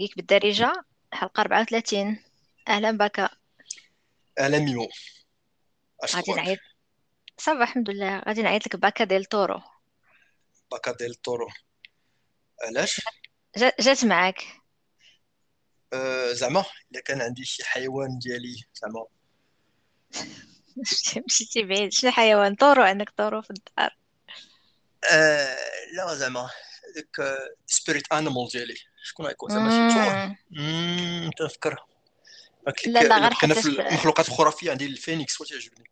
جيك بالدارجة. حلقة 34 أهلا بك أهلا ميمو. غادي نعيط. صافا الحمد لله. غادي نعيط لك باكا ديال طورو. باكا ديل تورو علاش؟ جا- جات معاك. أه زعما إلا كان عندي شي حيوان ديالي زعما. مشيتي بعيد. شنو حيوان. طورو عندك طورو في الدار. أه لا زعما. داك spirit animal ديالي. شكون غيكون زعما شي. امم قلت لا لا غير حتى في المخلوقات الخرافية عندي الفينيكس هو تيعجبني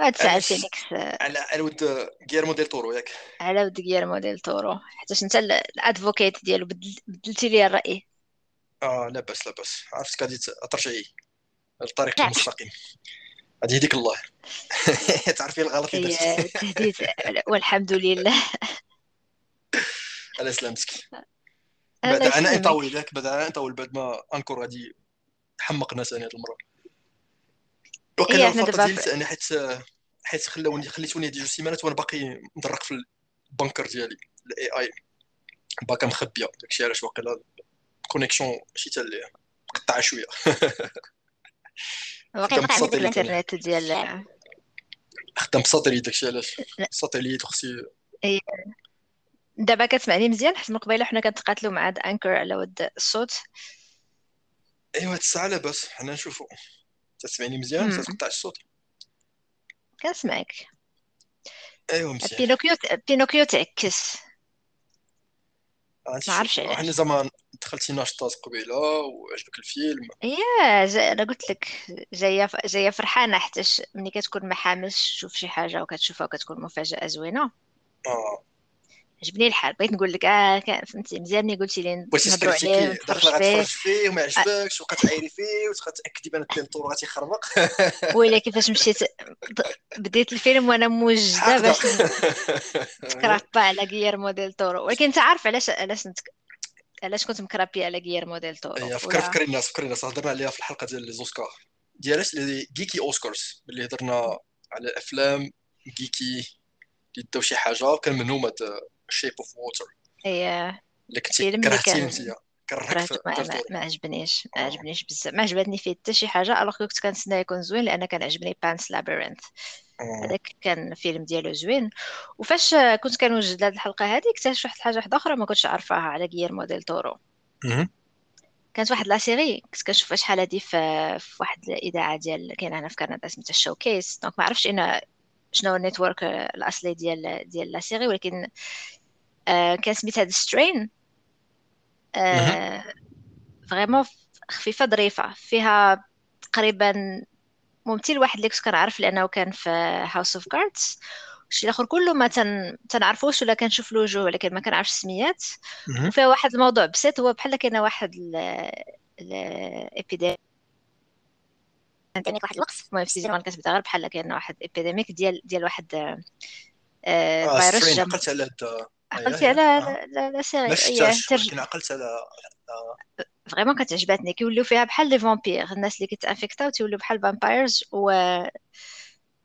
هاد علاش الفينيكس على على ود غيرمو ديل تورو ياك. على ود غيرمو ديل طورو حيتاش انت ال- ال advocate ديالو بدل- بدلتي لي الرأي. آه لا بأس لا بأس. عرفتك غادي ترجعي الطريق لا المستقيم. غادي يهديك الله. تعرفي الغلط اللي درتي. والحمد لله. على سلامتك. بعد يسلمك طويل ياك بعد عناء طويل بعد ما Anchor غادي حمقنا ثاني هذه المرة. وقيلا دابا ديالي في... ثاني حيت حيت خلاوني خليتوني هذه جوج سيمانات وأنا باقي مدرق في ال bunker ديالي الاي اي باقا مخبية داكشي علاش واقيلا ال connexion ماشي حتى مقطعة شوية. خدام ما عندك أنا الانترنت ديال خدام ب satellite داكشي علاش. لا. satellite وخصي هي دابا كتسمعني مزيان حيت من قبيلة حنا كنتقاتلوا مع هاد Anchor على ود الصوت. إيوا هاد الساعة لاباس حنا نشوفو. تسمعني مزيان؟ تتقطع الصوت؟ كنسمعك. إيوا مزيان. بينوكيو بينوكيو تعكس. غادي ما عرفش نشوفو حنا علاش زعما دخلتي ناشطات قبيلة وعجبك الفيلم. يا جا... أنا قلت لك جاية ف... جاية فرحانة حيتاش ملي كتكون ما حاملش تشوف شي حاجة وكتشوفها وكتكون مفاجأة زوينة. آه. عجبني الحال بغيت نقول لك آه فهمتي مزيان ملي قلتي لي نهضروا عليه داخله فيه. فيه وما آه، عجبكش وكتعايري فيه وتتاكدي بأن التيمبور غتيخربق ويلي كيفاش مشيت بديت الفيلم وأنا موجده باش نتكرابا على غييرمو ديل تورو ولكن أنت عارف علاش علاش نتك... علاش كنت مكرابي على غييرمو ديل تورو فكر فكري الناس فكري الناس هضرنا عليها في الحلقة ديال les Oscars ديالاش les Geeky Oscars اللي هضرنا على الافلام Geeky اللي داو شي حاجة كان منهم Shape of Water هي اللي كنتي فيلم اللي كرهتي انت في ما, ما, عجبنيش. ما آه. عجبنيش بزاف. ما عجبتني فيه حتى شي حاجة alors كنت كنتسنى يكون زوين لأن كان عجبني Pan's Labyrinth آه. هذاك كان فيلم ديالو زوين. وفاش كنت كنوجد لهاد الحلقة هذه اكتشفت واحد الحاجة واحدة أخرى ما كنتش عارفاها على غييرمو ديل تورو. كانت واحد la série كنت كنشوفها شحال هادي في في واحد الإذاعة ديال كاينة هنا في كندا سميتها ال Showcase donc ما عرفتش أنا شنو هو ال network الأصلي ديال ديال la série ولكن آه كان سميتها The Strain. آه vraiment خفيفة ظريفة فيها تقريبا ممثل واحد اللي كنت كنعرف لأنه كان في House of Cards الشيء الآخر كله ما تن... تنعرفوش ولا كنشوف له وجوه ولكن ما كنعرفش السميات. وفيها واحد الموضوع بسيط هو بحال كاينة واحد ال ال epidemic واحد الوقت. المهم في season 1 كتبدا غير بحال كاينة واحد epidemic ديال ديال واحد آه، آه فيروس Strain جاب عقلت على هاد اييه عقلتي على لا لا ما série هي شفتهاش. ولكن عقلت على آه. vraiment كتعجباتني كيوليو فيها بحال les vampires الناس اللي كيتانفيكتاو تيوليو بحال vampires و...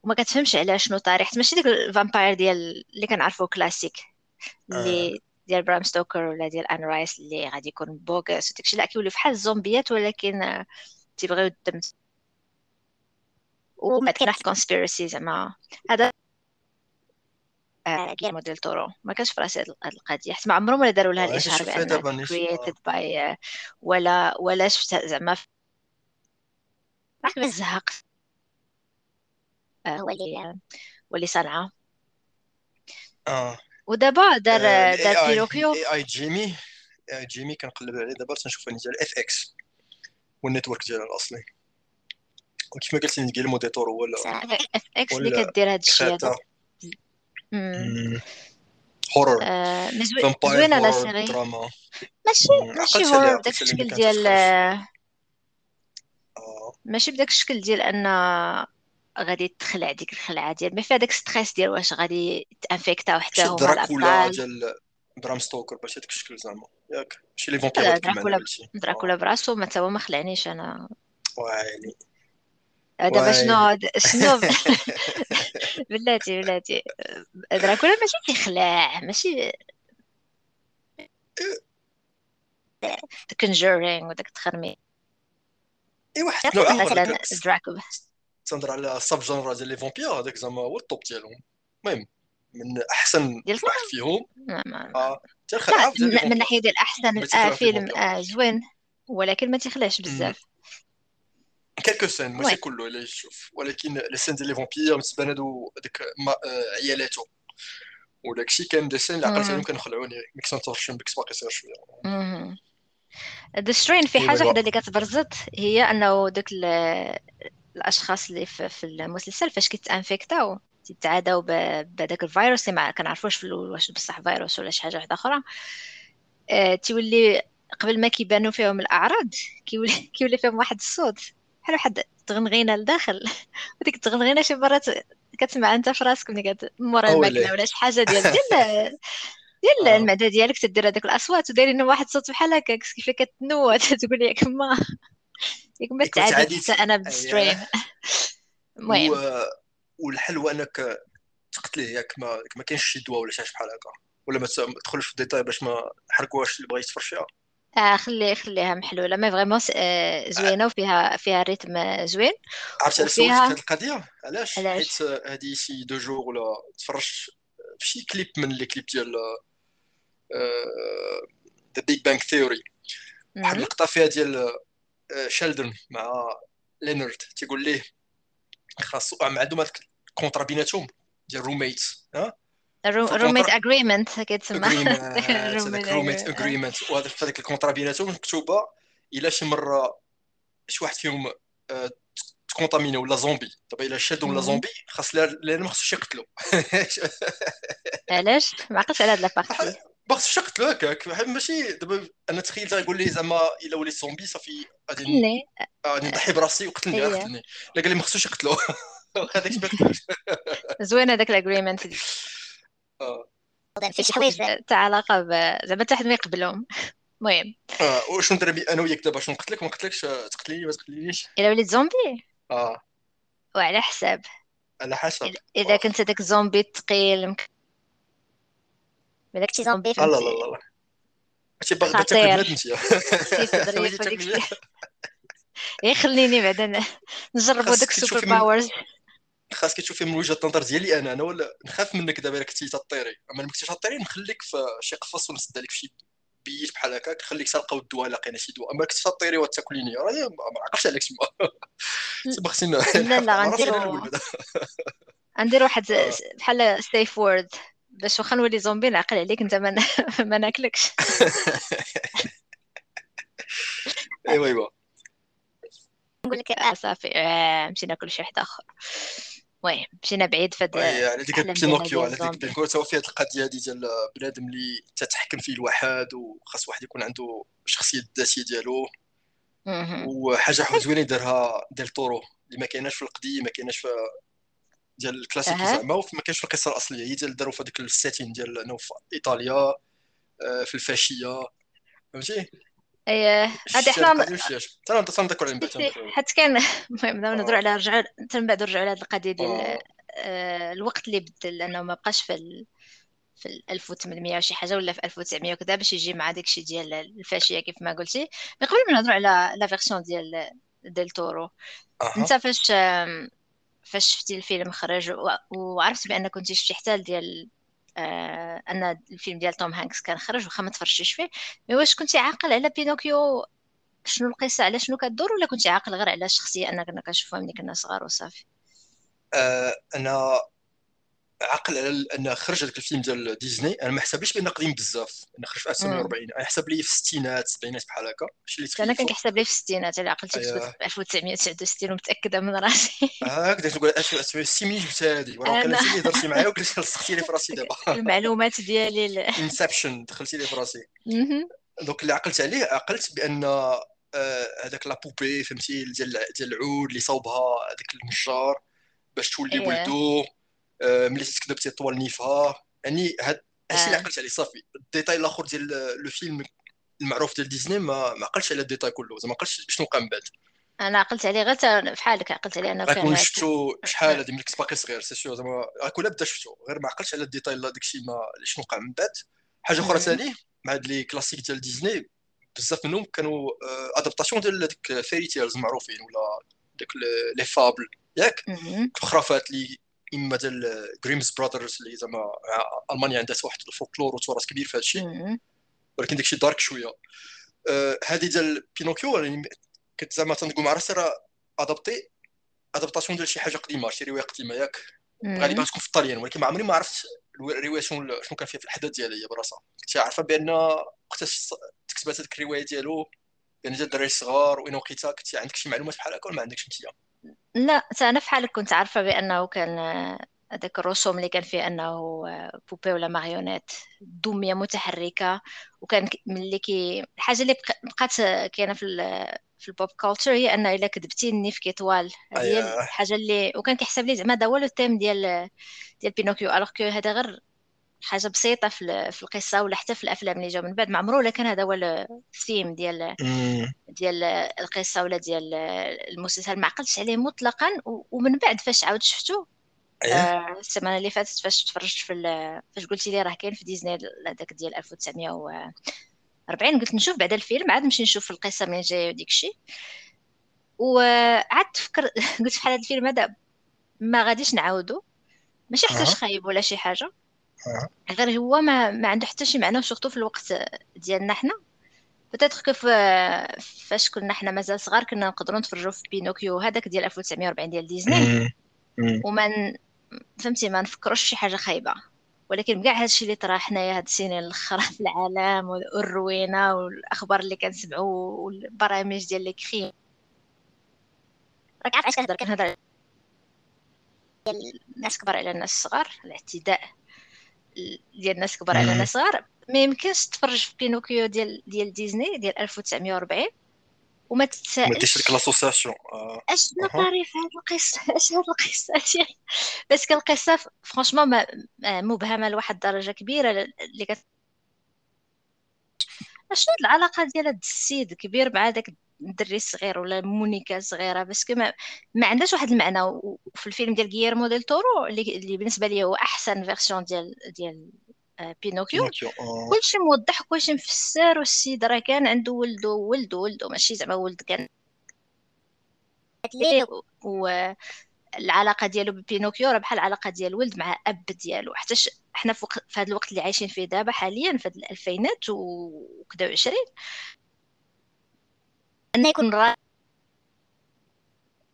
وما كتفهمش على شنو طريقة ماشي ديك ال vampire ديال اللي كنعرفو كلاسيك اللي ديال برام ستوكر ولا ديال ان رايس اللي غادي يكون beau gosse وداكشي لا كيوليو بحال الزومبيات ولكن آه، تيبغيو الدم وبعد كاين واحد conspiracy زعما هذا غير ديل تورو. ما كانش في راسي هاد القضية. حيت ما عمرهم ولا داروا لها الاشهار آه by آه، ولا ولا شفتها زعما الزهق آه، هو اللي هو اللي صنعها آه. ودابا دار دار اي بينوكيو. الاي اي جيمي AI جيمي كنقلب عليه. دابا تنشوف اني ديال اف إكس والنتورك ديالها الأصلي. وكيف ما قلت لي غير موديتور هو FX اللي كدير الشيء هذا مم. horror آه زوينة la série دراما ماشي ماشي horror بداك الشكل ديال آه، ماشي بداك الشكل ديال أن غادي تخلع ديك الخلعة ديال ما فيها داك stress ديال واش غادي تانفيكتاو حتى ماشي هما دراكولا الأبطال. ديال برام ستوكر باش هذاك الشكل زعما. ياك. ماشي les vampires دراكولا براسو ما تا هو ما خلعنيش أنا. وايلي دابا شنو شنو بلاتي بلاتي. دراكولا ماشي تيخلع ماشي كونجورينغ وداك التخرمي ايوا حتى نوع مثلا دراكو تنهضر على سب جونرا ديال لي فامبير هذاك زعما هو الطوب ديالهم. المهم من أحسن واحد فيهم. آه لي من ناحية ديال أحسن آه فيلم آه زوين ولكن ما تيخلاش بزاف. كالكو سين ماشي كله الا يشوف ولكن لي سين ديال لي فامبير متبان هادو هذيك ما- آه، عيالاتو وداك الشيء كان دي سين اللي عقلت عليهم مهم. كانوا خلعوني ميك سنتورشن بك باقي صغير شوية مهم. ذا سترين في حاجة وحده اللي كتبرزت هي أنه دوك ال- الأشخاص اللي في, المسلسل فاش كيتانفيكتاو تيتعاداو ب- بهذاك الفيروس اللي ما كنعرفوش واش بصح فيروس ولا شي حاجة واحدة أخرى. آه، تيولي قبل ما كيبانوا فيهم الأعراض كيولي كيولي فيهم واحد الصوت. بحال واحد تغنغينه لداخل؟ وديك التغنغينه شي مرات كتسمع انت في راسك ملي كت مورا الماكله لا ولا شي حاجة ديال ديال ديال آه. المعدة ديالك تدير هذوك الأصوات ودايرين واحد الصوت بحال هكاك كيف كتنوى تقول ياك ما ياك ما تعاديت أنا اييه بال Strain المهم. و... والحل هو أنك تقتليه ياك ما ما كاينش شي دواء ولا شي حاجة بحال هكا. ولا ما تدخلش في الديتاي باش ما نحرقوهاش اللي بغى يتفرج فيها آه خلي خليها محلولة. mais vraiment زوينة وفيها فيها rythme آه، زوين. عرفت على سولتك وفيها هذه القضية؟ علاش؟ علاش؟ حيت هذه شي deux jours ولا تفرجت في شي كليب من les clips ديال The Big Bang Theory واحد. اللقطة فيها ديال آه، شيلدون مع لينارد تيقول ليه خاصو عندهم هذاك ال contrat بيناتهم ديال roommate ها؟ فال contrat agreement كيتسمى roommate agreement وهذا في هذيك ال contrat بيناتهم مكتوبه الا شي مره شي واحد فيهم آه، تكونتاميني ولا زومبي دابا الا شادو ولا زومبي خاص لأن ما خصوش يقتلو علاش ما عقلتش على هاد la partie ما خصوش يقتلو هكاك ماشي دابا أنا تخيلت يقول لي زعما الا وليت زومبي صافي غادي نضحي براسي وقتلني قتلني لا قال لي ما خصوش يقتلو هذاك زوين هذاك ال agreement آه. في شي حوايج تاع علاقة ب- زعما حتى حد ما يقبلهم. المهم. آه وشنو ندير بي- أنا وياك دابا شنو نقتلك ما نقتلكش آه، تقتليني ما تقتلينيش إلا وليت زومبي؟ آه. وعلى حساب. على حسب اذا كنت هذاك الزومبي الثقيل بداك شي زومبي لا لا لا لا. ماشي باغي تاكل بنادم أنت. الشيء غير خليني بعدا نجربوا داك ال super powers خاصك تشوفي من وجهة النظر ديالي أنا أنا ولا نخاف منك دابا إلا كنتي تطيري. أما ما كنتيش تطيري نخليك في شي قفص ونسد عليك في شي بيت بحال هكاك نخليك تلقاو الدواء لقينا شي دواء. أما كنتي تطيري وتاكليني راه ما عقلتش عليك تما تما خصني لا لا غنديرو غندير واحد آه. بحال safe word باش واخا نولي زومبي نعقل عليك انت ما ما ناكلكش. ايوا ايوا نقول لك آه صافي آه مشينا ناكل شي واحد آخر. المهم مشينا بعيد فهاد على ديك بينوكيو على ديك الزومبي بينوكيو تا فيها القضية هادي ديال بنادم اللي تتحكم فيه الوحد وخاص واحد يكون عنده شخصية الذاتيه ديالو. وحاجة زوينة دارها ديل طورو اللي ما كايناش في القضية ما كايناش في ديال الكلاسيكي أها. زعما وما كاينش في القصة الأصلية هي ديال داروا في هذيك السيتين ديال انه في إيطاليا آه، في الفاشية فهمتي اي هادي شتي حنا هاد القضية وشتياش حتى أنا تنذكر عليهم بعد شتي تنذكر حيت كان المهم دابا نهضروا آه. على رجعوا حتى من بعد نرجعوا على هاد القضية ديال آه. آه، الوقت اللي بدل لأنه ما بقاش في ال... في ال 1800 وشي حاجة ولا في 1900 وكذا باش يجي مع داكشي ديال الفاشية كيف ما قلتي mais قبل ما نهضروا على la version ديال ديل تورو أنت فاش فاش شفتي الفيلم خرج وعرفت بان كنتي شفتي حتى ديال آه أن الفيلم ديال توم هانكس كان خرج واخا ما تفرجتيش فيه. mais واش كنتي عاقل على بينوكيو؟ شنو القصة؟ على شنو كدور ولا كنتي عاقل غير على الشخصيه اننا كنا كنشوفوها ملي كنا صغار وصافي؟ آه، أنا عقل على ان خرج هذاك الفيلم ديال ديزني. أنا ما حسبليش بانه قديم بزاف. انه خرج في 1940 أنا حسب لي في الستينات السبعينات بحال هكا. شي اللي أنا كنحسب لي في الستينات. على عقلتي كنت أيوه. في 1969 ومتأكدة من راسي. هكذا تقول سي منين جبت هذه وراه كان اللي هضرتي معايا وقلت لصقتي لي في راسي دابا. المعلومات ديالي ال- inception دخلتي لي في راسي. donc اللي عقلت عليه عقلت بأن آه، هذاك la poupée فهمتي ديال ديال العود اللي صوبها هذاك النجار باش تولي إيه. ولدو آه، ملي تتكذب تيطول نيفها يعني هاد هادشي اللي آه. عقلت عليه صافي. ال détail الآخر ديال le film المعروف ديال ديزني ما ما عقلتش على ال détail كله. زعما ما عقلتش شنو وقع من بعد. أنا عقلت عليه غير بحالك عقلت عليه أنه غيكون كان شفتو شحال هادي ملي كنت باقي صغير c'est sûr زعما غيكون بدا شفتو. غير ما عقلتش على ال détail لا داكشي ما شنو وقع من بعد. حاجة أخرى. ثاني مع هاد les classiques ديال ديزني بزاف منهم كانوا adaptations ديال ديك fairy tales معروفين ولا ديك les fables ياك؟ الخرافات اللي إما ديال Grimms Brothers اللي زعما ألمانيا عندها واحد الفولكلور وتراث كبير في هذا الشيء ولكن داكشي dark شوية. هذه ديال بينوكيو يعني كنت زعما تنقول مع راسي راه adapté adaptation ديال شي حاجة قديمة شي رواية قديمة ياك. غالبا تكون في الطاليان ولكن ما عمري ما عرفت الرواية شنو شنو كان فيها في الأحداث ديالها هي براسها. كنت عارفة بأن وقتاش تكتبات هذيك الرواية ديالو بأن ديال الدراري الصغار وين وقيتها كنت عندك شي معلومات بحال هكا ولا ما عندكش أنت؟ لا أنا في حالك كنت عارفة بأنه كان هذاك الرسوم اللي كان فيه أنه poupée ولا marionnette دميه متحركة وكان ملي كي الحاجة اللي بقات كاينة في في ال pop culture هي أنه إلا كذبتي النيف كيطوال هذه هي أيوة. الحاجة اللي وكان كيحسب لي زعما هذا هو le thème ديال ديال بينوكيو alors que هذا غير حاجة بسيطة في في القصة ولا حتى في الأفلام اللي جاو من بعد. ما عمره ولا كان هذا هو ال thème ديال ديال القصة ولا ديال المسلسل؟ ما عقلتش عليه مطلقا ومن بعد فاش عاود شفتو؟ أيه. آه، السمانه اللي فاتت فاش تفرجت في فاش قلتي لي راه كاين في ديزني هذاك ديال 1940 قلت نشوف بعد الفيلم عاد نمشي نشوف القصة من جاية وديك الشيء. وعاد تفكر قلت في هذا الفيلم هذا ما غاديش نعاودو. ماشي حتى خايب ولا شي حاجة. غير هو ما, ما عنده حتى شي معنى surtout في الوقت ديالنا حنا. peut-être que فاش كنا حنا مازال صغار كنا نقدروا نتفرجوا في بينوكيو هذاك ديال 1940 ديال ديزني. وما فهمتي ما نفكروش شي حاجة خايبة. ولكن كاع هادشي اللي طرا حنايا هاد السنين الأخرى في العالم والروينة والأخبار اللي كنسمعوا والبرامج ديال les crimes. راك عارف علاش كنهضر كنهضر ديال الناس كبار على الناس الصغار الاعتداء. ديال الناس كبار على الناس صغار ما يمكنش تفرج في بينوكيو ديال ديال ديزني ديال 1940 وما تتسائلش ما ديك l'association اشنو طريف هاد القصة؟ أش هاد القصة؟ بس القصة franchement مبهمة لواحد الدرجة كبيرة اللي كت أشنو العلاقة ديال هاد السيد كبير مع داك الدري الصغير ولا مونيكا صغيرة بس ما, ما عندهاش واحد المعنى. وفي الفيلم ديال غييرمو ديل تورو اللي, اللي بالنسبة لي هو أحسن version ديال ديال بينوكيو آه. كلشي موضح وكلشي مفسر والسيد راه كان عنده ولده ولده ولده ماشي زعما ولد كان. والعلاقة ديالو ببينوكيو راه بحال العلاقه ديال ولد مع أب ديالو. حتى حنا في, هذا الوقت اللي عايشين فيه دابا حاليا في الألفينات وكذا وعشرين. أن يكون را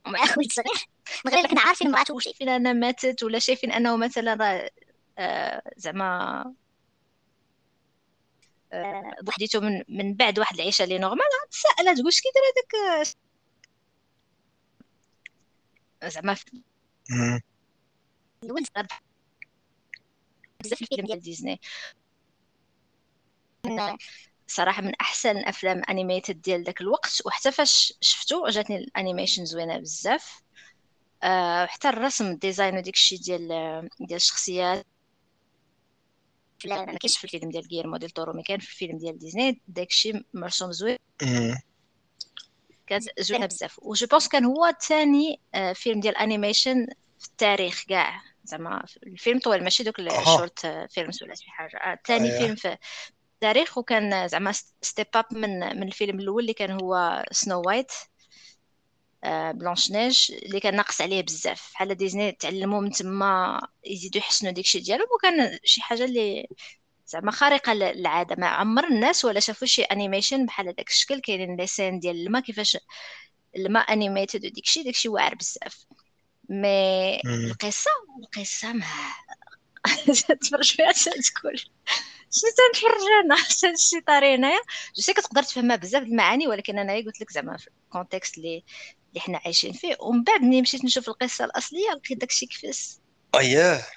مع خويا صغير من غير كنا عارفين مراته شايفين أنها ماتت ولا شايفين أنه مثلا راه آه زعما آه بوحديته من من بعد واحد العيشة اللي normal تسائل تقول اش كيدير هذاك؟ زعما الولد بزاف الفيلم ديال ديزني. صراحة من أحسن أفلام animated ديال داك الوقت وحتى فاش شفتو جاتني ال animation زوينة بزاف. أه حتى الرسم ال design وديك الشيء ديال ديال الشخصيات. لا ما كاينش في الفيلم ديال غيرمو ديل تورو mais كان في الفيلم ديال ديزني داك الشيء مرسوم زوين. كانت زوينة بزاف. je pense كان هو ثاني آه، فيلم ديال animation في التاريخ كاع. زعما الفيلم طويل ماشي دوك ال short films ولا شي حاجة. ثاني آه فيلم في التاريخ وكان زعما step up من من الفيلم الأول اللي كان هو Snow White Blanche Neige اللي كان ناقص عليه بزاف. بحال ديزني تعلموا من تما يزيدوا يحسنوا داكشي ديالهم وكان شي حاجة اللي زعما خارقة للعادة. ما عمر الناس ولا شافوا شي animation بحال هذاك الشكل كاينين les scènes ديال الماء كيفاش الماء animated وديكشي داكشي واعر بزاف. mais القصة القصة ما تفرج فيها تقول. شنو تنتفرج أنا شي طاري هنايا je sais كتقدر تفهمها بزاف المعاني ولكن أنا قلت لك زعما في ال contexte اللي اللي حنا عايشين فيه. ومن بعد ملي مشيت نشوف القصة الأصلية لقيت داكشي كفاس اييه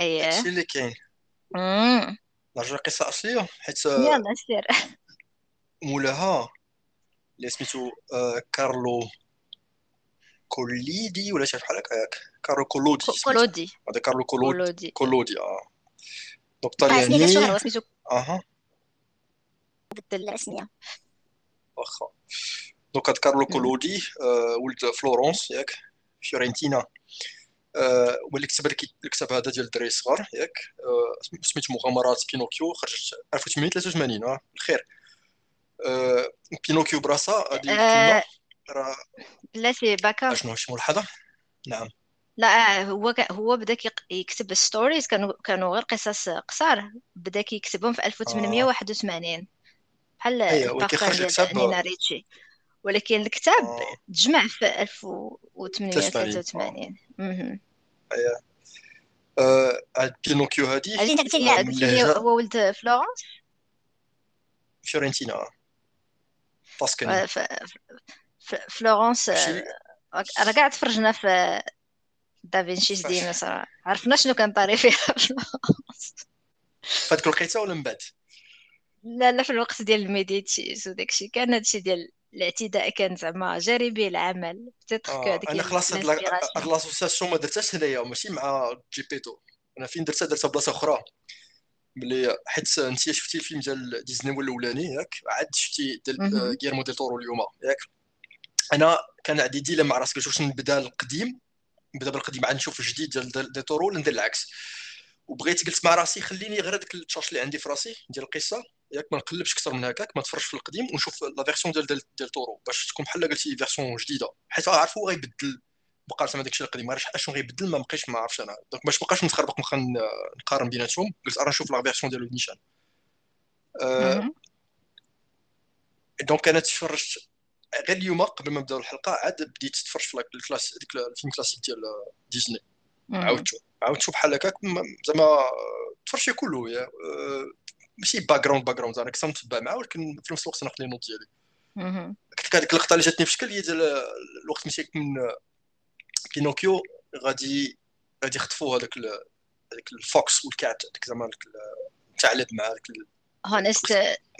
اييه داكشي اللي كاين. نرجع للقصه الاصليه حيت يلا سير. مولاها اللي سميتو آه، كارلو كوليدي ولا شي بحال هكاك كارلو كولودي كولودي. هذا كارلو كولودي. كولودي آه. donc طلياني أها. بدل الاسميه واخا donc هاد كارلو كولودي آه، ولد فلورونس ياك فيورنتينا. هو اللي كتب الكتاب هذا ديال الدراري الصغار ياك. آه، سميتو مغامرات بينوكيو خرجت 1883 آه الخير. آه، بينوكيو براسا هذه آه، الكلمة راه لا سي باكا. اشنو شي ملاحظه نعم. لا هو ك- هو بدأ كيق- يكتب stories كانوا كانوا غير قصص قصار. بدأ كيكتبهم في آه. 1881 بحال أيوه ديال الكتاب نينا ريتشي. ولكن الكتاب آه. تجمع في 83 آه 1883 مهم. أيوه. آه، هاد بينوكيو هادي هذه انت قلتي لي آه، قلتي من لي اللهجه هو ولد فلورنس؟ فيورنتينا. آه، ف- ف- فلورنس ماشي آه، راه كاع تفرجنا في دافنشي فاش. ديما صراحة عرفنا شنو كان طاري فيها في هذيك الوقيته ولا من بعد؟ لا لا في الوقت ديال الميديتشيز وداكشي كان هادشي ديال الاعتداء كان زعما جاري به العمل آه هذيك أنا خلاص هاد l'association ما درتهاش هنايا ماشي مع جيبيتو أنا فين درتها؟ درتها بلاصة أخرى. ملي حيت أنت شفتي الفيلم ديال ديزني الاولاني ياك؟ عاد شفتي ديال آه، غيرمو ديل تورو اليوم ياك؟ أنا كان عندي ديلا مع راسك واش نبدأ القديم؟ نبدا بالقديم عاد نشوف الجديد ديال ديل تورو ولا ندير العكس. وبغيت قلت مع راسي خليني غير هذاك ال charge اللي عندي في راسي ديال القصة. ياك ما نقلبش أكثر من هكاك ما تفرجش في القديم ونشوف la version ديال ديال, تورو باش تكون بحال قلتي version جديدة. حيت عارف هو غيبدل. مقارنه مع داكشي القديم. عرفتش اشنو غيبدل؟ ما بقيتش ما عرفتش أنا. donc باش ما بقاش نتخربق نبقى نقارن بيناتهم. قلت راه نشوف la version ديال نيشان أه donc أنا تفرجت غير اليوم قبل ما نبداو الحلقة عاد بديت تفرج في الكلاس ديك الفيلم كلاسيك ديال ديزني. عاودتو عاودتو بحال هكاك زعما تفرجت كله يا أه ماشي background background أنا كنت نتبع معاه ولكن في نفس الوقت ناخذ les notes ديالي. كنت هذيك اللقطه اللي جاتني في شكل هي ديال الوقت مشيت من بينوكيو غادي غادي يخطفوا هذاك هذاك ال fox و ال cat هذاك زعما الثعلب مع هذاك Honest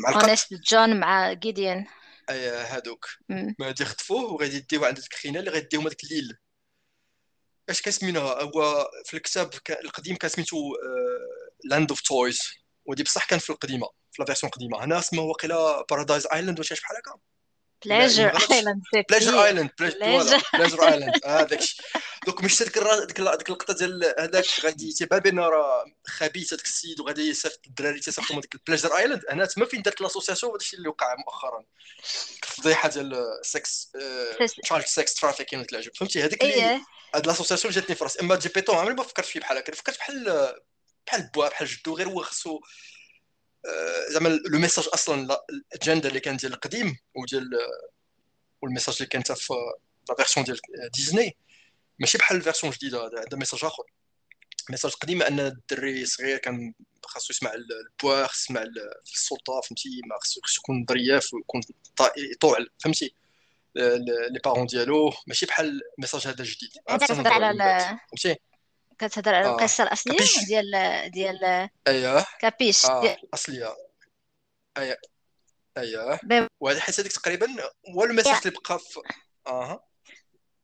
Honest John مع Gideon هادوك. غادي يخطفوه وغادي يديوه عند الخينا اللي غيديهم هذاك الليل. اش كاسمينها؟ هو في الكتاب القديم كان سميتو Land of Toys ودي بصح كان في القديمة في la version القديمه هنا اسمه واقيلا Paradise Island ولا شي بحال هكا؟ Pleasure Island Pleasure Island Pleasure Island هذاك دوك مش ديك ديك ديك اللقطه ديال هذاك غادي تيبان بان راه خبيث هذاك السيد وغادي يصيفط الدراري تيصيفطوا ديك ال Pleasure Island أنا تما فين درت l'association هذا الشيء اللي وقع مؤخرا. الفضيحة ديال sex child sex trafficking عجب فهمتي؟ هذيك اللي هاد l'association جاتني في راسي. أما جيبيتو عمري ما فكرت فيه بحال هكا. فكرت بحال بحال بوا بحال جدو غير هو خصو زعما le message أصلا الأجندة اللي كان ديال القديم وديال و ال message اللي كانت في la version ديال ديزني ماشي بحال ال version الجديده هذا message آخر. message القديم أن الدري صغير كان خاصو يسمع البوا خاصو يسمع السلطة فهمتي؟ ما خاصو يكون ظرياف ويكون يطوع فهمتي؟ les parents ديالو ماشي بحال ال message هذا جديد انت كتهضر على فهمتي؟ كتهضر على القصة الأصلية ديال ديال أيوه. capisce آه. الاصليه أيوه. أيوه. وهذا حيت هذيك تقريبا هو ال message اللي بقى في أها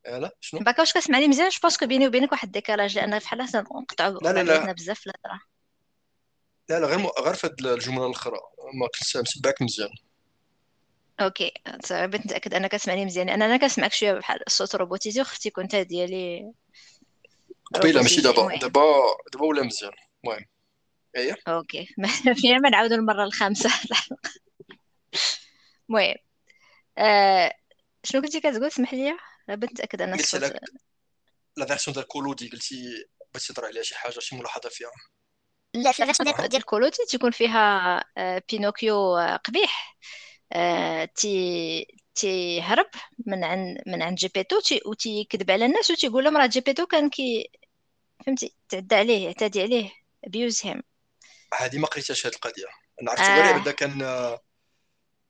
لا شنو؟ باكا واش كتسمعني مزيان je parce que بيني وبينك واحد ال décalage لأن بحال نقطعوا لا لا لا. بزاف في الهضرة. لا لا غير غير في هاد الجملة الأخرى. ما كنتش متبعك مزيان. OK. بغيت نتاكد أنك كتسمعني مزيان لأن أنا كنسمعك شوية بحال الصوت robotisé وختي كنت ديالي قبيله ماشي دابا دابا دابا ولا مزيان؟ المهم. اييه OK. فينا ما نعاودوا المرة الخامسة. المهم آه شنو كنتي كتقول؟ سمح لي. بغيت نتاكد أن الصوت la version ديال كولودي. قلتي بغيتي تهضر عليها شي حاجة شي ملاحظة فيها. لا في ال version ديال كولودي تيكون فيها بينوكيو قبيح. تي تيهرب من عند من عند جيبيتو تي وتيكذب على الناس وتيقول لهم راه جيبيتو كان كي فهمتي تعدى عليه اعتدي عليه abuse him هذه ما قريتهاش هذه القضية. أنا عرفت غير بدا كان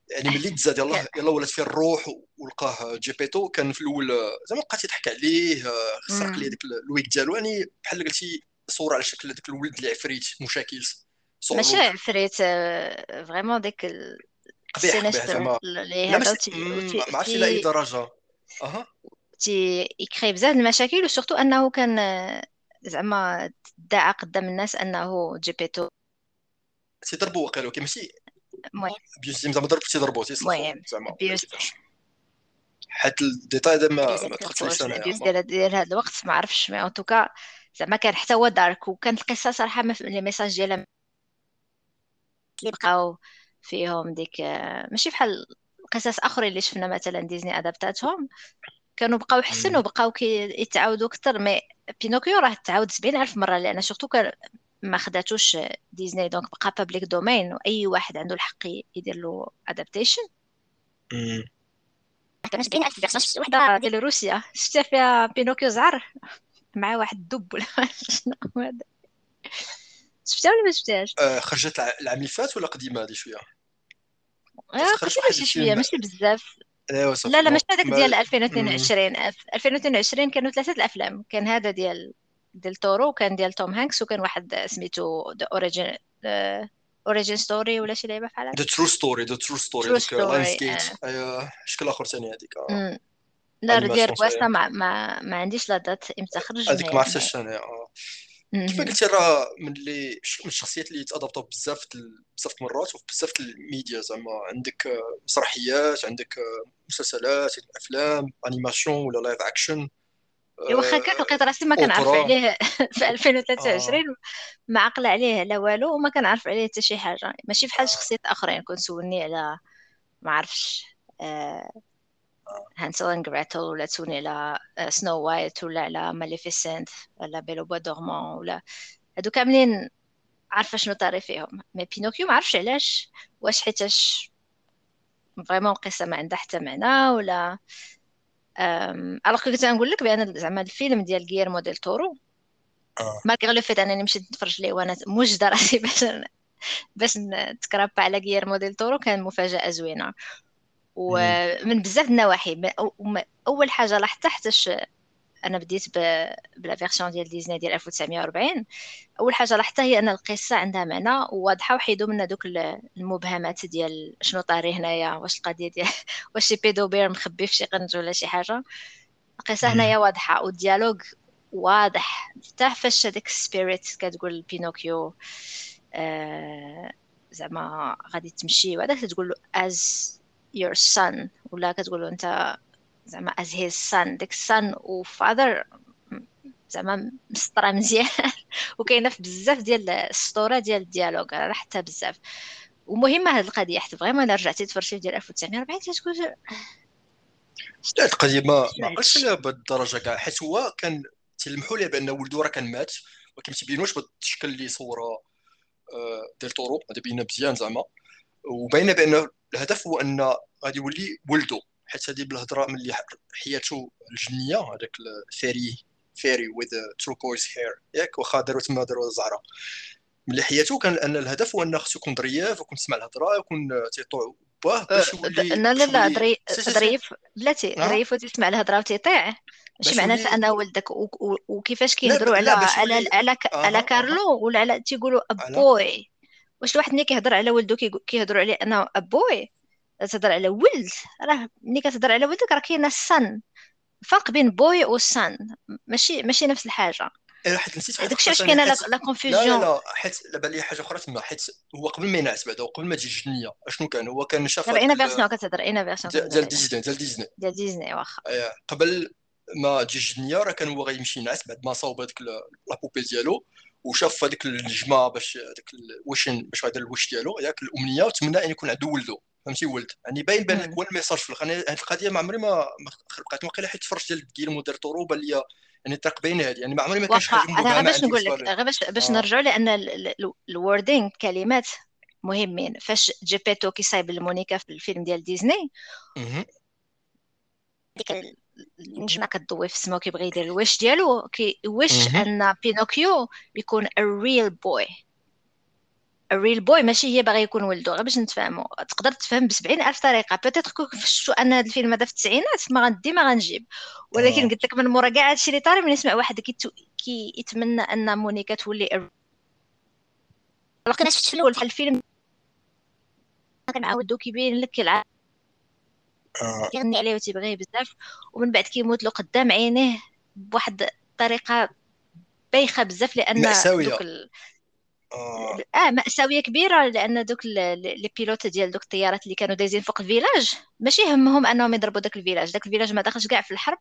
يعني ملي تزاد يلاه يلاه ولات فيه الروح ولقاه جيبيتو كان في الأول زعما بقى تيضحك عليه سرق ليه داك الويك ديالو. يعني بحال قلتي صور على شكل داك الولد اللي عفريت مشاكل ماشي عفريت vraiment ديك قبيح قبيح زعما لا ما عرفتش إلى أي درجة. أها. تي يكري بزاف المشاكل و surtout أنه كان زعما ادعى قدام الناس أنه جيبيتو تيضربوا وقيلا ولكن ماشي. المهم. abuse him زعما ضرب تيضربوا المهم. زعما حيت les détails هذا ما ما دخلتش انايا ديال ديال هذا الوقت ما عرفتش mais en tout cas زعما كان حتى هو dark وكانت القصة صراحة les messages ديالها اللي بقاو فيهم ديك ماشي بحال قصص آخرين اللي شفنا مثلا ديزني adaptاتهم. كانوا بقاو حسن وبقاو كيتعاودوا أكثر mais بينوكيو راه تعاود سبعين ألف مرة لأن surtout كان ما خداتوش ديزني donc بقى public domain وأي واحد عنده الحق يدير له adaptation كان 70 ألف version شفت وحده ديال روسيا. شفتها فيها بينوكيو زعر؟ مع واحد الدب ولا شنو هذا؟ شفتها ولا ما شفتهاش؟ آه، خرجت العام اللي فات ولا قديمة هذه شوية؟ آه، قديمة شي شوية ماشي بزاف. لا لا ماشي هذاك ديال 2022 2022 كانوا ثلاثة الأفلام. كان هذا ديال ديال تورو وكان ديال توم هانكس وكان واحد سميتو ذا اوريجين اوريجين ستوري ولا شي لعبة بحال هكا ذا ترو ستوري ذا ترو ستوري ديك لاينز جيت ايوا شكل آخر ثاني هذيك آه. لا ديال كواستا ما, ما, ما عنديش لا دات إمتى خرج هذيك ما عرفتش أنا آه. كيف قلتي راه من اللي من الشخصيات اللي تadaptاو بزاف بزاف المرات وفي بزاف الميديا؟ زعما عندك آه، مسرحيات عندك مسلسلات أفلام animation ولا live action واخا كان لقيت راسي ما كنعرف عليه في 2023 آه. ما عقل عليه لا والو وما كنعرف عليه حتى شي حاجة. ماشي بحال آه. شخصيات آخرين كون سولني على ما عرفش آه هانسل and جريتل ولا تسولني على Snow آه، White ولا على ماليفيسنت ولا Belle au bois dormant ولا هادو كاملين عارفة شنو طاري فيهم mais بينوكيو ما عرفش علاش واش حيتاش vraiment القصة ما عندها حتى معنى ولا الوغ كنت نقول لك بأن زعما الفيلم ديال غيرمو ديل تورو. malgré le fait أنني مشيت نتفرج ليه وأنا موجدة راسي باش باش نتكرابا على غيرمو ديل تورو كان مفاجأة زوينة ومن بزاف النواحي. أول حاجة لاحظتها حتىش أنا بديت ب la version ديال ديزني ديال 1940 أول حاجة لاحظتها هي أن القصة عندها معنى واضحة وحيدوا منا دوك المبهمات ديال شنو طاري هنايا واش القضية ديال واش شي pédo père مخبي في شي قنت ولا شي حاجة. القصة هنايا واضحة وال dialogue واضح. حتى فاش هذاك ال spirit كتقول بينوكيو آه زعما غادي تمشي وهذاك تقول له as your son. ولا كتقول له أنت زعما as his son. ديك son و father زعما مسطرة مزيان. وكاينة في بزاف ديال السطورة ديال ال dialogue حتى بزاف. ومهمه هذه القضية. حتى vraiment الا رجعتي تفرجي ديال 1940 تقول لا القضية؟ ما عليها بهذه الدرجة كاع. حيت هو كان تلمحوا ليه بأن ولده راه كان مات. ولكن ما تيبينوش بهذا الشكل اللي صورة آه، ديال طورو هذا بينا مزيان زعما. وباينه بان الهدف هو أن غادي يولي ولده حيت هذه بالهضرة ملي حياته الجنية هذاك الفيري فيري وذ تروكويز هير ياك؟ واخا داروا تما داروا زعره ملي حياته كان أن الهدف هو انه خصو يكون ظريف ويكون تسمع الهضرة يكون تيطوع باه باش يولي لا لا لا ظريف. بلاتي ظريف. وتسمع الهضرة وتيطيع. ماشي معناتها أنا ولدك وكيفاش كيهضروا على على على على كارلو ولا على تيقولوا a boy واش الواحد ملي كيهضر على ولده كيهضروا عليه انه a boy تهضر على ولد. راه ملي كتهضر على ولدك راه كاينة السن فرق بين boy و son ماشي ماشي نفس الحاجة. إيه حيت نسيت واحد داكشي علاش كاينة la confusion لا لا حيت بان لي حاجة أخرى تما. حيت هو قبل ما ينعس بعدا وقبل ما تجي الجنية أشنو كان؟ هو كان شاف دابا une version كتهضر une version ديال ديزني ديال ديزني. ديال ديزني واخا. إيه، قبل ما تجي الجنية راه كان هو غيمشي ينعس بعد ما صاوب هذيك la poupée ديالو. وشاف هذيك النجمه باش هذاك ال wish باش هذا ال wish ديالو ياك الأمنية وتمنى أن يكون عنده ولده فهمتي؟ ولد. يعني باين بان هو ال message في الآخر هذه القضية ما عمري ما بقيت واقيلا حيت تفرجت ديال كيلمو ديل طورو بان لي يعني الطريق باينه هذه يعني ما عمري ما كانش حاجة غير باش نقول لك غير باش باش آه. نرجعوا لأن ال wording كلمات مهمين. فاش جيبيتو كيصايب المونيكا في الفيلم ديال ديزني ديك النجمه كتضوي في السما وكيبغي يدير ال wish ديالو كي wish أن بينوكيو يكون a real boy. ال real boy ماشي هي باغي يكون ولدو غير باش نتفاهموا تقدر تفهم ب ألف طريقة. Peut-être كون شفتو أن هذا الفيلم هذا في التسعينات ما غندي ما غنجيب. ولكن آه. قلت لك من مورا كاع هادشي اللي طاري من يسمع واحد كي يتمنى أن مونيكا تولي أنا شفت في الأول بحال الفيلم. كان مع ولدو كيبين لك كيلعب آه. كيغني عليه وتيبغيه بزاف ومن بعد كيموت له قدام عينيه بواحد الطريقة بايخة بزاف لأن مأساوية. دوك ال... آه. آه مأساوية كبيرة لأن دوك les pilotes ديال دوك الطيارات اللي كانوا دايزين فوق ال village ماشي همهم أنهم يضربوا داك ال village. داك ال village ما دخلش كاع في الحرب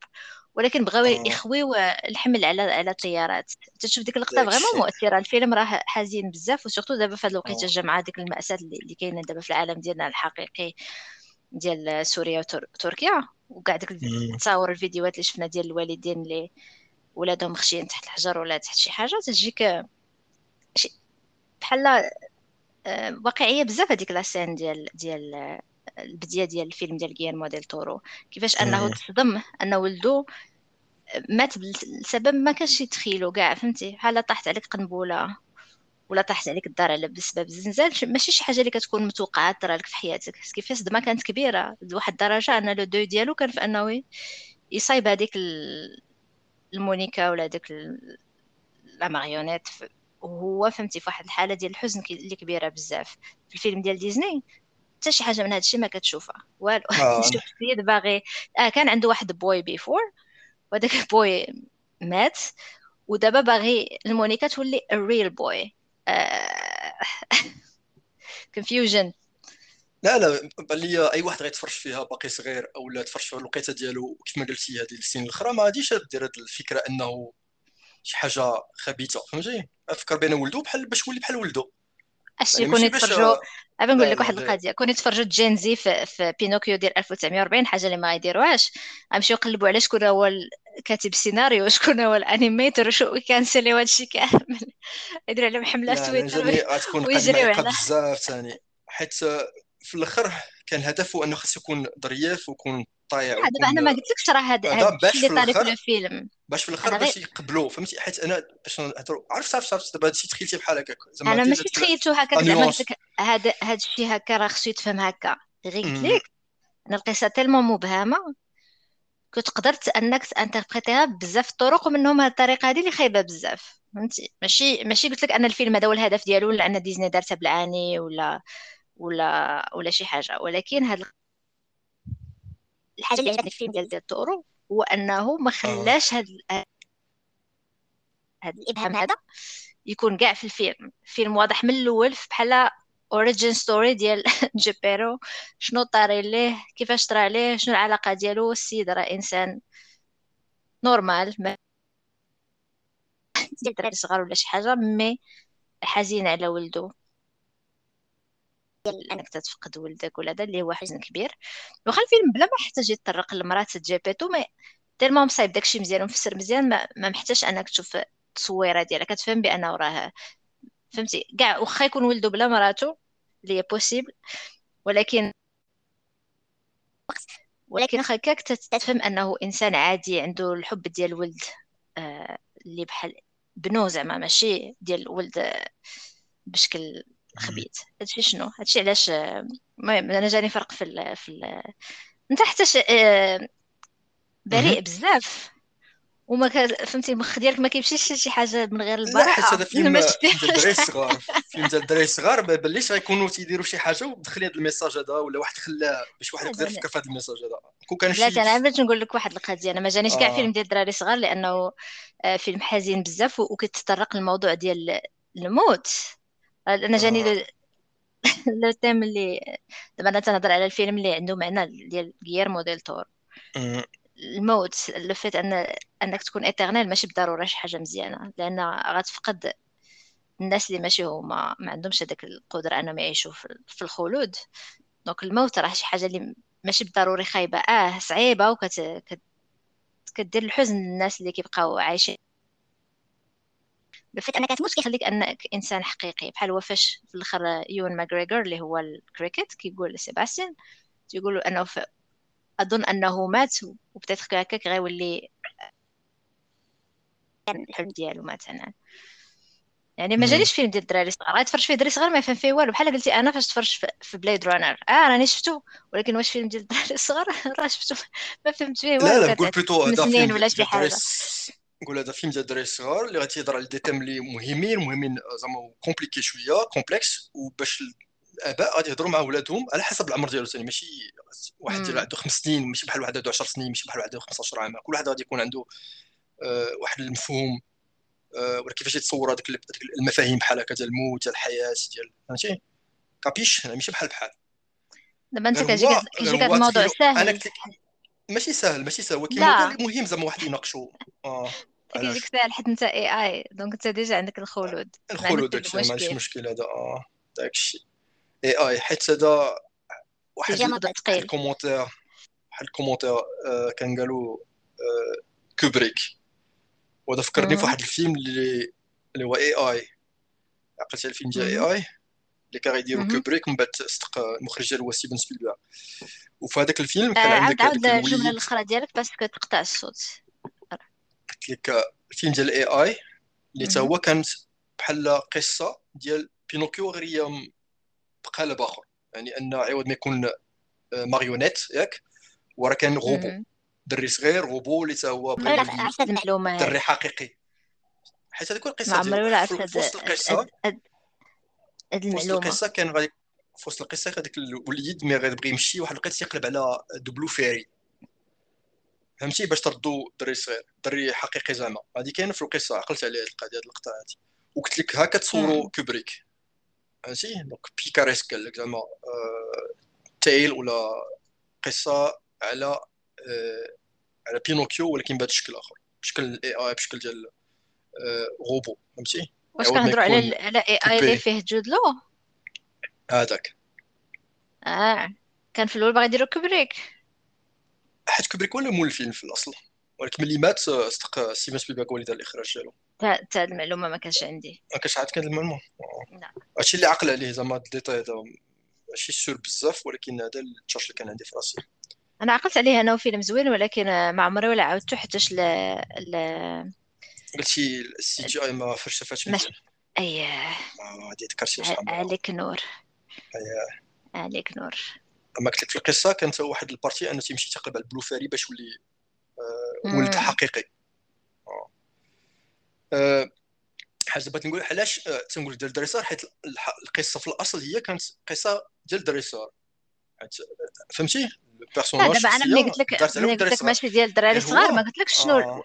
ولكن بغاو آه. يخويو الحمل على على الطيارات. تشوف ديك اللقطة vraiment مؤثرة. الفيلم راه حزين بزاف و surtout دابا في هاد الوقيتة آه. جا ديك المأساة اللي اللي كاينة دابا في العالم ديالنا الحقيقي. ديال سوريا وتركيا وكاع ديك. التصاور الفيديوهات اللي شفنا ديال الوالدين اللي ولادهم مخشيين تحت الحجر ولا تحت شي حاجة تجيك شي بحال آه، واقعية بزاف هذيك la scène ديال ديال البديه ديال الفيلم ديال غيلمو ديل تورو كيفاش أنه. تصدم أن ولدو مات بسبب ما كانش يتخيلو كاع فهمتي بحال طاحت عليك قنبلة ولا طاحت عليك الدار على بسبب الزلزال ش- ماشي شي حاجة اللي كتكون متوقعة ترى لك في حياتك. كيفاش الصدمه كانت كبيرة لواحد الدرجة أن le deuil ديالو كان في أنه يصايب هذيك ال- المونيكا ولا ديك la marionnette وهو فهمتي في واحد الحالة ديال الحزن اللي كبيرة بزاف. في الفيلم ديال ديزني حتى شي حاجة من هذا الشيء ما كتشوفها. والو شوف السيد باغي. آه كان عنده واحد boy before وهذاك ال boy مات ودابا باغي المونيكا تولي a real boy confusion. لا لا بان لي أي واحد غيتفرج فيها باقي صغير أو لا تفرج في الوقيتة ديالو كيف ما قلتي هذه السنين الأخرى ما غاديش دير هذه الفكرة أنه شي حاجة خبيثة فهمتي؟ فكر بين ولده بحال باش ولي بحال ولده أش يعني يكون باش يتفرجوا ابى نقول لك واحد القضية. كون يتفرجوا Gen Z في, في بينوكيو ديال 1940 حاجة اللي ما يديروهاش. غيمشيو يقلبوا على شكون هو كاتب السيناريو شكون هو ال animator وشو ي cancel يو هادشي كامل. يديروا عليهم حمله على تويتر ويجريو على بزاف ثاني. حيت في الأخر كان هدفه أنه خاص يكون ظريف ويكون طايع دابا أنا ما قلتلكش راه هذا في اللي طاري في الفيلم. باش في الأخر أنا باش يقبلوه فهمتي؟ حيت أنا باش نهضروا عرفت عرفت عرفت دابا هادشي تخيلتي بحال هكاك. زعما أنا ماشي تخيلتو هكاك لا زعما قلت ن nuance لك هذا هاد الشيء هكا راه خصو يتفهم هكا. غير قلت لك ان القصة tellement مبهمة. كنت قدرت انك ت interpréter ها بزاف الطرق ومنهم هاد الطريقة هذه اللي خايبة بزاف. فهمتي؟ ماشي ماشي قلت لك أن الفيلم هذا هو الهدف ديالو ولا ان ديزني دارتها بالعاني ولا ولا ولا شي حاجة. ولكن هاد الحاجة اللي عجبتني في الفيلم ديال ديال تورو هو أنه ما آه. خلاش هاد هاد الإبهام هذا يكون كاع في الفيلم. الفيلم واضح من الأول بحال origin story ديال جيبيتو شنو طاري ليه؟ كيفاش طرا ليه؟ شنو العلاقة ديالو؟ السيد راه إنسان normal ما الدراري صغار ولا شي حاجة mais حزين على ولده ديال إنك تتفقد ولدك ولا هذا اللي هو حزن كبير. واخا الفيلم بلا ما يحتاج يتطرق لمراه جيبيتو mais tellement مصايب داكشي مزيان ومفسر مزيان ما, ما محتاجش إنك تشوف التصويره ديالها. كتفهم بأنه راه فهمتي؟ كاع واخا يكون ولده بلا مراته اللي هي possible ولكن ولكن واخا هكاك تتفهم أنه إنسان عادي عنده الحب ديال الولد آه اللي بحال بنو زعما ماشي ديال الولد آه، بشكل خبيث. هادشي شنو؟ هادشي علاش آه، المهم أنا جاني فرق في ال في ال أنت حتى بريء بزاف. وما فهمتي المخ ديالك ما كيمشيش شي حاجة من غير لا حيت هذا فيلم فيلم الدراري الصغار. فيلم ديال الدراري الصغار ما بليش غيكونوا تيديروا شي حاجة ودخلي هذا ال message هذا ولا واحد خلاه باش واحد يقدر يفكر في هذا ال message هذا. كون كان لا شي أنا باش نقول لك واحد القضية. أنا ما جانيش كاع فيلم آه ديال الدراري صغار لأنه آه، فيلم حزين بزاف وكيتطرق للموضوع ديال الموت. آه، أنا جاني آه. le thème اللي دابا أنا تنهضر على الفيلم اللي عنده معنى ديال غييرمو ديل تور. الموت le fait ان أنك تكون eternal ماشي بالضرورة شي حاجة مزيانة. لأن غتفقد الناس اللي ماشي هما ما عندهمش هذاك القدرة أنهم يعيشوا في الخلود. donc الموت راه شي حاجة اللي ماشي بالضروري خايبة. آه صعيبة وكت كت- كدير الحزن للناس اللي كيبقاو عايشين. لو أنك تموت كيخليك أنك إنسان حقيقي. بحال هو فاش في الآخر يون ماغريغور اللي هو الكريكت كيقول لسيباستيان تيقول أنه. أظن أنه مات وبدات هكاك غيولي كان الحلم ديالو مثلا يعني ما أمم. جانيش فيلم ديال الدراري الصغار غيتفرج فيه دري صغار ما يفهم فيه والو. بحال قلتي أنا فاش تفرجت في- في بليد رانر آه راني شفتو. ولكن واش فيلم ديال الدراري الصغار راه شفتو. ما فهمت فيه لا والو. لا نقول كانت بلوتو هذا فيلم ولا شي حاجة. نقول هذا فيلم ديال الدراري الصغار اللي غتيهضر على des thèmes اللي مهمين مهمين زعما compliqués شوية complexes وباش الاباء غادي يهضروا مع ولادهم على حسب العمر ديالو. ثاني ماشي واحد مم. عنده خمس سنين ماشي بحال واحد عنده 10 سنين ماشي بحال واحد عنده 15 عام. كل واحد غادي يكون عنده آه، واحد المفهوم آه، ولا كيفاش يتصور هذيك المفاهيم بحال هكا ديال الموت ديال الحياة ديال فهمتي؟ كابيش ماشي بحال بحال. دابا انت كيجيك كيجيك هذا الموضوع ساهل. ماشي ساهل ماشي ساهل. ولكن مهم زعما واحد يناقشوا آه كيجيك ساهل حيت انت A.I. donc انت déjà عندك الخلود. الخلود داكشي ماشي مشكل. هذا. داكشي. اي اي حيت هذا واحد ال commentaire واحد ال commentaire آه كان قالوا آه كوبريك. وهذا فكرني في واحد الفيلم اللي اللي هو اي اي عقلت على الفيلم ديال A.I. اللي كان غيديرو كوبريك من بعد صدق المخرج ديالو هو ستيفن سبيلبرغ. وفي هذاك الفيلم كان آه، عندك عاود الجملة الأخرى ديالك parce que تقطع الصوت. قلت لك الفيلم ديال ال A.I. اللي تا هو كانت بحال قصة ديال بينوكيو غير هي بقالب اخر يعني أن عوض ما يكون آه، marionnette ياك؟ وراه كان غوبو. دري صغير غوبو اللي تا هو عرفت هذه المعلومه دري حقيقي. حيت هذيك القصة ما عمري ولا عرفت في وسط القصة. هاد المعلومه وسط القصة كان غادي في وسط القصة هذاك الوليد mais غيبغي يمشي واحد الوقت يقلب على the Blue Fairy. فهمتي؟ باش تردو دري صغير دري حقيقي زعما. هذه كاينة في القصة عقلت عليها القضية هذه اللقطه هذه وقلت لك هكا تصوروا كوبريك فهمتي donc picaresque قال لك زعما آه tale ولا قصه على آه على بينوكيو ولكن بهذا الشكل اخر بشكل ال A.I. بشكل ديال آه غوبو فهمتي واش كنهضروا على على A.I. اللي فيه جود لو هذاك آه كان في الأول باغي يديروا كوبريك حيت كوبريك هو اللي مول الفيلم في الأصل. ولكن ملي مات صدق ستيفن سبيلبرغ هو اللي دار الإخراج ديالو. تا المعلومة ما كانش عندي. ما كانش عندك هذه المعلومة؟ لا. هادشي اللي عقل عليه زعما ال détail هذا ماشي sûr بزاف ولكن هذا التشارج اللي كان عندي في راسي. أنا عقلت عليه انه فيلم زوين ولكن ما عمري ولا عاودته حتىش ل ل قلتي السي جي أي. ما فرش فاش مش... اييه هادي ذكرتي عليك نور. اييه عليك نور. أما قلت لك في القصة كانت واحد البارتي أنه تيمشي تقلب على البلو فاري باش يولي آه ولد حقيقي. حاجة بغيت نقول علاش آه تنقول ديال دريسار حيت القصة في الأصل هي كانت قصة ديال دريسار فهمتي؟ ال personnage دابا أنا ملي قلت لك ملي قلت لك ماشي ديال الدراري صغار ما قلت لكش شنو آه.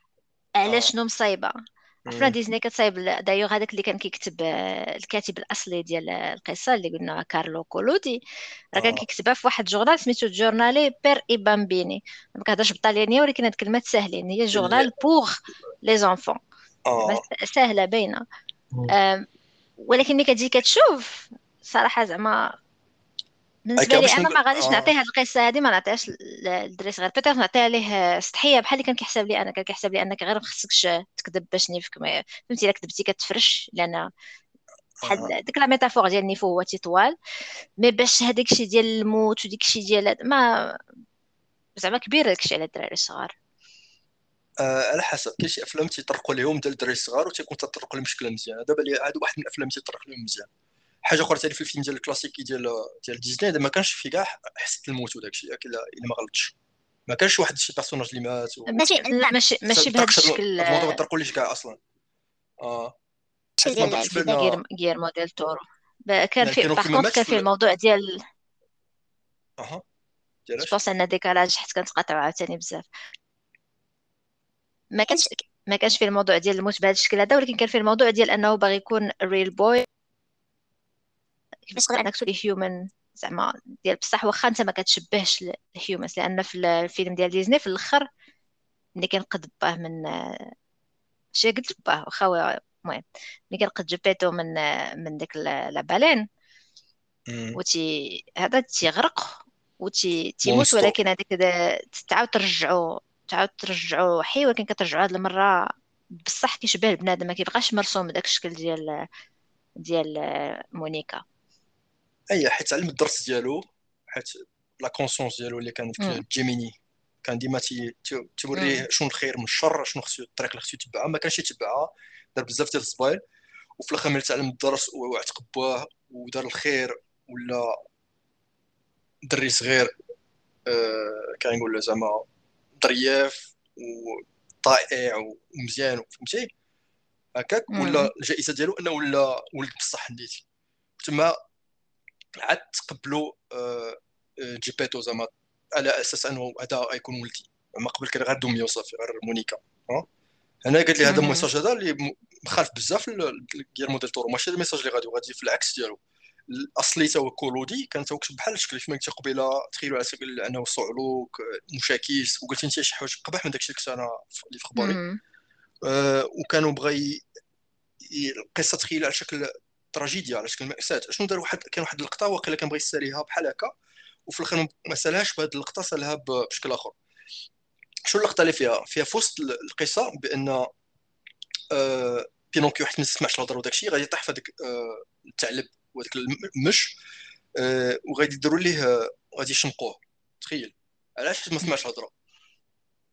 علاش شنو مصايبة. عرفنا ديزني كتصايب دايوغ هذاك اللي كان كيكتب آه، الكاتب الأصلي ديال القصة اللي قلنا كارلو كولودي. راه كان كيكتبها في واحد journal سميتو Giornale per i bambini. ما كنهضرش بالطاليانيه ولكن هاد الكلمات ساهلين. هي journal pour les enfants ساهله باينه ولكن ملي كتجي كتشوف صراحة زعما بالنسبة لي أنا ما غاديش نعطي هذه القصة هذه ما نعطيهاش للدري صغير peut-être نعطيها ليه سطحيه بحال اللي كان كيحسب لي أنا. كان كيحسب لي أنك غير ما خصكش تكذب باش نيفك. فهمتي؟ إلا كذبتي كتفرش لأن بحال ديك la métaphore ديال النيف وهو تيطوال. mais باش هذاك الشيء ديال الموت وديك الشيء ديال ما زعما كبير داك الشيء على الدراري الصغار. آه على حسب. كاين شي أفلام تيطرقوا لهم ديال الدراري الصغار وتيكون تطرق لهم بشكل مزيان. دابا هذا واحد من الأفلام تيطرق لهم مزيان. حاجة أخرى ثاني في الفيلم ديال الكلاسيكي ديال ديال ديزني ما كانش في كاع حسه الموت وداك الشيء إلا ما غلطتش ما كانش واحد شي personnage اللي مات و... ماشي لا ماشي ماشي بهذا الشكل. الموضوع ما طرقوليش كاع أصلا. آه. ديال غيرمو ديل تورو. كان في باغ كان في الموضوع ديال أها. j'ai un décalage حيت كنتقاطعوا عاوتاني بزاف. ما كانش ما كانش في الموضوع ديال الموت بهذا الشكل هذا ولكن كان في الموضوع ديال أنه باغي يكون real boy كيفاش تقدر انك تولي human زعما ديال بصح واخا أنت ما كتشبهش ال humans لأن في الفيلم ديال ديزني في الأخر ملي كينقذ باه من شي قلت باه؟ واخا المهم ملي كينقذ جيبيتو من من ديك la baleine وتي هذا تيغرق وتي تيموت ولكن هذيك تعاود ترجعو تعاود ترجعو حي ولكن كترجعو هاد المرة بصح كيشبه البنادم ما كيبقاش مرسوم داك الشكل ديال ديال مونيكا. أي حيت علم الدرس ديالو حيت la conscience ديالو اللي كان في جيميني كان ديما توريه شنو الخير من الشر شنو خصو الطريق اللي خصو يتبعها ما كانش يتبعها دار بزاف ديال الصبايل وفي الآخر ملي تعلم الدرس وعتق باه ودار الخير ولا دري صغير آه كان يقول زعما ظرياف وطائع ومزيان فهمتي هكاك ولا الجائزة ديالو أنه ولا ولد بصح نديتي تما عاد تقبلوا آه، آه، جيبيتو زعما على أساس أنه هذا غيكون ولدي. ما قبل كان غير dummy وصافي غير مونيكا هنا قالت لي هذا ال message هذا اللي مخالف بزاف لغيرمو ديل تورو. ماشي ال message اللي غادي غادي في العكس ديالو. الأصلي هو كولودي كان تا بحال الشكل كيف ما قلتي قبيله تخيلوا على سبيل انه صعلوك مشاكيس وقلتي أنت شي حوايج قبح من داكشي اللي كنت أنا اللي في خباري آه وكانوا بغا القصة تخيل على شكل تراجيديا على شكل مأساة. شنو دار واحد كان واحد اللقطة واقيلا كان بغى يساليها بحال هكا وفي الآخر ما سالهاش بهذه اللقطة سالها بشكل آخر. شنو اللقطة اللي فيها؟ فيها في وسط القصة بأن آه بينوكيو حيت ما سمعش الهضرة وداك الشيء غادي يطيح في هذاك آه الثعلب وهذاك المش آه وغادي يديروا ليه آه غادي يشنقوه. تخيل. علاش؟ ما سمعش الهضره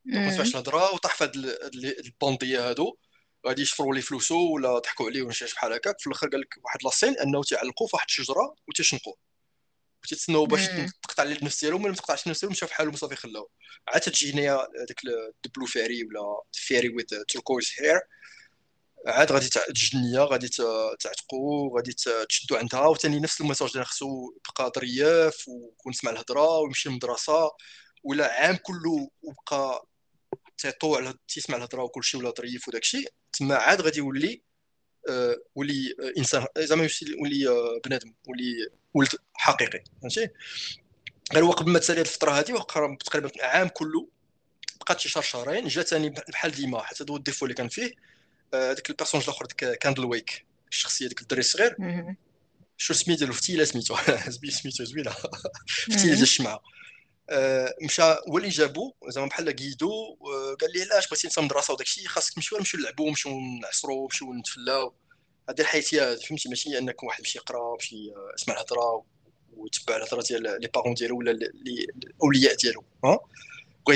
ما سمعش الهضره وطاح في هاد ال bandits هادو. غادي يشفروا ليه فلوسو ولا ضحكوا عليه ولا شي بحال هكاك في الآخر قال لك واحد la scène أنه تيعلقوه في واحد الشجرة وتيشنقوه وتتسناو باش تقطع ليه النفس ديالو ما تقطعش النفس ديالو مشى في حاله وصافي خلاو. عاد تجي هنايا هذاك the blue fairy ولا fairy with turquoise hair عاد غادي الجنيه غادي تعتقو غادي تشدو عندها وثاني نفس ال message ديال خصو يبقى ظريف ويكون سمع الهضرة ويمشي للمدرسة ولا عام كله وبقى تيطوع على تيسمع الهضرة وكل شيء ولا ظريف وداك الشيء تما عاد غادي يولي آه ولي إنسان زعما ولي آه بنادم ولي ولد حقيقي فهمتي؟ غير هو قبل ما تسالي الفترة هذه وقع تقريبا عام كله بقات شي شهر شهرين جا ثاني بحال ديما حتى هو ال défaut اللي كان فيه هذاك آه ال personnage الأخر ديك Candlewick الشخصية ديك الدري الصغير. شو سميتو ديالو؟ فتيله سميتو. سميتو زوينه فتيله ديال الشمعة. آه، مشى هو اللي جابو زعما بحال كيدو آه، قال لي علاش بغيتي انت مدرسة وداك الشيء خاصك نمشيو نمشيو نلعبوا نمشيو نعصروا نمشيو نتفلاو. هذه الحياة فهمتي؟ ماشي أنك واحد يمشي يقرا يمشي يسمع الهضرة ويتبع الهضرة ديال les parents ديالو ولا الاولياء ديالو ها؟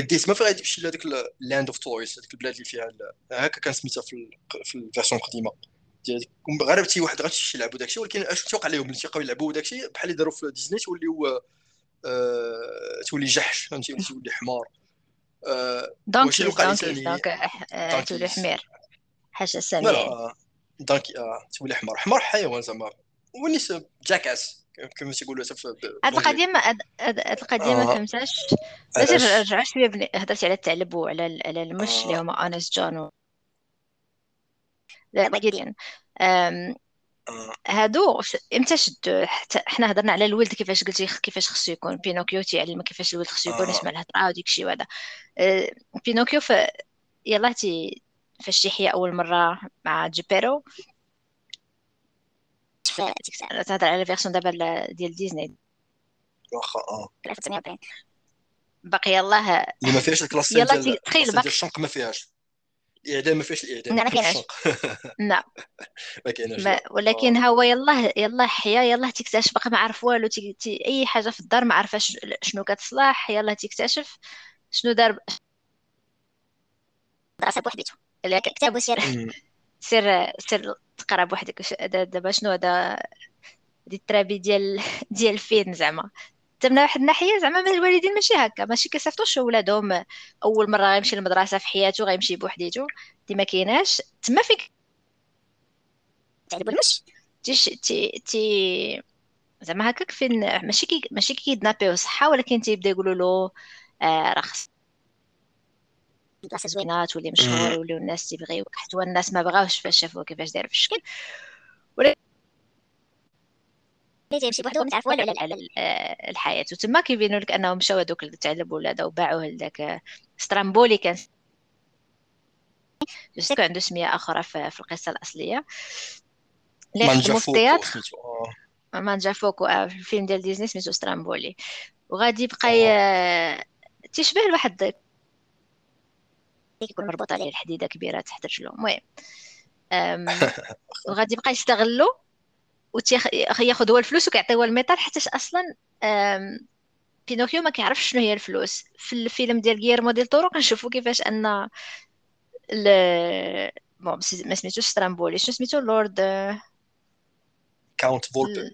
تما فين غادي يمشي لهذيك ال land of toys هذيك البلاد اللي فيها هكا كان سميتها في في ال version القديمه غير واحد غادي يلعبوا داكشي ولكن اش توقع لهم ملي تيبقاو يلعبوا داكشي بحال اللي داروا في ديزني توليو آه، تولي جحش فهمتي؟ تولي حمار. donkey donkey donk تولي حمير. حاجة ساميه donkey آه تولي حمار. حمار حيوان زعما. ونيس jackass. كما تيقولوا هاد القضية ما هاد القضية ما فهمتهاش باش نرجعوا شوية هضرتي على الثعلب وعلى على المش اللي هما Honest John لا Gideon هادو إمتى شدو حتى حنا هضرنا على الولد كيفاش قلتي كيفاش خصو يكون؟ بينوكيو تيعلم كيفاش الولد خصو يكون يسمع الهضرة وديك الشيء وهذا أه بينوكيو ف يلاه تي فاش تيحيا أول مرة مع جيبيتو تهضر على version دابا ديال ديزني واخا آه باقي يلاه اللي ما فيهاش الكلاس ديال تخيل باقي الشنق ما فيهاش الاعدام ما فيهاش الاعدام لا ما كايناش لا ما كايناش ولكن هو يلاه يلاه حيا يلاه تكتشف باقي ما عرف والو تي, تي اي حاجة في الدار ما عرفاش شنو كتصلح يلاه تكتشف شنو دار دراسه بوحديته كتاب وسير سير سير تقرا بوحدك دابا شنو هذا؟ دي الترابي ديال ديال فين زعما؟ من واحد الناحية زعما الوالدين ماشي هكا. ماشي كيصيفطوش ولادهم أول مرة غيمشي للمدرسة في حياته غيمشي بوحديتو دي ما كايناش. تما فين تعلب المش تي تي زعما هكاك فين ماشي كي ماشي kidnap يو صحة ولكن تيبدا يقولوا له آه راه بلاصه زوينه تولي مشهور ولاو الناس تيبغيوك حتى الناس ما بغاوش فاش شافوه كيفاش داير في الشكل. ولكن تيمشي بوحدو ما تعرف والو على الحياة. وتما كيبينوا لك أنهم مشاو هذوك تعلب ولاده وباعوه لذاك Stromboli كان. juste عنده سمية أخرى في, القصة الأصلية. اللي خدموا في ال théâtre Mangiafuoco آه، في الفيلم ديال ديزني سميتو Stromboli. وغادي يبقى تيشبه لواحد يكون مربوط عليه الحديدة كبيرة تحت رجلو المهم وغادي يبقى يستغلو وياخذ هو الفلوس وكيعطيوه ال métal حتى أصلا بينوكيو ما كيعرفش شنو هي الفلوس. في الفيلم ديال غيرمو ديل تورو كنشوفو كيفاش أن ل... bon ما سميتوش Stromboli شنو سميتو؟ لورد Count Volpe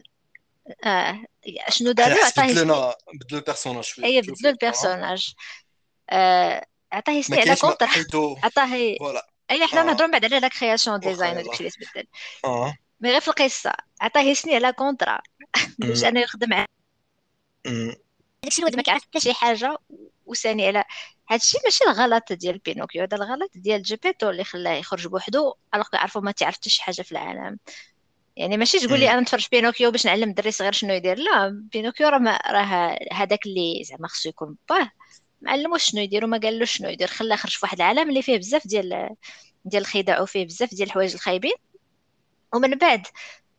آه شنو دارو؟ عطاه بدلو ال personnage اي بدلو ال personnage عطاه سمي على كونتر عطاه اي حنا نهضروا بعد على la création design وداكشي اللي تبدل آه. mais غير في القصة. عطاه سني على contrat باش انه يخدم داكشي الواد ما كيعرف حتى شي حاجة. وثاني على هادشي ماشي الغلط ديال بينوكيو. هذا الغلط ديال جيبيتو اللي خلاه يخرج بوحدو الوغ يعرفوا ما تعرف حتى شي حاجة في العالم. يعني ماشي تقول لي أنا نتفرج بينوكيو باش نعلم الدري صغير شنو يدير. لا بينوكيو راه راه هذاك اللي زعما خصو يكون باه ما علموش شنو يدير وما قالوش شنو يدير. خلاه خرج في واحد العالم اللي فيه بزاف ديال ديال الخداع وفيه بزاف ديال الحوايج الخايبين. ومن بعد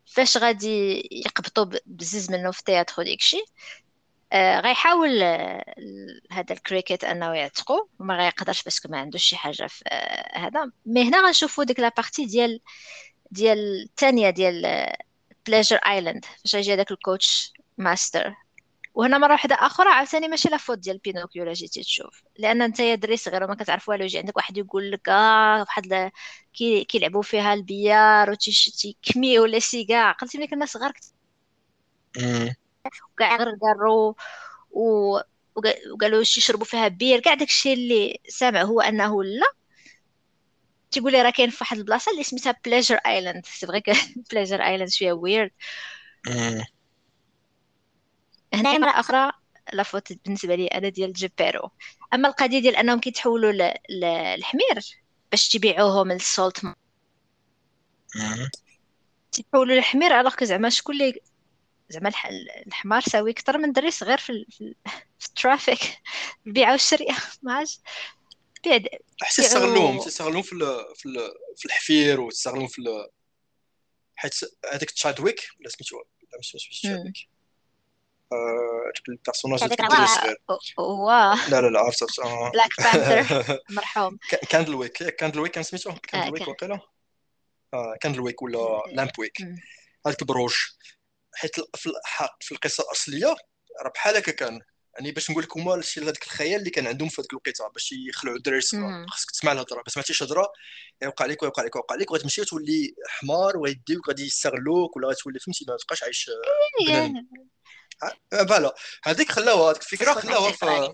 فاش غادي يقبطوا بزز منه في ال théâtre وديكشي آه غيحاول آه هذا الكريكيت أنه يعتقو. وما غيقدرش parce que ما عندوش شي حاجة في آه هذا. mais هنا غنشوفوا ديك la partie ديال ديال الثانية ديال Pleasure Island فاش يجي هذاك ال coach master وهنا مرة واحدة أخرى عاوتاني ماشي la faute ديال بينوكيو لا جيتي تشوف. لأن أنت يا دري صغير وما كتعرف والو يجي عندك واحد يقول لك آه واحد كي كيلعبوا فيها ال billard وتيكمي ولا cigare عقلتي ملي كنا صغار كاع غير قالوا و وقالوا شي يشربوا فيها bière. كاع داكشي اللي سامع هو أنه لا. تيقول لي راه كاين في واحد البلاصة اللي سميتها Pleasure Island c'est vrai Pleasure Island شوية weird هنا مرة أخرى la faute بالنسبة لي أنا ديال جيبيتو أما القضية ديال أنهم كيتحولوا للحمير باش تبيعوهم لل salt تيتحولوا للحمير alors que زعما شكون اللي زعما الحمار ساوي أكثر من دري صغير في, في, في ال trafic. البيعة والشرية ما بيع حتى تستغلوهم. تستغلوهم في في الحفير وتستغلوهم في حيت هذاك تشادويك ولا سميتو لا ماشي تشادويك ديك ال personnage اللي هو لا لا لا عرفت Black Panther مرحوم. كاندل ويك Candlewick كان سميتو Candlewick وقيلا Candlewick ولا Lampwick هذاك البروج حيت في الحق في القصة الأصلية راه بحال هكا كان. يعني باش نقول لك هما الشيء هذاك الخيال اللي كان عندهم في هذيك الوقيته باش يخلعوا الدراري الصغار. خاصك تسمع الهضرة. ما سمعتيش هضره يوقع لك ويوقع لك ويوقع لك وغتمشي وتولي حمار ويديوك غادي يستغلوك ولا غتولي فهمتي ما تبقاش عايش إيه، voilà هذيك خلاوها هذيك الفكرة خلاوها في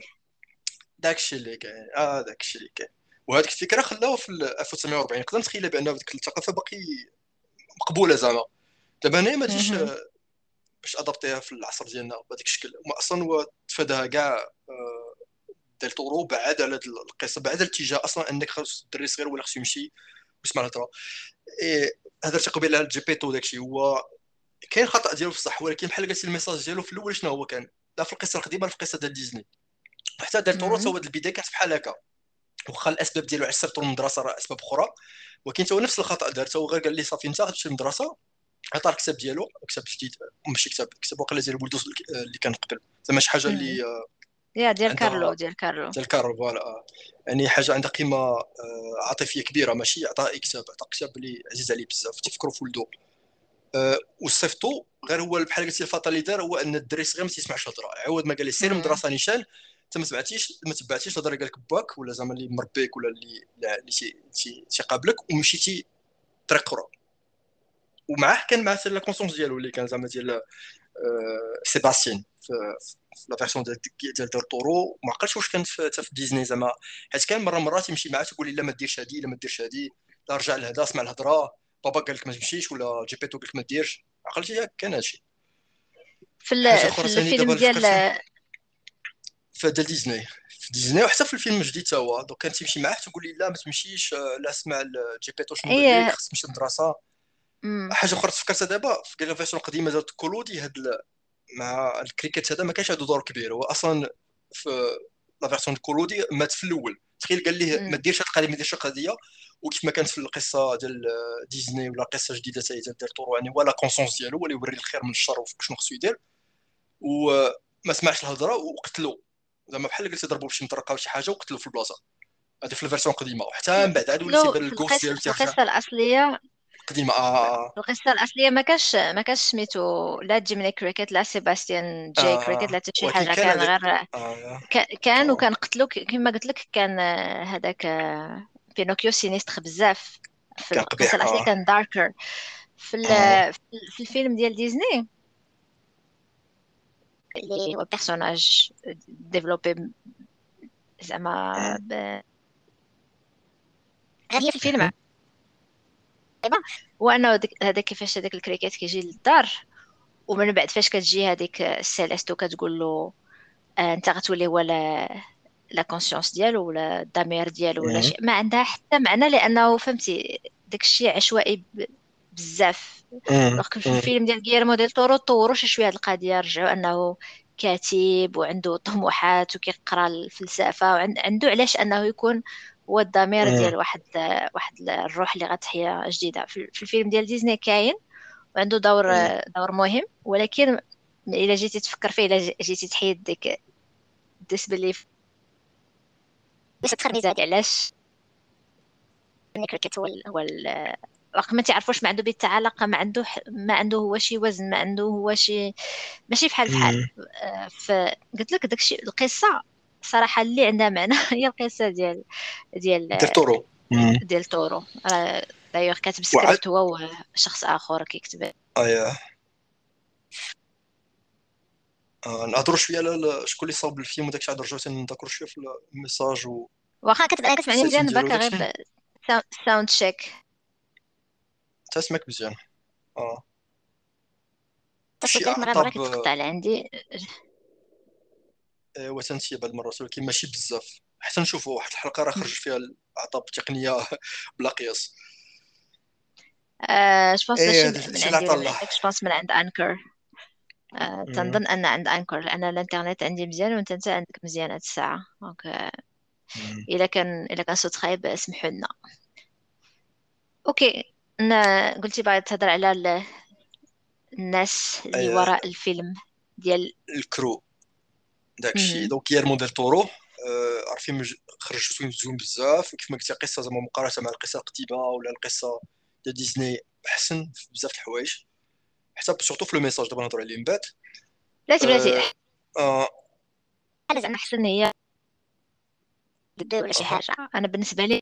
داك الشيء اللي كاين. آه داك الشيء اللي كاين. وهذيك الفكرة خلاوها في 1940 نقدر نتخيل بأن ديك الثقافة باقي مقبولة زعما. دابا هنا ما تجيش باش adapter ها في العصر ديالنا بهذاك الشكل. أصلا هو تفاداها كاع آه، ديل طورو بعد على القصة بعد الاتجاه أصلا أنك خاص الدري صغير ولا خصو يمشي ويسمع الهضرة. هضرت قبيلة على بي تو داكشي هو كاين خطأ ديالو في الصح ولكن بحال قلتي ال message ديالو في الأول شنو هو كان؟ لا في القصة القديمة لا في القصة ديال ديزني. حتى ديل تورو هو البداية كانت بحال هكا. واخا الأسباب ديالو علاش صيفطو للمدرسه راه أسباب أخرى. ولكن هو نفس الخطأ دار هو غير قال لي صافي انت غتمشي للمدرسة عطى الكتاب ديالو كتاب جديد. ماشي كتاب كتاب واقيلا ديال ولدو اللي كان قبل. زعما شي حاجة اللي يا ديال كارلو ديال كارلو. ديال كارلو voilà يعني حاجة عندها قيمة آه، عاطفية كبيرة ماشي عطى كتاب عطى كتاب اللي عزيز عليه بزاف. تفكروا في ولدو. أه وصيفطو غير هو بحال قلتي ال faute اللي دار هو أن الدري صغير ما تيسمعش الهضره عوض ما قال لي سير المدرسة نيشان أنت ما تبعتيش ما تبعتيش الهضره اللي قال لك باك ولا زعما اللي مربيك ولا اللي اللي تيقابلك ومشيتي طريق أخرى. ومعاه كان معاه la conscience ديالو اللي كان زعما ديال أه سيباستيان في la version ديال ديال ديل طورو. ما عقلتش واش كان في في ديزني زعما. حيت كان مره مرات يمشي معاه تقول لي لا ما ديرش هادي لا ما ديرش هادي لا رجع لهذا اسمع الهضرة. بابا قال لك ما تمشيش ولا جيبيتو قال لك ما ديرش. عقلتي ياك كان هادشي. في, في الفيلم ديال في ديال ديزني. في ديزني وحتى في الفيلم الجديد تا هو. donc كان تيمشي معاه تقول لي لا ما تمشيش لا اسمع جيبيتو شنو قال لك خصك تمشي للمدرسة. حاجة أخرى تفكرتها دابا في ال version القديمة ديال كولودي هاد مع الكريكيت هذا ما كانش عنده دور كبير. هو أصلا في la version كولودي مات في الأول. تخيل قال ليه ما ديرش هاد القضية ما ديرش القضية. وكيف ما كانت في القصة ديال ديزني ولا قصة جديدة حتى ديل طورو يعني و la conscience ديالو ولا يوري الخير من الشر وشنو خصو يدير. وما سمعش الهضرة وقتلو. زعما بحال قلت ضربوا بشي مطرقة ولا شي حاجة وقتلو في البلاصة. هذه في ال version القديمة. وحتى من بعد عاد وليت يبان الكورس ديالو القصة الأصلية قديمة آه القصة الأصلية ما كانش ما كانش سميتو لا Jiminy Cricket لا سيباستيان جاي آه. كريكيت لا حتى شي حاجة كان غير آه. كان وكان قتلو كما قلت لك كان هذاك بينوكيو sinistre بزاف في القصة الأصلية كان darker في آه. في الفيلم ديال ديزني اللي هو personnage développé زعما غير في الفيلم وأنا هذا كيفاش هذاك الكريكيت كيجي للدار ومن بعد فاش كتجي هذيك السيليست وكتقول له آه أنت غتولي هو la conscience ديالو ولا الضمير ديالو ولا شيء. ما عندها حتى معنى لأنه فهمتي داك الشيء عشوائي بزاف. donc في الفيلم ديال غيرمو ديل تورو طوروا شي شوية هاد القضية رجعوا أنه كاتب وعنده طموحات وكيقرأ الفلسفة وعنده علاش أنه يكون هو الضمير ديال واحد واحد الروح اللي غتحيا جديدة. في الفيلم ديال ديزني كاين وعنده دور دور مهم ولكن إلا جيتي تفكر فيه إلا جيتي تحيد ديك باش تخرجي علاش كريكت هو هو رغم ما تعرفوش ما عنده بيت علاقه ما عنده ما عنده هو شي وزن ما عنده هو شي ماشي بحال بحال. آه، فقلت لك داكشي القصة صراحة اللي عندها معنى هي القصة ديال ديال ديل تورو. ديل تورو. d'ailleurs كاتب سكريبت هو وشخص آخر كيكتب. اييه آه نهضروا شوية على شكون اللي صاوب الفيلم وداك الشيء رجعوا نذكروا شوية في ال message و واخا كتبقى كتسمعني مزيان باكا غير sound check تسمعك مزيان. آه. شي مرة مرة كتقطع عندي ايوا تنسي بعض المرات ولكن ماشي بزاف. حتى نشوفوا واحد الحلقة راه خرج فيها الأعطاب التقنية بلا قياس. je إيه، pense من عند je pense من عند انكر آه، تنظن أن عند انكر لأن الإنترنت عندي مزيان وأنت أنت عندك مزيان هاد الساعة. donc إلا كان إلا كان صوت خايب سمحوا لنا OK قلتي باغي تهضر على الناس اللي أيه. وراء الفيلم ديال ال crew. داكشي. donc غييرمو ديل تورو آه، عارفين خرج فيلم زوين بزاف وكيف ما قلتي قصه زعما مقارنة مع القصة القديمة ولا القصة ديال ديزني أحسن في بزاف الحوايج. حتى surtout في le message دابا نهضر عليه من بعد. بلاتي بلاتي آه, آه. زعما أحسن هي ولا شي حاجة. أنا بالنسبة لي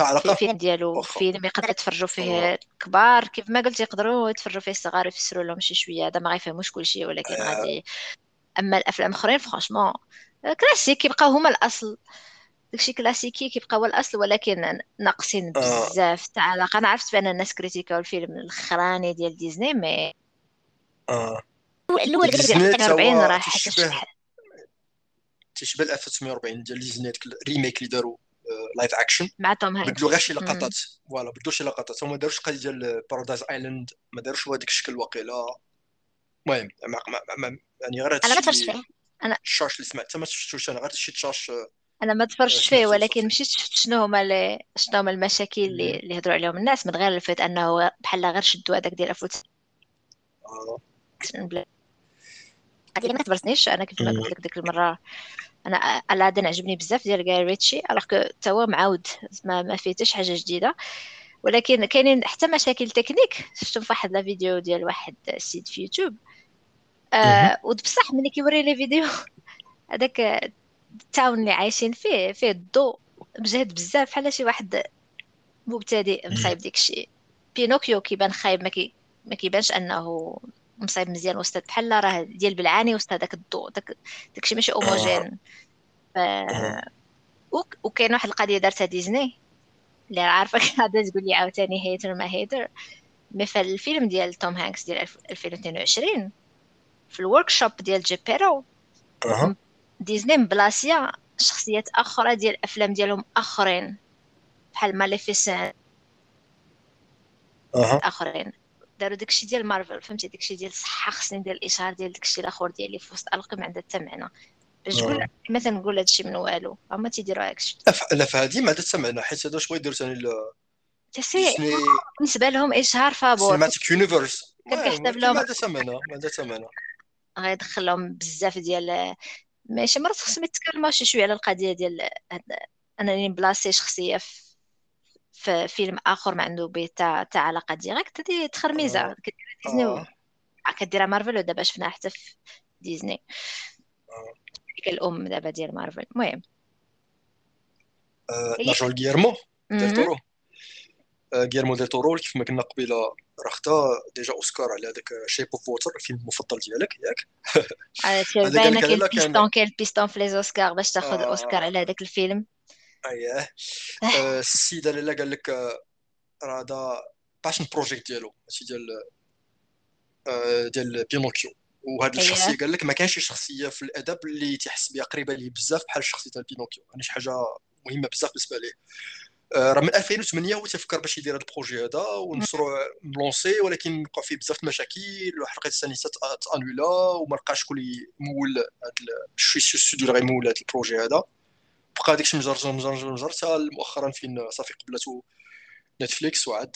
علاقة. الفيلم ديالو فيلم يقدر يتفرجوا فيه كبار كيف ما قلت يقدروا يتفرجوا فيه الصغار يفسروا لهم شي شوية. هذا ما غيفهموش كلشي ولكن آه. غادي أما الأفلام الأخرين franchement classiques كيبقاو هما الأصل. داكشي كلاسيكي كيبقى هو الأصل ولكن ناقصين آه. بزاف تاع علاقه أنا عرفت بأن الناس كريتيكاو الفيلم الأخراني ديال ديزني mais آه. الأول ديال 40 راه حتى تشبه 1940 ديال ديزني ال remake اللي داروا live action مع توم هانكس. بدلوا غير شي لقطات. voilà بدلوا شي لقطات. هما داروش قضية ديال Paradise Island ما داروش هذاك الشكل واقيلا المهم يعني غير أنا ما تفرجت فيه. أنا الشاش اللي سمعت ما شفتوش أنا غير شي تشاش أنا ما تفرجتش فيه ولكن مشيت شفت شنو هما اللي شنو هما المشاكل اللي اللي هضروا عليهم. الناس من غير le fait أنه بحال غير شدوا هذاك ديال افوت آه. هذه ما تبرزنيش أنا ما قلت لك ديك المرة أنا الادن عجبني بزاف ديال غاي ريتشي alors que تا هو معاود ما, ما فيه حتى شي حاجة جديدة. ولكن كاينين حتى مشاكل techniques. شفتهم في واحد la vidéo ديال واحد السيد في يوتيوب. آه وبصح ملي كيوري les vidéos. هذاك ال town اللي عايشين فيه فيه الضوء مجهد بزاف بحال شي واحد مبتدئ مصايب ديك الشيء بينوكيو كيبان خايب ما, كي ما كيبانش أنه مصايب مزيان وسط بحال راه ديال بالعاني وسط هذاك الضوء داك داكشي ماشي homogène ف... وكاين واحد القضية دارتها ديزني. اللي عارفه غادا تقول لي عاوتاني hater ما hater mais في الفيلم ديال توم هانكس ديال 2022 في ال workshop ديال جيبيتو ديزني مبلاسيا شخصيات أخرى ديال الافلام ديالهم آخرين بحال ماليفيسنت آخرين. داروا داكشي ديال مارفل فهمتي؟ داكشي ديال الصحه خصني ندير الاشهار ديال داكشي الآخر ديالي في وسط ألقي ما عندها حتى معنى. باش تقول مثلا نقول هادشي من والو هما تيديروا هكشي لا فهادي ما عندها حتى معنى حيت هذا شوية يديروا ثاني تسي بالنسبة لهم اشهار فابور. cinematic universe كتحسب لهم ما عندها حتى معنى ما عندها حتى معنى. غيدخل لهم بزاف ديال ماشي مرات خصهم يتكلموا شي شوية على القضية ديال أنني نبلاصي شخصية في في فيلم آخر ما عنده به تاع تاع علاقة directe هذه تخرميزه آه. ديزني آه. كديرها مارفل ودابا شفناها حتى في ديزني. آه. الأم دابا ديال مارفل. المهم. آه نرجعو لغيرمو ديال تورو غيرمو ديال تورو كيف ما قلنا قبيلة راه خدا déjà أوسكار على هذاك Shape of Water الفيلم المفضل ديالك ياك؟ باينه كاين البيستون كاين البيستون في les Oscars باش تاخذ أوسكار على هذاك الفيلم. اييه آه، السيدة لاله قال لك آه، راه هذا passion project ديالو ماشي ديال آه، ديال بينوكيو وهذه الشخصية قال لك ما كانش شخصية في الأدب اللي تحس بها قريبة ليه بزاف بحال الشخصيه ديال بينوكيو يعني شي حاجة مهمة بزاف بالنسبة ليه. آه، راه من 2008 هو تفكر باش يدير هذا ال projet هذا والمشروع ملونسي ولكن وقع فيه بزاف المشاكل وحلقة الثانية تأنولا وما لقاش شكون يمول هذا الاستوديو اللي غيمول هذا ال projet هذا. بقى داكشي مجرجر مجرجر مجرجر حتى مؤخرا فين صافي قبلته نتفليكس وعاد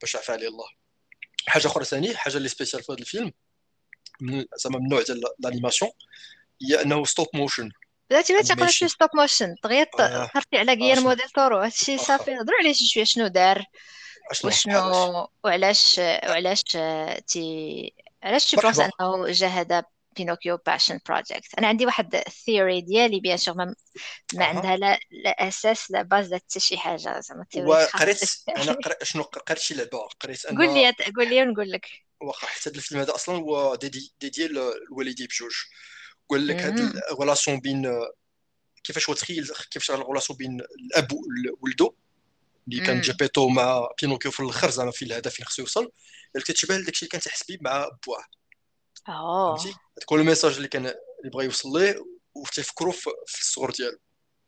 باش عفى عليه الله. حاجة أخرى ثاني حاجة اللي spéciale في هذا الفيلم زعما من النوع ديال ال animation هي أنه stop motion بلاتي ما تقولش stop motion دغيا طرتي على غيرمو ديل تورو هادشي صافي. هضروا عليه شوية شنو دار؟ وشنو وعلاش وعلاش تي علاش tu penses أنه جا هذا بينوكيو passion project أنا عندي واحد ال theory ديالي bien sûr ما, ما عندها لا, لا أساس لا base لا حتى شي حاجة. زعما وقريت أنا قريت شنو قريت شي لعبة قريت أنا قول لي قول لي ونقول لك. واخا حتى الفيلم هذا أصلا هو dédié dédié لوالديه بجوج. قال لك هاد ال relation بين كيفاش هو تخيل كيفاش ال relation بين الأب وولدو اللي كان جيبيتو مع بينوكيو في الآخر زعما في الهدف فين خصو يوصل. كتشبه داكشي اللي كان تيحس بيه مع باه آه. فهمتي؟ هو ال message اللي كان اللي بغى يوصل ليه وتيفكروا في الصغر ديالو.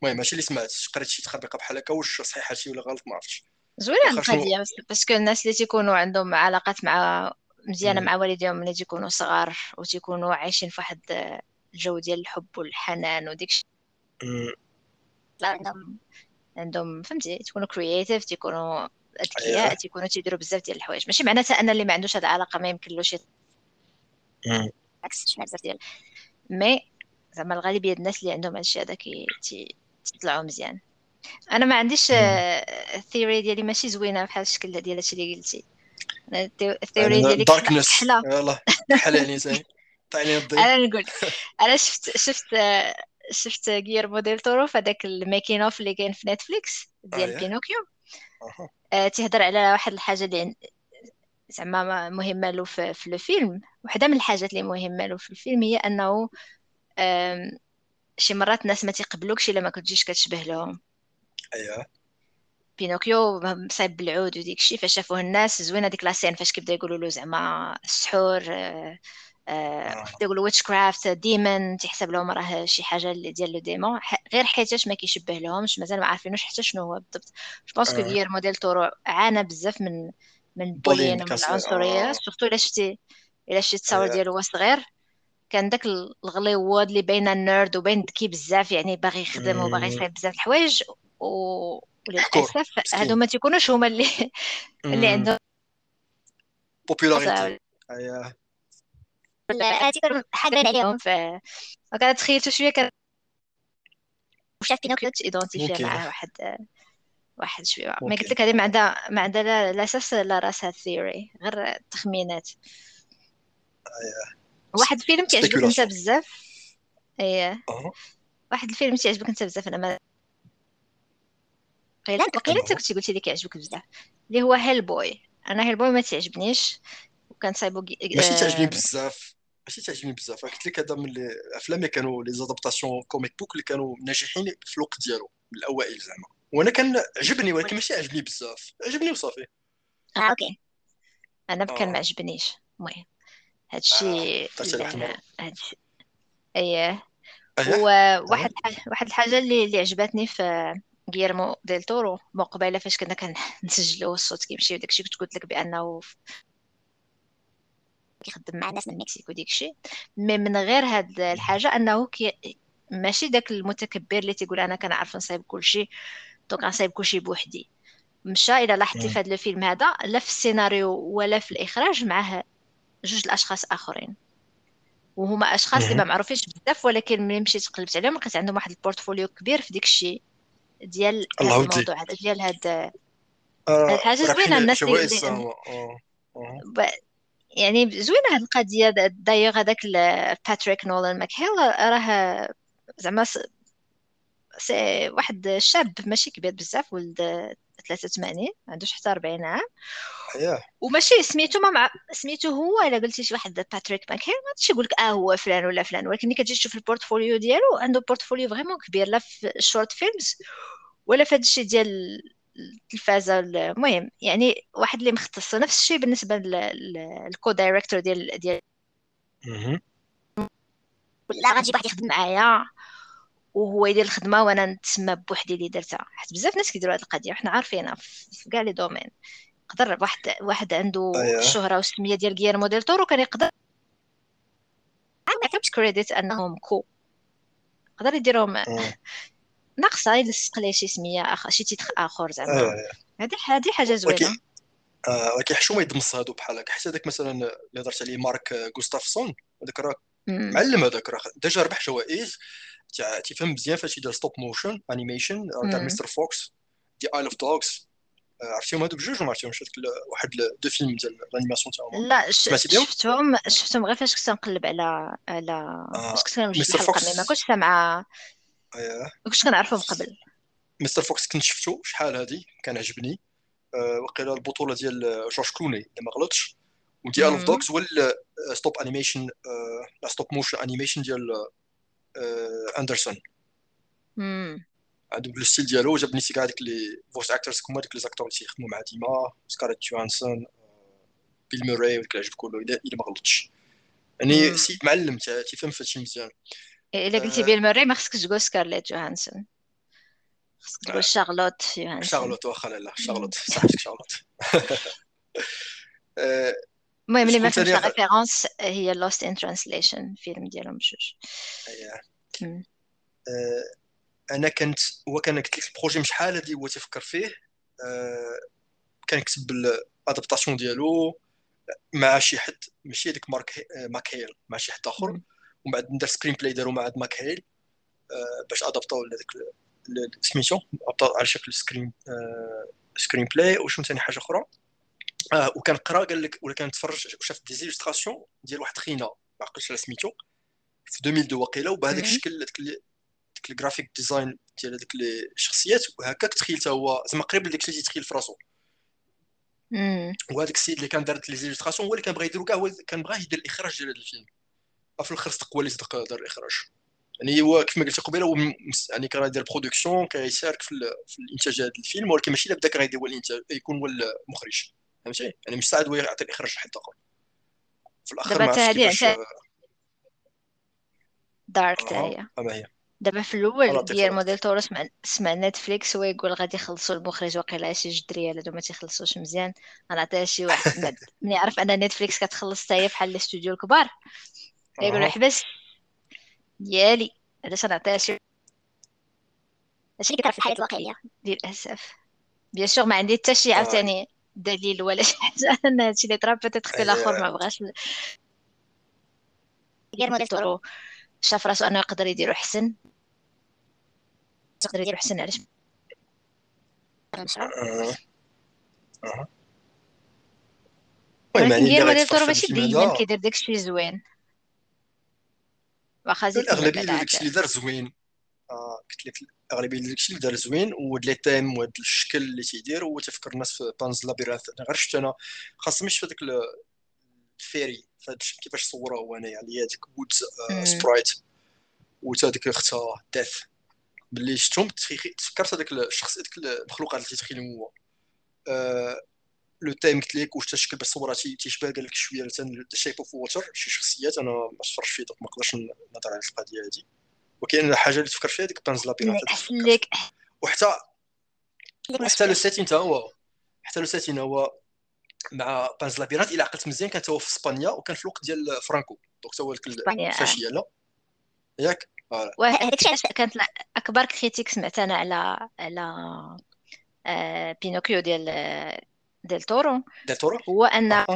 المهم ماشي اللي سمعت. قريت شي تخربيقة بحال هكا؟ واش صحيح هادشي ولا غلط؟ ما عرفتش. زوينة القضية parce que الناس اللي تيكونوا عندهم علاقات مع مزيانة مع والديهم ملي تيكونوا صغار وتيكونوا عايشين في واحد الجو ديال الحب والحنان وديك لا عندهم عندهم فهمتي؟ تكونوا créatifs تيكونوا أذكياء أيوة. تيكونوا تيديروا بزاف ديال الحوايج. ماشي معناتها أن اللي ما عندوش هذه العلاقة ما يمكنلوش عكس بزاف ديال. mais زعما الغالبيه الناس اللي عندهم هادشي هذا تيطلعوا مزيان. أنا ما عنديش ال theory آه، ديالي ماشي زوينة بحال الشكل ديال هادشي اللي قلتي. ال theory ديالي darkness يلاه حل يعني زين أنا نقول أنا شفت شفت شفت غيرمو ديل تورو في هذاك ال making of اللي كاين في Netflix ديال آه بينوكيو. آه تيهضر على واحد الحاجة اللي زعما مهمة له في, في الفيلم وحدة من الحاجات اللي مهمة له في الفيلم هي أنه شي مرات الناس ما تيقبلوكش إلا ما كنتيش كتشبه لهم. أيوه. بينوكيو مصايب بالعود وديك الشيء فشافوه الناس زوينه ديك la scène فاش كيبدا يقولوا له زعما السحور آه آه. يقولوا witchcraft démon تيحسب لهم راه شي حاجة اللي ديال le démon غير حيتاش ما كيشبه لهمش مازال ما عارفينوش حتى شنو هو بالضبط. je pense que غيرمو ديل تورو عانى بزاف من من bullying ومن العنصرية surtout إلا شفتي إلا شفتي التصاور ديالو هو صغير. كان داك الغليواد اللي بين ال nerd وبين ذكي بزاف يعني باغي يخدم وباغي يصايب بزاف الحوايج. و وللاسف هادو ما تيكونوش هما اللي اللي عندهم. popularité حاجة عليهم ف وكانت تخيلت شوية كان وشاف بينوكيو identifié مع واحد واحد شوية. ما قلت لك هذه ما عندها ما عندها لا, أساس لا رأسها ال theory غير تخمينات. واحد الفيلم كيعجبك أنت بزاف. إيه. واحد الفيلم تيعجبك أنت بزاف أنا ما قيلا قيلا انت كنتي قلتي لي كيعجبك بزاف اللي هو Hellboy أنا Hellboy ما تعجبنيش. وكان صايبو ماشي تعجبني بزاف. ماشي تعجبني بزاف. قلت لك هذا من الأفلام اللي كانوا les adaptations comic book اللي كانوا ناجحين في الوقت ديالو من الأوائل زعما. وأنا كان عجبني ولكن ماشي عجبني بزاف. عجبني وصافي. آه okay. أنا كان ما عجبنيش. المهم هادشي آه. هادشي. أيه. وواحد واحد الحاجة اللي اللي عجبتني في غيرمو ديل تورو مقبلة فاش كنا كنسجلوا الصوت كيمشي وداكشي كنت قلت لك بأنه كيخدم مع ناس من المكسيك وديك الشيء mais من غير هاد الحاجة أنه كي ماشي داك المتكبر اللي تيقول أنا كنعرف نصايب كلشي donc غنصايب كلشي بوحدي. مشى إلى لاحظتي في هذا الفيلم هذا لا في السيناريو ولا في الإخراج معاه جوج الأشخاص آخرين. وهما أشخاص اللي ما معروفينش بزاف ولكن ملي مشيت قلبت عليهم لقيت عندهم واحد ال portfolio كبير في ديك الشيء ديال هذا الموضوع هذا ديال هاد آه الحاجة زوينة الناس اللي يعني زوينة هاد القضية دايوغ هذاك باتريك نولان ماكهيل راه زعما c'est واحد شاب ماشي كبير بزاف ولد 83 ما عندوش حتى 40 عام. وماشي سميتو ما مع... سميتو هو الا قلتي شي واحد باتريك ماكهيل ما غاديش يقول لك آه هو فلان ولا فلان. ولكن ملي كتجي تشوف ال portfolio ديالو عنده portfolio vraiment كبير لا في ال short films ولا في هادشي ديال التلفازة المهم يعني واحد اللي مختص نفس الشيء بالنسبة لل co-director ديال ديال ولا غنجيب واحد يخدم معايا وهو يدير الخدمة وأنا نتسمى بوحدي اللي درتها. حيت بزاف ناس كيديروا هذه القضية وحنا عارفينها في كاع les domaines. يقدر واحد واحد عنده أيه. الشهره والسميه ديال غيرمو ديل تورو كان يقدر ما كتبش credit أنهم co. يقدر يديرهم ناقصة يلصق ليه شي سمية اخ شي titre آخر زعما. هذه هذه حاجة زوينة. آه ولكن حشومه يدمص هادو بحال هكا حتى هذاك مثلا اللي هضرت عليه مارك غوستافسون هذاك راه معلم هذاك راه. déjà ربح جوائز تيفهم مزيان فاش يدير stop motion animation تاع Mister Fox the Isle of Dogs عرفتيهم هذوك بجوج وما عرفتيهمش؟ واحد deux films ديال ال animation تاعهم. لا شفتهم شفتهم غير فاش كنت نقلب على على فاش كنت كنوجد الحلقة ما كنتش ما كنتش كنعرفهم قبل. Mister Fox كنت شفتو شحال هادي؟ كان عجبني. أه وقيلا البطولة ديال جورج كلوني اذا ما غلطش. و the Isle of Dogs هو stop animation لا stop motion animation ديال أندرسون. عنده ال style ديالو جابني c'est كاع ديك les voice actors comme ديك les acteurs اللي تيخدموا مع ديما. سكاريت جوهانسون بيل موراي وديك العجب كله الا ما غلطتش يعني c'est معلم تيفهم في هادشي مزيان. إلا قلتي بيل موراي ما خصكش تقول سكارليت جوهانسون خصك تقول شارلوت جوهانسون شارلوت واخا لا شارلوت. صاحبتك شارلوت. المهم اللي ما فهمش la référence هي Lost in Translation فيلم ديالهم بجوج. أنا كنت هو كان قلت لك ال projet من شحال هادي هو تيفكر فيه. كان كتب ال adaptation ديالو مع شي حد ماشي هذيك مارك ماكهيل مع شي حد آخر. ومن بعد ندير screenplay دارو مع ماكهيل أه باش ادابطاو لهذاك سميتو على شكل screen screenplay وشنو ثاني حاجة أخرى. آه وكان قرأ قال لك ولا كان تفرج وشاف des illustrations ديال واحد خينا ما عقلتش على سميتو في 2002 وقيلة. وبهذاك الشكل داك ديك ال graphic design ديال هذوك الشخصيات وهكاك تخيل هو زعما قريب لداك الشيء تيتخيل في راسو. وهذاك السيد اللي كان دار les illustrations هو اللي كان بغا يديرو كاع هو كان بغا يدير الإخراج ديال هذا الفيلم. في الآخر صدق هو اللي صدق دار الإخراج. يعني هو كيف ما قلت قبيلة هو يعني كان يدير برودكسيون كيشارك في, في الإنتاج هذا الفيلم ولكن ماشي بدا كيدير هو الانتاج يكون هو المخرج. فهمتي؟ يعني مساعد هو يعطي الإخراج لحد اخر في الآخر دابا هذه دارك حتى هي أما هي. دابا في الأول ديال موديل تورو سمع سمع نتفليكس هو يقول غادي يخلصوا المخرج وقيلا شي جوج دريال هادو ما تيخلصوش مزيان. غنعطيها شي واحد ملي يعرف أن نتفليكس كتخلص حتى هي بحال الاستوديو الكبار. يقول حبس ديالي علاش غنعطيها شي هادشي اللي في الحياة الواقعيه للأسف. bien sûr ما عندي حتى شي عاوتاني دليل ولا شي. حاجة ان هادشي اللي طرا peut-être في الآخر ما بغاش. Guillermo del Toro شاف راسو أنه يقدر يديرو احسن يقدر يديرو احسن علاش؟ ولكن غير موديل تورو ماشي ديما كيدير داكشي زوين. واخا زيد الأغلبية داكشي اللي دار زوين. قلت لك الأغلبية داكشي اللي دار زوين وهاد لي تيم وهاد الشكل اللي تيدير هو تفكر الناس في بانز لابيرانث غير شفت أنا خاصة مش في هذاك الفيري كيفاش صوره هو أنايا يعني هذيك وود سبرايت وتا ديك اختها ديث ملي شفتهم تفكرت هذاك الشخص هذيك المخلوقات اللي تيتخيلهم هو. أه le thème قلت لك واش الشكل باش صورها تيشبه قال لك شوية مثلا Shape of Water شي شخصيات أنا ما تفرجتش فيه donc ما نقدرش نهضر على القضية هذه وكاين حاجة اللي تفكر فيها ديك Pan's Labyrinth لك وحتى حتى le setting حتى هو حتى le setting هو مع Pan's Labyrinth الا عقلت مزيان كانت هو في اسبانيا وكان في الوقت ديال فرانكو donc هو الفاشيه لا ياك وهذاك الشيء كانت اكبر critique سمعت أنا على على بينوكيو ديال ديال تورو. ديال تورو؟ هو ان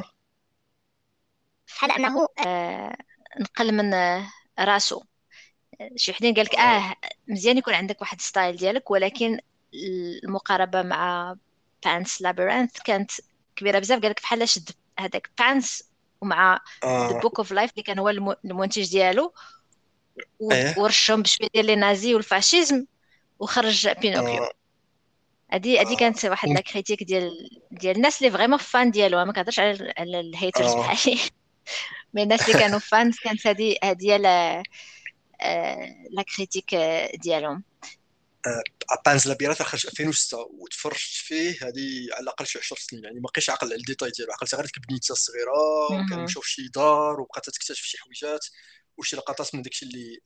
بحال انه آه نقل من راسو. شي وحدين قال لك آه مزيان يكون عندك واحد style ديالك ولكن المقاربة مع Pan's Labyrinth كانت كبيرة بزاف. قال لك بحال شد هذاك Pan's ومع The Book of Life اللي كان هو المنتج ديالو. أيه. ورشهم بشوية ديال les nazis وال fascisme وخرج بينوكيو. هادي هادي كانت واحد la critique ديال ديال الناس اللي vraiment fans ديالو ما كنهضرش على على ال haters بحالي. mais الناس اللي كانوا fans كانت هادي هادي la la critique ديالهم. Pan's Labyrinth خرج 2006 وتفرجت فيه هذه على الأقل شي 10 سنين يعني ما بقيتش عاقل على les détails ديالو عقلت غير ديك بنيته الصغيرة في شي دار وبقات تكتشف شي حويجات وشي لقطات من داكشي اللي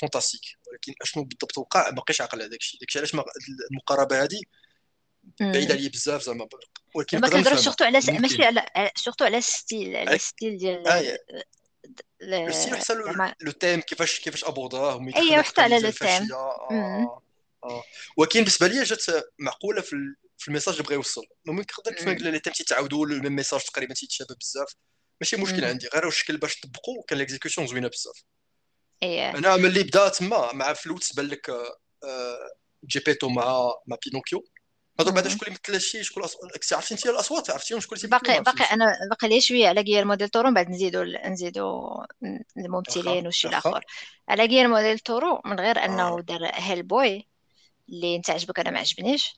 fantastique ولكن أشنو بالضبط وقع ما بقيتش عاقل على داكشي. داكشي علاش المقاربة هذه بعيد عليا بزاف زعما. ولكن ما كنهضرش surtout على ماشي على surtout على ال style على ال style ديال آه ال style حتى le thème كيفاش كيفاش abordah ايوا حتى على le thème آه. آه. ولكن بالنسبة لي جات معقولة في في ال message اللي بغا يوصل. ممكن يقدر كيف ما قلنا les thèmes تيتعاودوا ال même message تقريبا تيتشابه بزاف. ماشي مشكل عندي. غير الشكل باش تطبقوا كان ليكزيكسيون زوينة بزاف. إيه. أنا ملي بدا تما مع فلوت بان لك جيبيتو مع مع بينوكيو. هضر بعدا شكون اللي مثل هادشي شكون كنتي عرفتي انت الأصوات عرفتيهم شكون اللي باقي باقي أنا باقي لي شوية على غير موديل تورو بعد نزيدو نزيدو الممثلين وشي الآخر. على غير موديل تورو من غير أنه دار هيل بوي اللي انت عجبك أنا ما عجبنيش.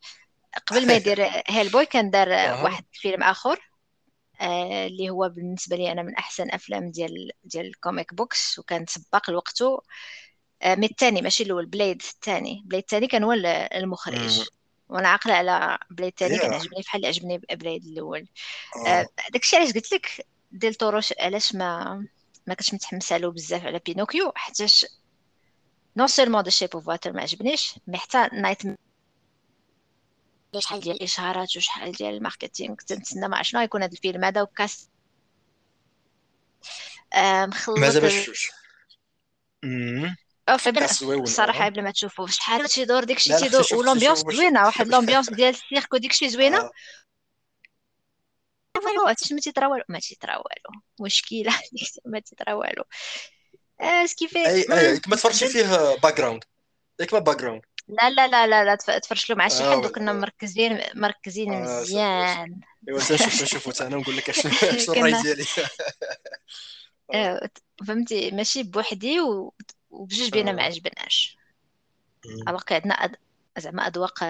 قبل ما يدير Hellboy كان دار واحد فيلم آخر آه اللي هو بالنسبة لي أنا من أحسن أفلام ديال ديال ال comic books وكان سباق لوقته. آه من الثاني ماشي الأول Blade الثاني Blade الثاني كان هو المخرج. وأنا عاقلة على Blade الثاني كان عجبني بحال اللي عجبني Blade الأول. آه. داكشي علاش قلت لك ديل تورو علاش ما ما كنتش متحمسة له بزاف على بينوكيو؟ حيتاش non seulement The Shape of Water ما عجبنيش mais حتى نايت شحال ديال الاشهارات وشحال ديال الماركتينغ تنتسنى ما شنو غيكون هذا الفيلم هذا وكاس. مخلط مازال باش الصراحه قبل ما تشوفوا شحال تيدور داكشي تيدور ولومبيونس زوينة واحد لومبيونس ديال السيرك وداكشي زوينة. آه. هادشي ما تيطرا والو ما تيطرا والو مشكلة ما تيطرا والو اسكيفي أي أي ما تفرجش فيه باك جراوند ياك ما background لا لا لا لا لا تفرش له مع شي حد وكنا مركزين مركزين آه مزيان. أيوا نشوف نشوف أنا نقول لك شنو الراي ديالي. فهمتي ماشي بوحدي وبجوج بينا ما عجبناش. باقي عندنا زعما اذواق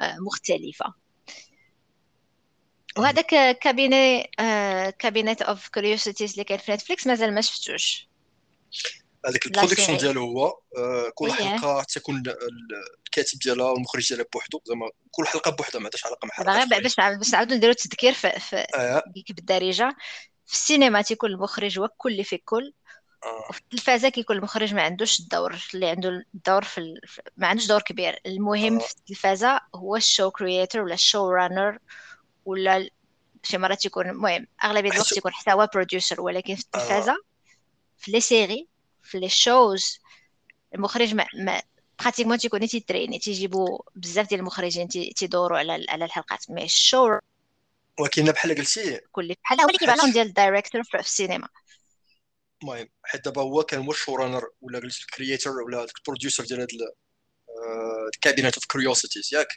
مختلفة. وهذاك Cabinet Cabinet of Curiosities اللي كاين في نتفليكس مازال ما شفتوش. هذاك ال production ديالو هو آه، كل حلقة تكون الكاتب ديالها والمخرج ديالها بوحدو. زعما كل حلقة بوحدها ما عندهاش علاقة مع حلقة غير باش باش نعاودو نديرو تذكير في, في آه. بالدارجة. في السينما تيكون المخرج هو كل اللي في كل. آه. وفي التلفازه كيكون المخرج ما عندوش الدور اللي عنده الدور في ال... ما عندوش دور كبير المهم آه. في التلفازه هو ال show creator ولا ال showrunner ولا شي مرات يكون المهم أغلبية الوقت يكون حتى هو producer ولكن في التلفازه آه. في les séries في les shows المخرج ما, ما pratiquement تيكون تيتريني تيجيبوا بزاف ديال المخرجين تيدوروا على على الحلقات mais ال show ولكن بحال قلتي كل بحال هو اللي كيبان ديال ال director في السينما المهم حيت دابا هو كان هو ال show runner ولا قلت ال creator ولا ال producer ديال هاد ال Cabinet of Curiosities ياك.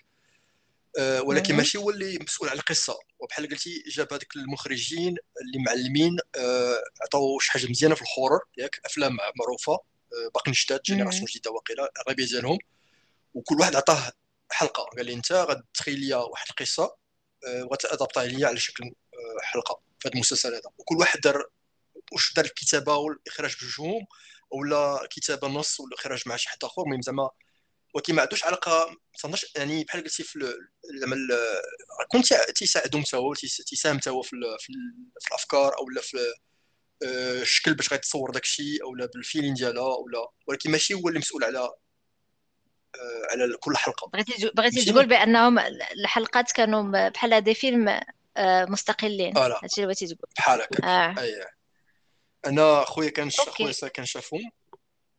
آه، ولكن ماشي هو اللي مسؤول على القصة. وبحال قلتي جاب هذوك المخرجين اللي معلمين آه، عطاو شي حاجة مزيانة في ال horreur ياك أفلام معروفة آه، باقي جداد génération جديدة واقيلا اغلبيه ديالهم. وكل واحد عطاه حلقة. قال لي أنت غتخيل لي واحد القصة وغتادابتيها ليا على شكل حلقة في هذا المسلسل هذا. وكل واحد دار واش دار الكتابة والإخراج بجوجهم ولا كتابة نص ولا اخراج مع شي حد آخر المهم زعما ولكن ما عندوش علاقة ما يعني بحال قلتي في زعما كنت تيساعدهم حتى هو تيساهم حتى هو في, في, الأفكار أو في آه، الشكل باش غيتصور داك الشيء أو بالفيلين ديالها ولا ولكن ماشي هو اللي مسؤول على آه، على كل حلقة. بغيتي بغيتي تقول بأنهم الحلقات كانوا بحال دي فيلم آه، مستقلين. هادشي اللي بغيتي تقول. بحال هكا آه. أي. أنا خويا كان خويا كان شافهم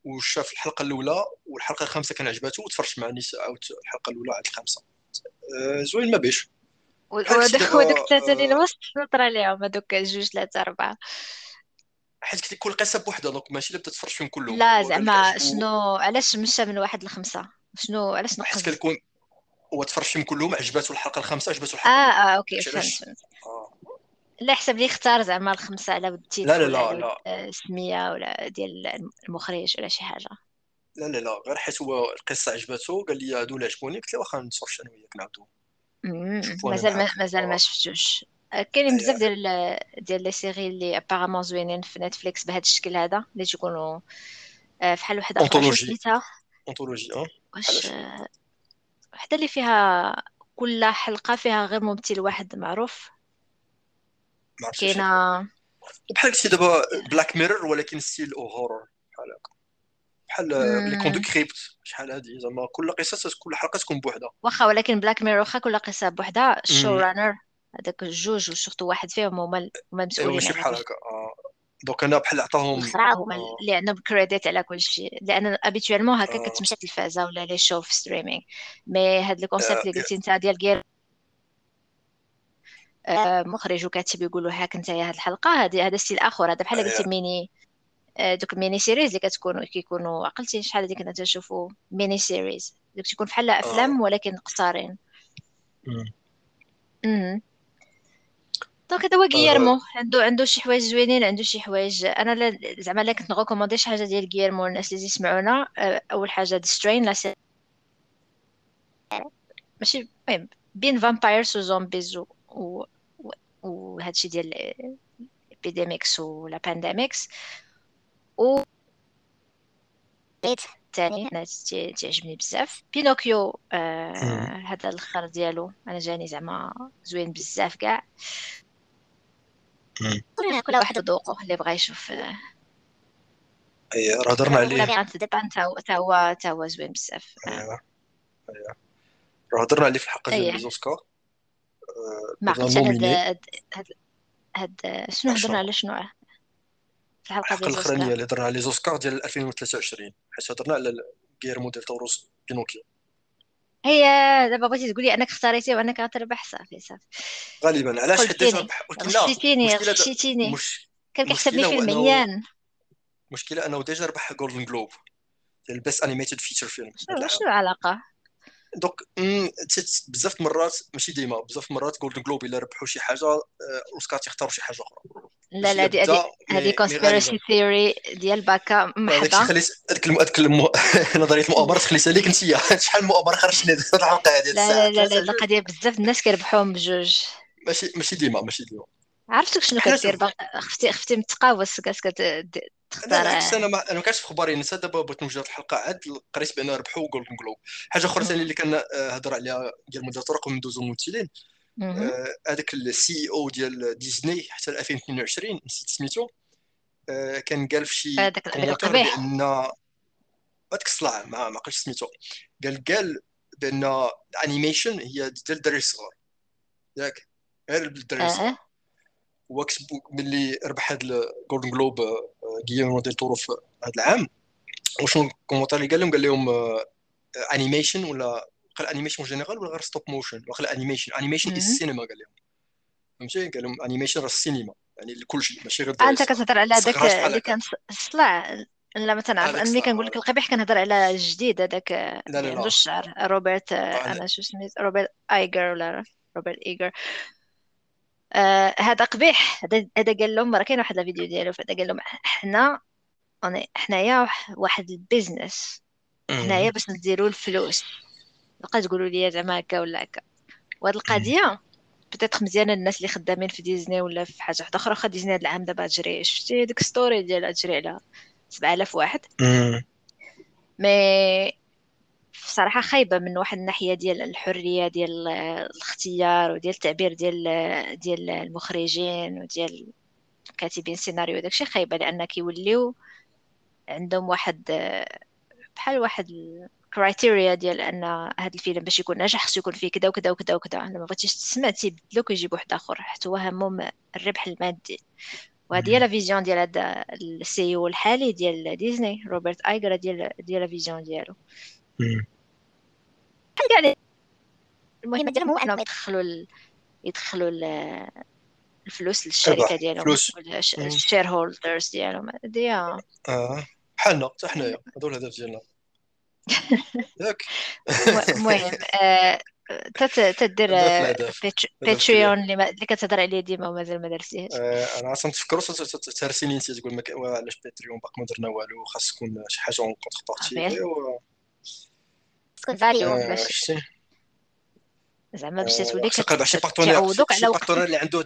وشاف الحلقة الأولى والحلقة الخامسة كان عجباتو وتفرجت مع نيس عاود الحلقة الأولى عاد الخامسة. آه، زوين ما بيهش. وداك وداك الثلاثة اللي الوسط نطر عليهم هذوك جوج ثلاثة اربعه حيت كنت كل قصة بوحدها donc ماشي اللي تتفرج فيهم كلهم. لا زعما شنو علاش مشى من واحد لخمسة؟ شنو علاش نقص؟ حيت كنكون هو تفرج فيهم كلهم عجباتو الحلقة الخامسة عجباتو الحلقة آه آه okay فهمت لا حسب لي اختار زعما الخمسة على ال titre لا لا لا لا. السمية ولا ديال المخرج ولا شي حاجة. لا لا لا غير حيت هو القصة عجباتو قال لي هادو اللي عجبوني قلت له واخا نتفرج أنا وياك نعاودو. مازال مازال ما شفتوش. كاينين بزاف ديال ديال les séries اللي apparemment زوينين في نتفليكس بهذا الشكل هذا اللي تيكونوا آه، فحال وحدة اونتولوجي اونتولوجي أه. واش وحدة اللي فيها كل حلقة فيها غير ممثل واحد معروف. كاينة بحال قلتي دابا Black Mirror ولكن style أو horror بحال هكا. بحال لي contes de crypte شحال هادي زعما كل قصه كل حلقة تكون بوحدها. واخا ولكن Black Mirror واخا كل قصة بوحدها ال show runner هذاك الجوج و surtout واحد فيهم هما هما المسؤولين ماشي بحال هكا donc أنا بحال عطاهم هما اللي عندهم credit على كل شيء. لأن habituellement هكا كتمشي التلفازه ولا les shows في streaming mais هاد ال concept اللي قلتي انت ديال غير آه، مخرج وكاتب يقولوا هاك انت هاد الحلقة. هذه هذا style اخر هذا بحال قلتي ميني آه، دوك ال mini series اللي كتكونوا كيكونوا عقلتي شحال هذيك كنا تنشوفوا mini series. دوك تكون بحال أفلام ولكن قصارين. donc هذا هو Guillermo. عنده عنده شي حوايج زوينين عنده شي حوايج أنا زعما لا كنت نغوكوموندي شي حاجة ديال Guillermo الناس اللي يسمعونا آه، أول حاجة The Strain لا سي ماشي المهم بين vampires و zombies و وهادشي ديال ال epidemics ولا pandemics. و الثاني أنا تعجبني بزاف. Pinocchio آه هذا الآخر ديالو أنا جاني زعما زوين بزاف كاع. كل واحد ذوقه اللي بغى يشوف اي راه هضرنا عليه. تا هو تا هو زوين بزاف. ايوا ايوا راه هضرنا عليه في الحلقة ديال ليزوسكار ما هاد هاد شنو هضرنا على شنو؟ في الحلقة ديال الاخرانيه اللي هضرنا على لي زوسكار ديال 2023 حيت هضرنا على Guillermo del Toro's Pinocchio هي دابا بغيتي تقولي أنك اختاريتي وأنك غتربح صافي صافي. غالبا. علاش؟ حيت غشيتيني غشيتيني مش... كان كيحسبني فيلم عيان. المشكلة أنه déjà ربح Golden Globe ديال ال best animated feature film شنو العلاقة؟ donc بزاف المرات ماشي ديما بزاف المرات Golden Globe إلا ربحوا شي حاجة اوسكار تيختاروا شي حاجة أخرى. لا لا هذه هذه كونسبيرسي ثيوري ديال باكا محضة. خليت هذيك هذيك نظرية المؤامرة خليتها ليك أنت شحال المؤامره خرجت لنا الحلقة هذه لا لا لا القضية بزاف الناس كيربحوهم بجوج. ماشي ماشي ديما ماشي ديما. عرفتك شنو كدير؟ خفتي خفتي متقاوس كاس تختار أنا ما أنا ما كانش في اخباري نسى دابا بغيت نوجد الحلقة عاد قريت بان ربحوا جولدن جلوب حاجة أخرى ثاني اللي كان هضر عليها ديال مدير طرق من دوزو ممثلين هذاك ال CEO ديال ديزني حتى 2022 نسيت سميتو. كان قال في شي بأن هذاك الصلع ما ما قلتش سميتو. قال قال بأن ال animation هي ديال الدراري الصغار ياك؟ غير الدراري الصغار وكسبوا ملي ربح هذا ال Golden Globe Guillermo del Toro في هذا العام. وشنو ال commentaire اللي قال لهم؟ قال لهم animation ولا قال animation général ولا غير stop motion ولا animation animation is السينما قال لهم. فهمتي؟ قال لهم animation راه السينما يعني لكل شيء ماشي غير انت كتهضر على هذاك اللي كان صلع لا ما تنعرف. أنا ملي كنقول لك القبيح كنهضر على الجديد هذاك اللي عنده الشعر. روبرت أنا شو سميت Robert Iger ولا Robert Iger. آه هذا قبيح. هذا قال لهم راه كاين واحد الفيديو ديالو فهذا قال لهم حنا حنايا واحد ال business. حنايا باش نديروا الفلوس. بقى تقولوا لي زعما هكا ولا هكا. وهاد القضية بتاتخ مزيانة الناس اللي خدامين في ديزني ولا في حاجة واحدة أخرى. واخا ديزني هاد العام دابا تجري شفتي ديك ستوري ديالها تجري على 7000 واحد. مي صراحة خايبة من واحد الناحية ديال الحرية ديال الاختيار وديال التعبير ديال ديال المخرجين وديال كاتبين السيناريو داكشي خايبة لأن كيوليو عندهم واحد بحال واحد ال criteria ديال أن هذا الفيلم باش يكون ناجح خصو يكون فيه كذا وكذا وكذا وكذا لما بغيتيش تسمع تيبدلوك ويجيب واحد آخر حتى هو همهم الربح المادي. وهذه هي la vision ديال هذا ال CEO الحالي ديال Disney Robert Iger ديال ديال la vision ديالو. كاع المهم ديالهم هو إنهم يدخلوا ال... يدخلوا ال... الفلوس للشركة ديالهم ال shareholders ديالهم. دي آه. بحالنا حتى حنايا هذو الهدف ديالنا ياك. المهم تدير Patreon اللي كتهضر عليه ديما ومازال ما درتيهاش. أنا أصلا تفكروا ترسيني انت تقول علاش Patreon باقي ما درنا والو خاص تكون شي حاجة en contrepartie تكون value. زعما باش تولي كتعوضوك شي partenaire اللي عنده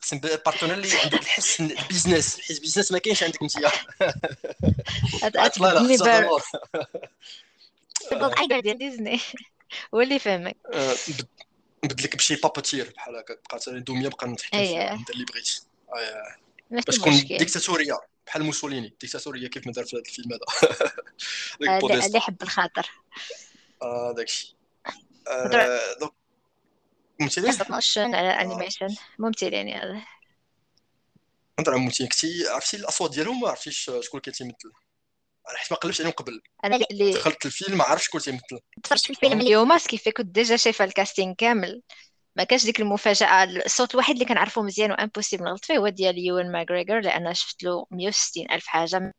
خصني ال partenaire اللي عنده الحس ال business. حيت ال business ما كاينش عندك انت. بار ديال ديزني هو اللي فهمك نبدلك بشي puppeteer بحال هكا. بقات دوميا بقى نتحكم ندير اللي بغيت. باش تكون ديكتاتوريه بحال موسوليني ديكتاتوريه كيف ما دار في هذا الفيلم هذا. آه، اللي يحب الخاطر. آه داكشي آه، donc ممثلين؟ motion animation ممثلين هذا نهضر على ممثلين. كنتي عرفتي الأصوات ديالهم؟ ما عرفتيش شكون كان تيمثل. حيت ما قلبتش عليهم قبل. أنا اللي دخلت الفيلم ما عرفتش شكون تيمثل. تفرجت في الفيلم اليوم كيف كنت déjà شايفة ال casting كامل. ما كانش ديك المفاجأة. الصوت الوحيد اللي كنعرفه مزيان و impossible نغلط فيه هو ديال يوان ماغريغور لأن شفت له 160 ألف حاجة.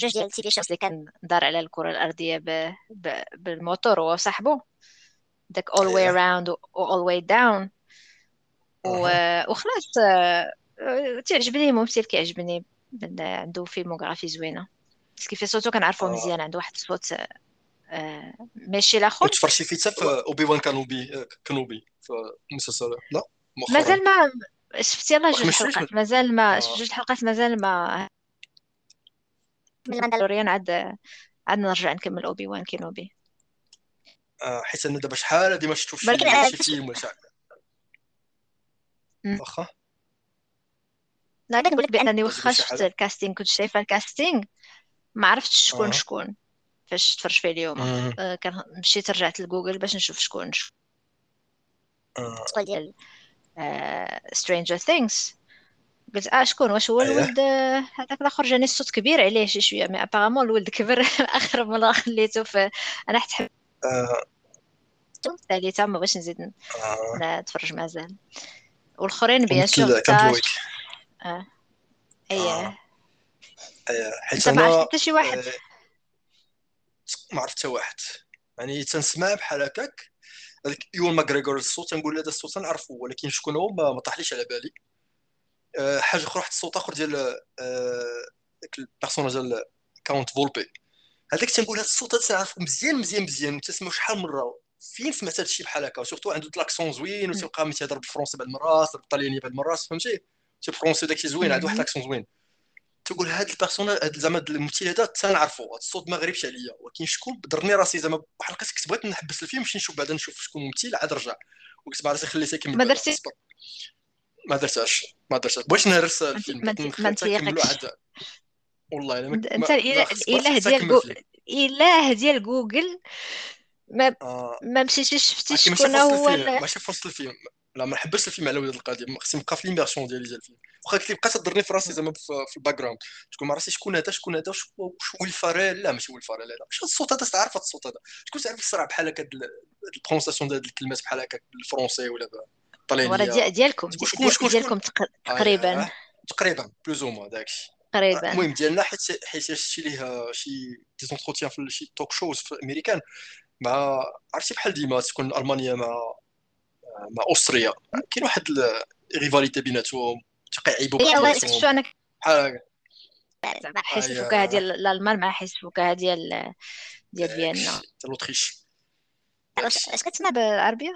جوج ديال ال TV shows اللي كان دار على الكرة الأرضية ب... ب... بالموتور هو وصاحبه داك long way أيه. round و و long way down. و... وخلاص آه، آه، تعجبني ممثل كيعجبني. عنده filmographie زوينة. بس كيف صوته كنعرفه آه. مزيان عنده واحد الصوت ماشي الآخر وتفرجتي فيه حتى في Obi-Wan Kenobi Kenobi في المسلسل لا مؤخرا مازال ما شفت يلا ما جوج؟ حلقات مازال ما. شفت جوج حلقات مازال ما من The Mandalorian عاد عاد نرجع نكمل Obi-Wan Kenobi آه، حيت أنا دابا شحال هادي ما شفتوش ولكن شي أنا شي فيلم ولا. واخا لا غادي نقول لك بأنني واخا شفت؟ ال casting كنت شايفة ال casting ما عرفتش شكون آه. شكون فاش تفرج فيه اليوم. آه، كان مشيت رجعت لجوجل باش نشوف شكون شكون آه، ديال Stranger Things قلت آه شكون؟ واش هو أيه. الولد؟ آه، هذاك الآخر جاني الصوت كبير عليه شي شوية mais apparemment الولد كبر. اخر مره خليته في أنا حتى آه، الثالثه ما بغيتش نزيد آه. نتفرج مازال. والآخرين bien sûr آه. آه. آه، حيت أنا حتى شي واحد. آه، ما عرفت حتى واحد. يعني تنسمع بحال هكاك. هذاك يون ماغريغور الصوت تنقول هذا الصوت تنعرفو ولكن شكون هو ما طاحليش على بالي. آه، حاجة أخرى واحد الصوت آخر ديال آه، داك ال personnage ديال Count Volpe. هذاك تنقول هذا الصوت هذا تنعرفو مزيان مزيان مزيان تسمعو شحال من مره فين سمعت هذا الشيء بحال هكا؟ surtout عنده l'accent زوين وتبقى تيهضر بالفرنسي بعض المرات بالطلياني بعض المرات فهمتي؟ تي الفرنسي داكشي زوين عنده واحد. l'accent زوين. تقول هاد ال personnage هاد زعما الممثل هذا تنعرفو هاد الصوت ما غريبش عليا. ولكن شكون درني راسي زعما واحد الوقت كنت بغيت نحبس الفيلم نمشي نشوف بعدا نشوف شكون الممثل عاد رجع. وقلت مع راسي خليته يكمل ما. درتي؟ ما درتهاش. ما درتش بغيت نهرس ما الفيلم. ما. عاد والله إلا ما انت ما- الاله ما ديال. الاله ديال جوجل ما آه، ما مشيتيش شفتي شكون هو ماشي في وسط الفيلم. لا ما نحبسش الفيلم على ود القضية خصني نبقى في l'immersion ديالي ديال الفيلم. واخا قلت لي بقات تضرني في راسي زعما في, ال background تقول ما عرفتي شكون هذا شكون هذا واش ويل فاريل لا ماشي ويل فاريل لا واش الصوت هذا تعرف هذا الصوت هذا. شكون تعرف الصراع بحال هكا البرونساسيون ديال الكلمات بحال هكا بالفرونسي ولا ورا بالطالينيه ديال- ديالكم. شكون- ديال- شكون- ديالكم تق- تقريبا. آه، تقريبا بلوز أو داكشي. تقريبا. المهم ديالنا حيت حيت شتي ليه شي دي زونتروتيان في شي توك شوز في امريكان مع عرفتي بحال ديما تكون ألمانيا مع مع أوستريا. كاين واحد الريفاليتي بيناتهم تيعيبوا إيه، أنا بحال زعما أي- الفكاهه ديال الألمان مع حيت الفكاهه ديال ديال فيينا. واش اش كتسمع تسمع بالعربيه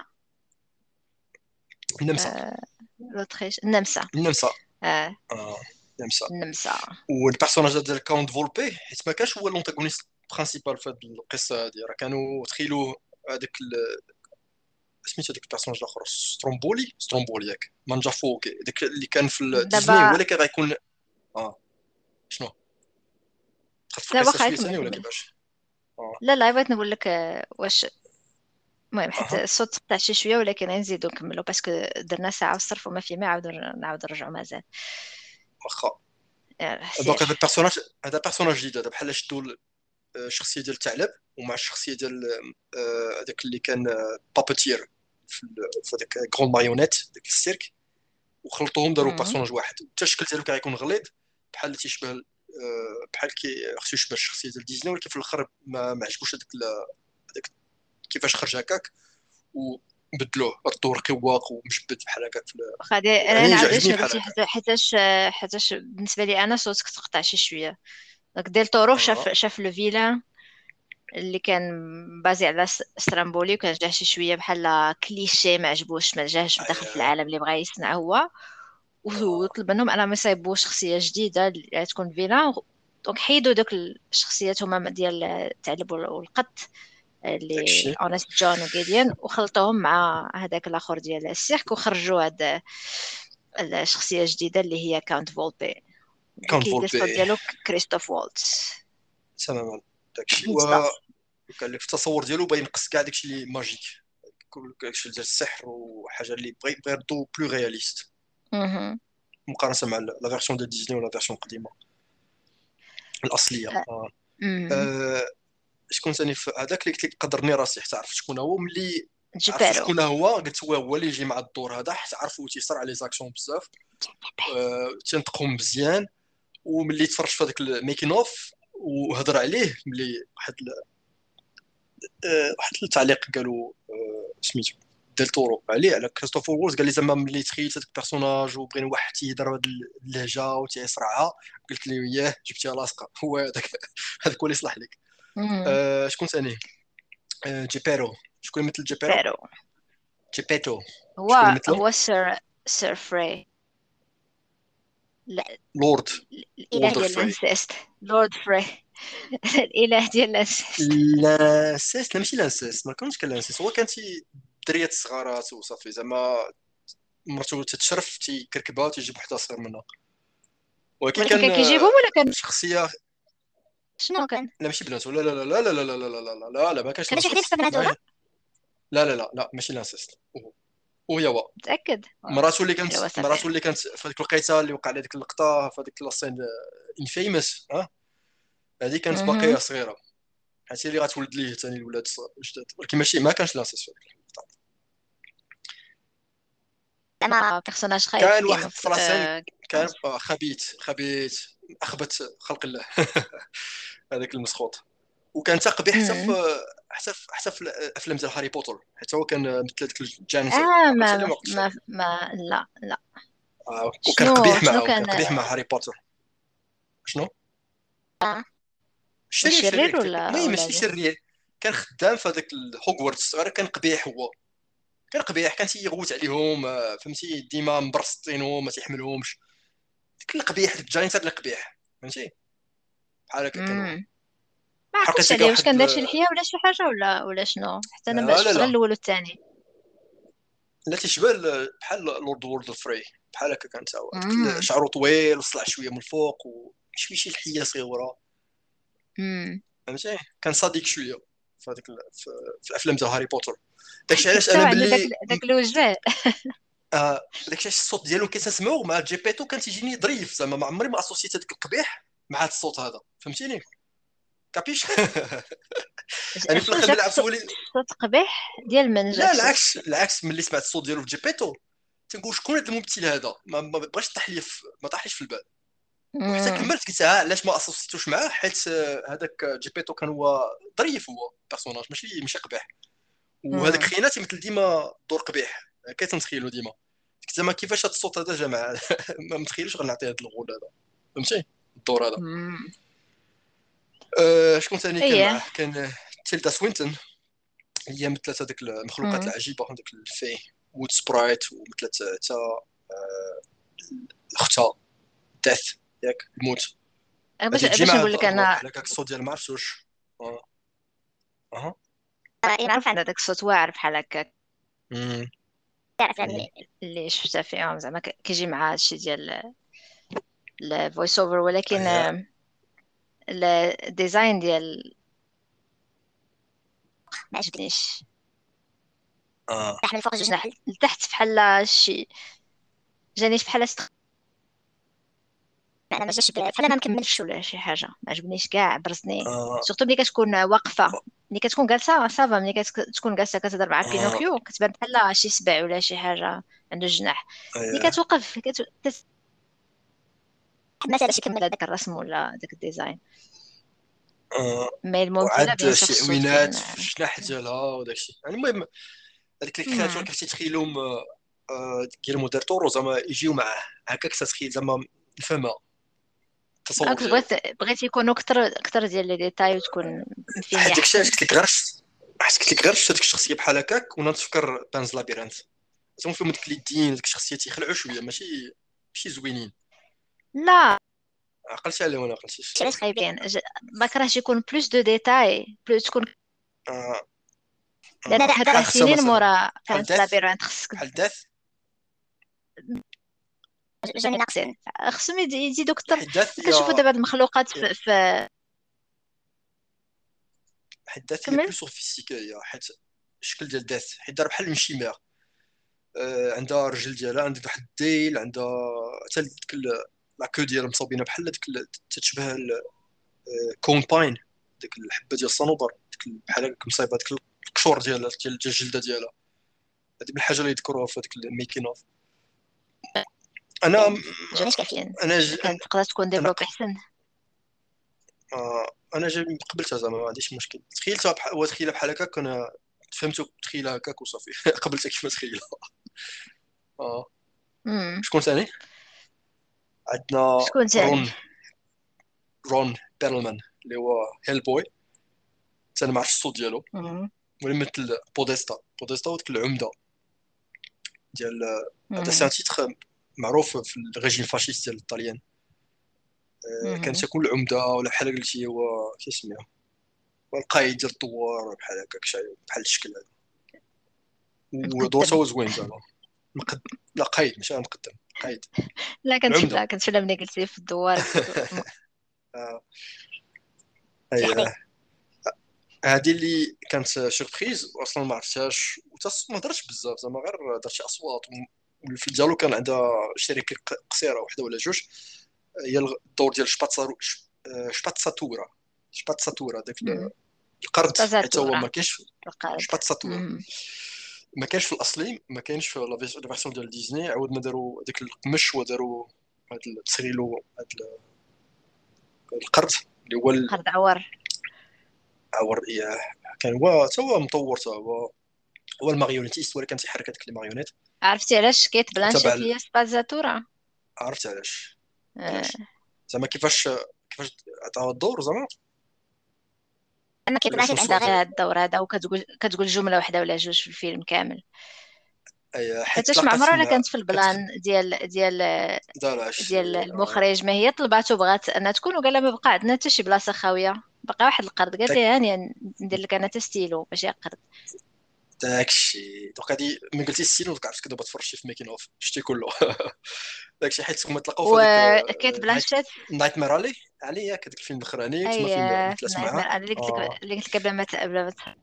النمسا. آه، l'Autriche النمسا. النمسا. آه. آه، النمسا. النمسا. وال personnage ديال Count Volpe حيت ما كانش هو l'antagoniste principal في هذه القصة هذه راه كانوا تخيلوا هذاك سميتو هذاك ال personnage الأخر سترومبولي؟ سترومبولي ياك. Mangiafuoco داك اللي كان في دابا- ديزني هو اللي كان غيكون آه. شنو؟ يكمل، ثاني ولا. كيفاش؟ لا لا بغيت نقول لك آه، واش. المهم حيت. الصوت تاع شي شوية ولكن غنزيدو نكملو parce que درنا ساعة وصرف وما في ما عاودو نعاودو نرجعو مازال. واخا. آه،. donc هذا ال personnage هذا personnage جديد هذا بحال شدوا ال- الشخصيه ديال الثعلب ومع الشخصية ديال آه، هذاك اللي كان بابتير في ال- في هذاك كرون ماريونيت داك السيرك وخلطوهم داروا. بيرسوناج واحد حتى الشكل ديالو كيكون غليظ بحال اللي تيشبه آه، بحال كي خصو يشبه الشخصية ديال ديزني ولكن في الآخر ما ما عجبوش هذاك هذاك كيفاش خرج هكاك وبدلوه ردوه رقواق ومجبد بحال هكاك في واخا يعني أنا هكا. حيت- حيتاش حيتاش بالنسبة لي أنا صوتك تقطع شي شوية دونك ديل شاف آه. شاف لو فيلان اللي كان basé على سترامبولي وكان جاه شي شوية بحال كليشيه ما عجبوش ما جاهش داخل في. العالم اللي بغا يصنع هو. وطلب منهم انهم يصايبوا شخصية جديدة اللي تكون villain donc حيدوا دوك الشخصيات هما ديال الثعلب وال- والقط اللي. Honest John و Gideon وخلطوهم مع هذاك الآخر ديال cirque وخرجوا هاد الشخصية الجديدة اللي هي Count Volpe Count Volpe ديالو Christoph Waltz. تماما. داكشي و لك في التصور ديالو باين نقص كاع داكشي اللي magique. داكشي ديال السحر وحاجة اللي بغى يردو plus réaliste. مقارنة مع la version ديال ديزني و la version القديمه الأصلية. آه. آه، شكون ثاني في هذاك اللي قلت لك قدرني راسي حتى عرفت شكون هو ملي عرفت شكون هو قلت هو هو اللي يجي مع الدور هذا حيت عرفوا تيصرع لي les accents بزاف. آه، تينطقهم مزيان. وملي تفرج في هذاك making of وهضر عليه ملي واحد واحد التعليق قالوا آه، سميتو Del Toro عليه على Christoph Waltz قال لي زعما ملي تخيلت هذاك ال personnage وبغينا واحد تيهضر هاد اللهجة وتيصرعها قلت لي ياه جبتيها لاصقة. هو هذاك هذاك هو اللي يصلح لك. آه، شكون ثاني؟ آه، جيبيرو. شكون مثل جيبيرو؟ جيبيرو. جيبيتو. هو هو سير سير فري. لا لورد الاله ديال فري الانسيست لورد فري الاله ديال الانسيست لانسيس لا ماشي لانسيس ما كانش كان لانسيس هو كان تي دريات صغارات وصافي زعما مرتو تتشرف تيكركبها وتيجيب وحده صغير منها ولكن ولكن كان كيجيبهم ولا كان شخصيه شنو كان لا ماشي بناتو لا لا لا لا لا لا لا لا لا لا لا ما كانش كان شي حد لانسيس يحسب بناتو ولا لا لا لا لا ماشي l'inceste هو متأكد؟ مراتو اللي كانت مراتو اللي كانت في هذيك الوقيتة اللي وقع على ديك اللقطة في هذيك la scène infâme ها؟ هذه كانت. باقية صغيرة. حيت هي اللي غتولد ليه ثاني الولاد الجداد ولكن ماشي ما كانش l'inceste في هذيك اللقطة. زعما personnage خايب كان واحد في- vrai sens آه، كان آه، خبيث خبيث أخبث خلق الله. هذاك المسخوط. وكان حتى قبيح حتى. في حتى حتى في الأفلام ديال Harry Potter. حتى هو كان مثل هذاك الجانس آه ما ما ما ما لا لا. آه، وكان قبيح شنو معه كان كان قبيح مع Harry Potter. شنو؟ آه. شرير ولا- mais ماشي؟ شرير. كان خدام في هذاك هوغورتس غير كان قبيح هو. كان قبيح كان تيغوت عليهم آه، فهمتي؟ ديما مبرسطينهم ما تيحملهمش. ديك القبيح ديك اللي قبيح فهمتي؟ بحال هكا كان. ما عرفتش عليه واش كان شي لحية ولا شي حاجة ولا ولا شنو؟ حتى أنا شفت لا. غير الأول والثاني. لا تيشبه ال- بحال Lord و Lord Frey بحال هكا كان تا هو مم. ديك شعرو طويل وصلع شوية من الفوق وشويه شي لحية صغيرة. فهمتي؟ كان صديق شوية في هذيك في, الأفلام ديال Harry Potter. داكشي علاش أنا ملي داك الوجه. آه داكشي علاش الصوت ديالو كيتسمعو مع Geppetto كان تيجيني ظريف زعما ما عمري ما associé‎ت هذاك القبيح مع هذا الصوت هذا. فهمتيني؟ capisce؟ يعني في الآخر ملي عرفت صوت قبيح ديال من جاك لا؟ العكس العكس ملي سمعت الصوت ديالو في Geppetto. تنقول شكون هذا الممثل هذا؟ ما ما بغاش طيح لي ما طاحليش في البال. وحتى. كملت قلت ها علاش ما associé توش معاه؟ حيت آه، هذاك Geppetto كان هو ظريف هو personnage ماشي ماشي قبيح. وهذاك. خينا تيمثل ديما دور قبيح. هكا تنتخيلو ديما. قلت زعما كيفاش هذا الصوت هذا جا ما متخيلش غنعطي هذا الغول هذا. فهمتي؟ الدور هذا. أه شكون ثاني كان إيه. معاه كان Tilda Swinton هي مثلت هذيك المخلوقات. العجيبة هذاك la fée Wood Sprite ومثلت حتى اختها Death ياك الموت باش باش نقول لك أنا هكاك الصوت ديال ما عرفتش واش أه أها إيه، معروف عندها داك الصوت واعر بحال هكا مم. تعرف إيه. يعني اللي شفتها فيهم زعما كيجي مع هادشي ديال ال voice over ولكن أيوة. ال design ديال ما عجبنيش. آه. تحمل فوق جوج نحل لتحت بحال شي جاني بحال است أنا ما جاش بحال ما مكملش ولا شي حاجة. ما عجبنيش كاع برزطني. آه. surtout ملي كتكون واقفة. ملي كتكون جالسة ça va ملي كتكون جالسة كتهضر مع آه. Pinocchio كتبان بحال شي سبع ولا شي حاجة عنده جناح. ملي أيوة. كتوقف كت... كت- مثلا شي كمل داك الرسم ولا داك ال design. آه. mais عوينات كان- في الجناح ديالها وداك الشيء يعني المهم هذيك ال créature. كيف تتخيلهم آه، آه، Guillermo del Toro زعما يجيو معاه هكاك تتخيل زعما راك ديالو بغيت بغيت يكونوا أكثر أكثر ديال les détails وتكون فيني حيت داكشي علاش قلت لك غير حيت قلت لك غير شفت هذيك الشخصية بحال هكاك وأنا نتفكر بانز لابيرانث زعما فيهم ديك اليدين ديك الشخصية تيخلعوا شوية ماشي ماشي زوينين. لا. عقلت عليه وأنا عقلتيش علاش خايبين ما كرهش يكون بلوس دو ديتاي بلوس تكون آه. لأن لا، لا، حنا بحال سنين. مورا كانت. لابيرانت خصك. داث جاني ناقصين خصهم يد- يزيدوا أكثر حدات كنشوفوا دابا هاد المخلوقات في, في حدات هي كمل. plus sophistiqué هي حيت الشكل ديال داث حيت دار بحال المشيمير آه، عندها رجل ديالها عندها واحد الديل عندها حتى ديك la queue ديالها مصوبينها بحال ديك تتشبه ال- آه، ديك الحبة ديال الصنوبر ديك ال- بحال هكاك مصايبة ديك القشور ديال ديال الجلدة ديالها. هذه من الحاجة اللي يذكروها في ديك ال making of أنا أنا ج... تقدر تكون développe احسن آه، أنا جاي قبلتها زعما ما عنديش مشكل. تخيلتها بحال تخيلها بحال هكاك أنا فهمتو تخيلها هكاك وصافي. قبلتها كيف ما تخيلها. آه. شكون ثاني؟ عندنا شكون ثاني؟ رون. رون بيرلمان اللي هو Hellboy أنا ما عرفتش الصوت ديالو. ولي مثل بوديستا بوديستا هو ديك العمدة ديال هذا. سان تيتر معروف في ال régime ال fasciste ديال الطليان. آه،. كان تيكون العمدة ولا بحال قلتي هو كيف سميها هو القايد ديال الدوار بحال هكاك شي بحال الشكل هذا. ودورته هو زوين زعما. مقد... لا قايد ماشي مقدم. قايد لا كنت. لا كنت فيلم ملي قلتي في الدوار آه. أي هذه اللي كانت surprise واصلا ما عرفتهاش وتا ما هضرتش بزاف زعما غير درت شي اصوات والفيلم ديالو كان عندها شركه قصيرة وحدة ولا جوج. هي الدور ديال شباتسارو ش- آه، شباتساتورا شباتساتورا داك. القرد حيت هو شباتساتورا. ما كاينش. شباتساتورا. ما كاينش في الأصلي ما كاينش في لا فيرسيون ديال ديزني عاود ما داروا ديك القمش وداروا هاد تسريلو هاد ال- القرد اللي هو ال- قرد عور عور اياه كان هو حتى هو مطور حتى هو هو ال marionnettiste ولا كان تيحرك هذيك les marionnettes عرفتي علاش Cate Blanchett هي سبازاتورا؟ عرفت علاش؟ آه. علاش زعما كيفاش كيفاش عطاها الدور زعما؟ بلاتي شنو عندها السؤال؟ غير هاد الدور هذا وكتقول كتقول جملة واحدة ولا جوج في الفيلم كامل. أي حيت حتى ما عمرها مع- كانت في ال plan ديال ديال ديال المخرج ما هي طلبات وبغات أنها تكون وقال لها ما بقى عندنا حتى شي بلاصة خاوية. بقى واحد القرد قالت لي هاني ندير لك أنا تستيلو ماشي قرد داكشي دوك هادي من قلتي ستيل دوك عرفت دابا تفرجتي في making of شتي كله. داكشي حيت هما تلاقاو في هذيك و Cate Blanchett Nightmare Alley Alley ياك هذاك الفيلم الأخراني فيلم أي مثلات معاه. اللي قلت آه. لك اللي قلت لك قبل ما قبل ما ت-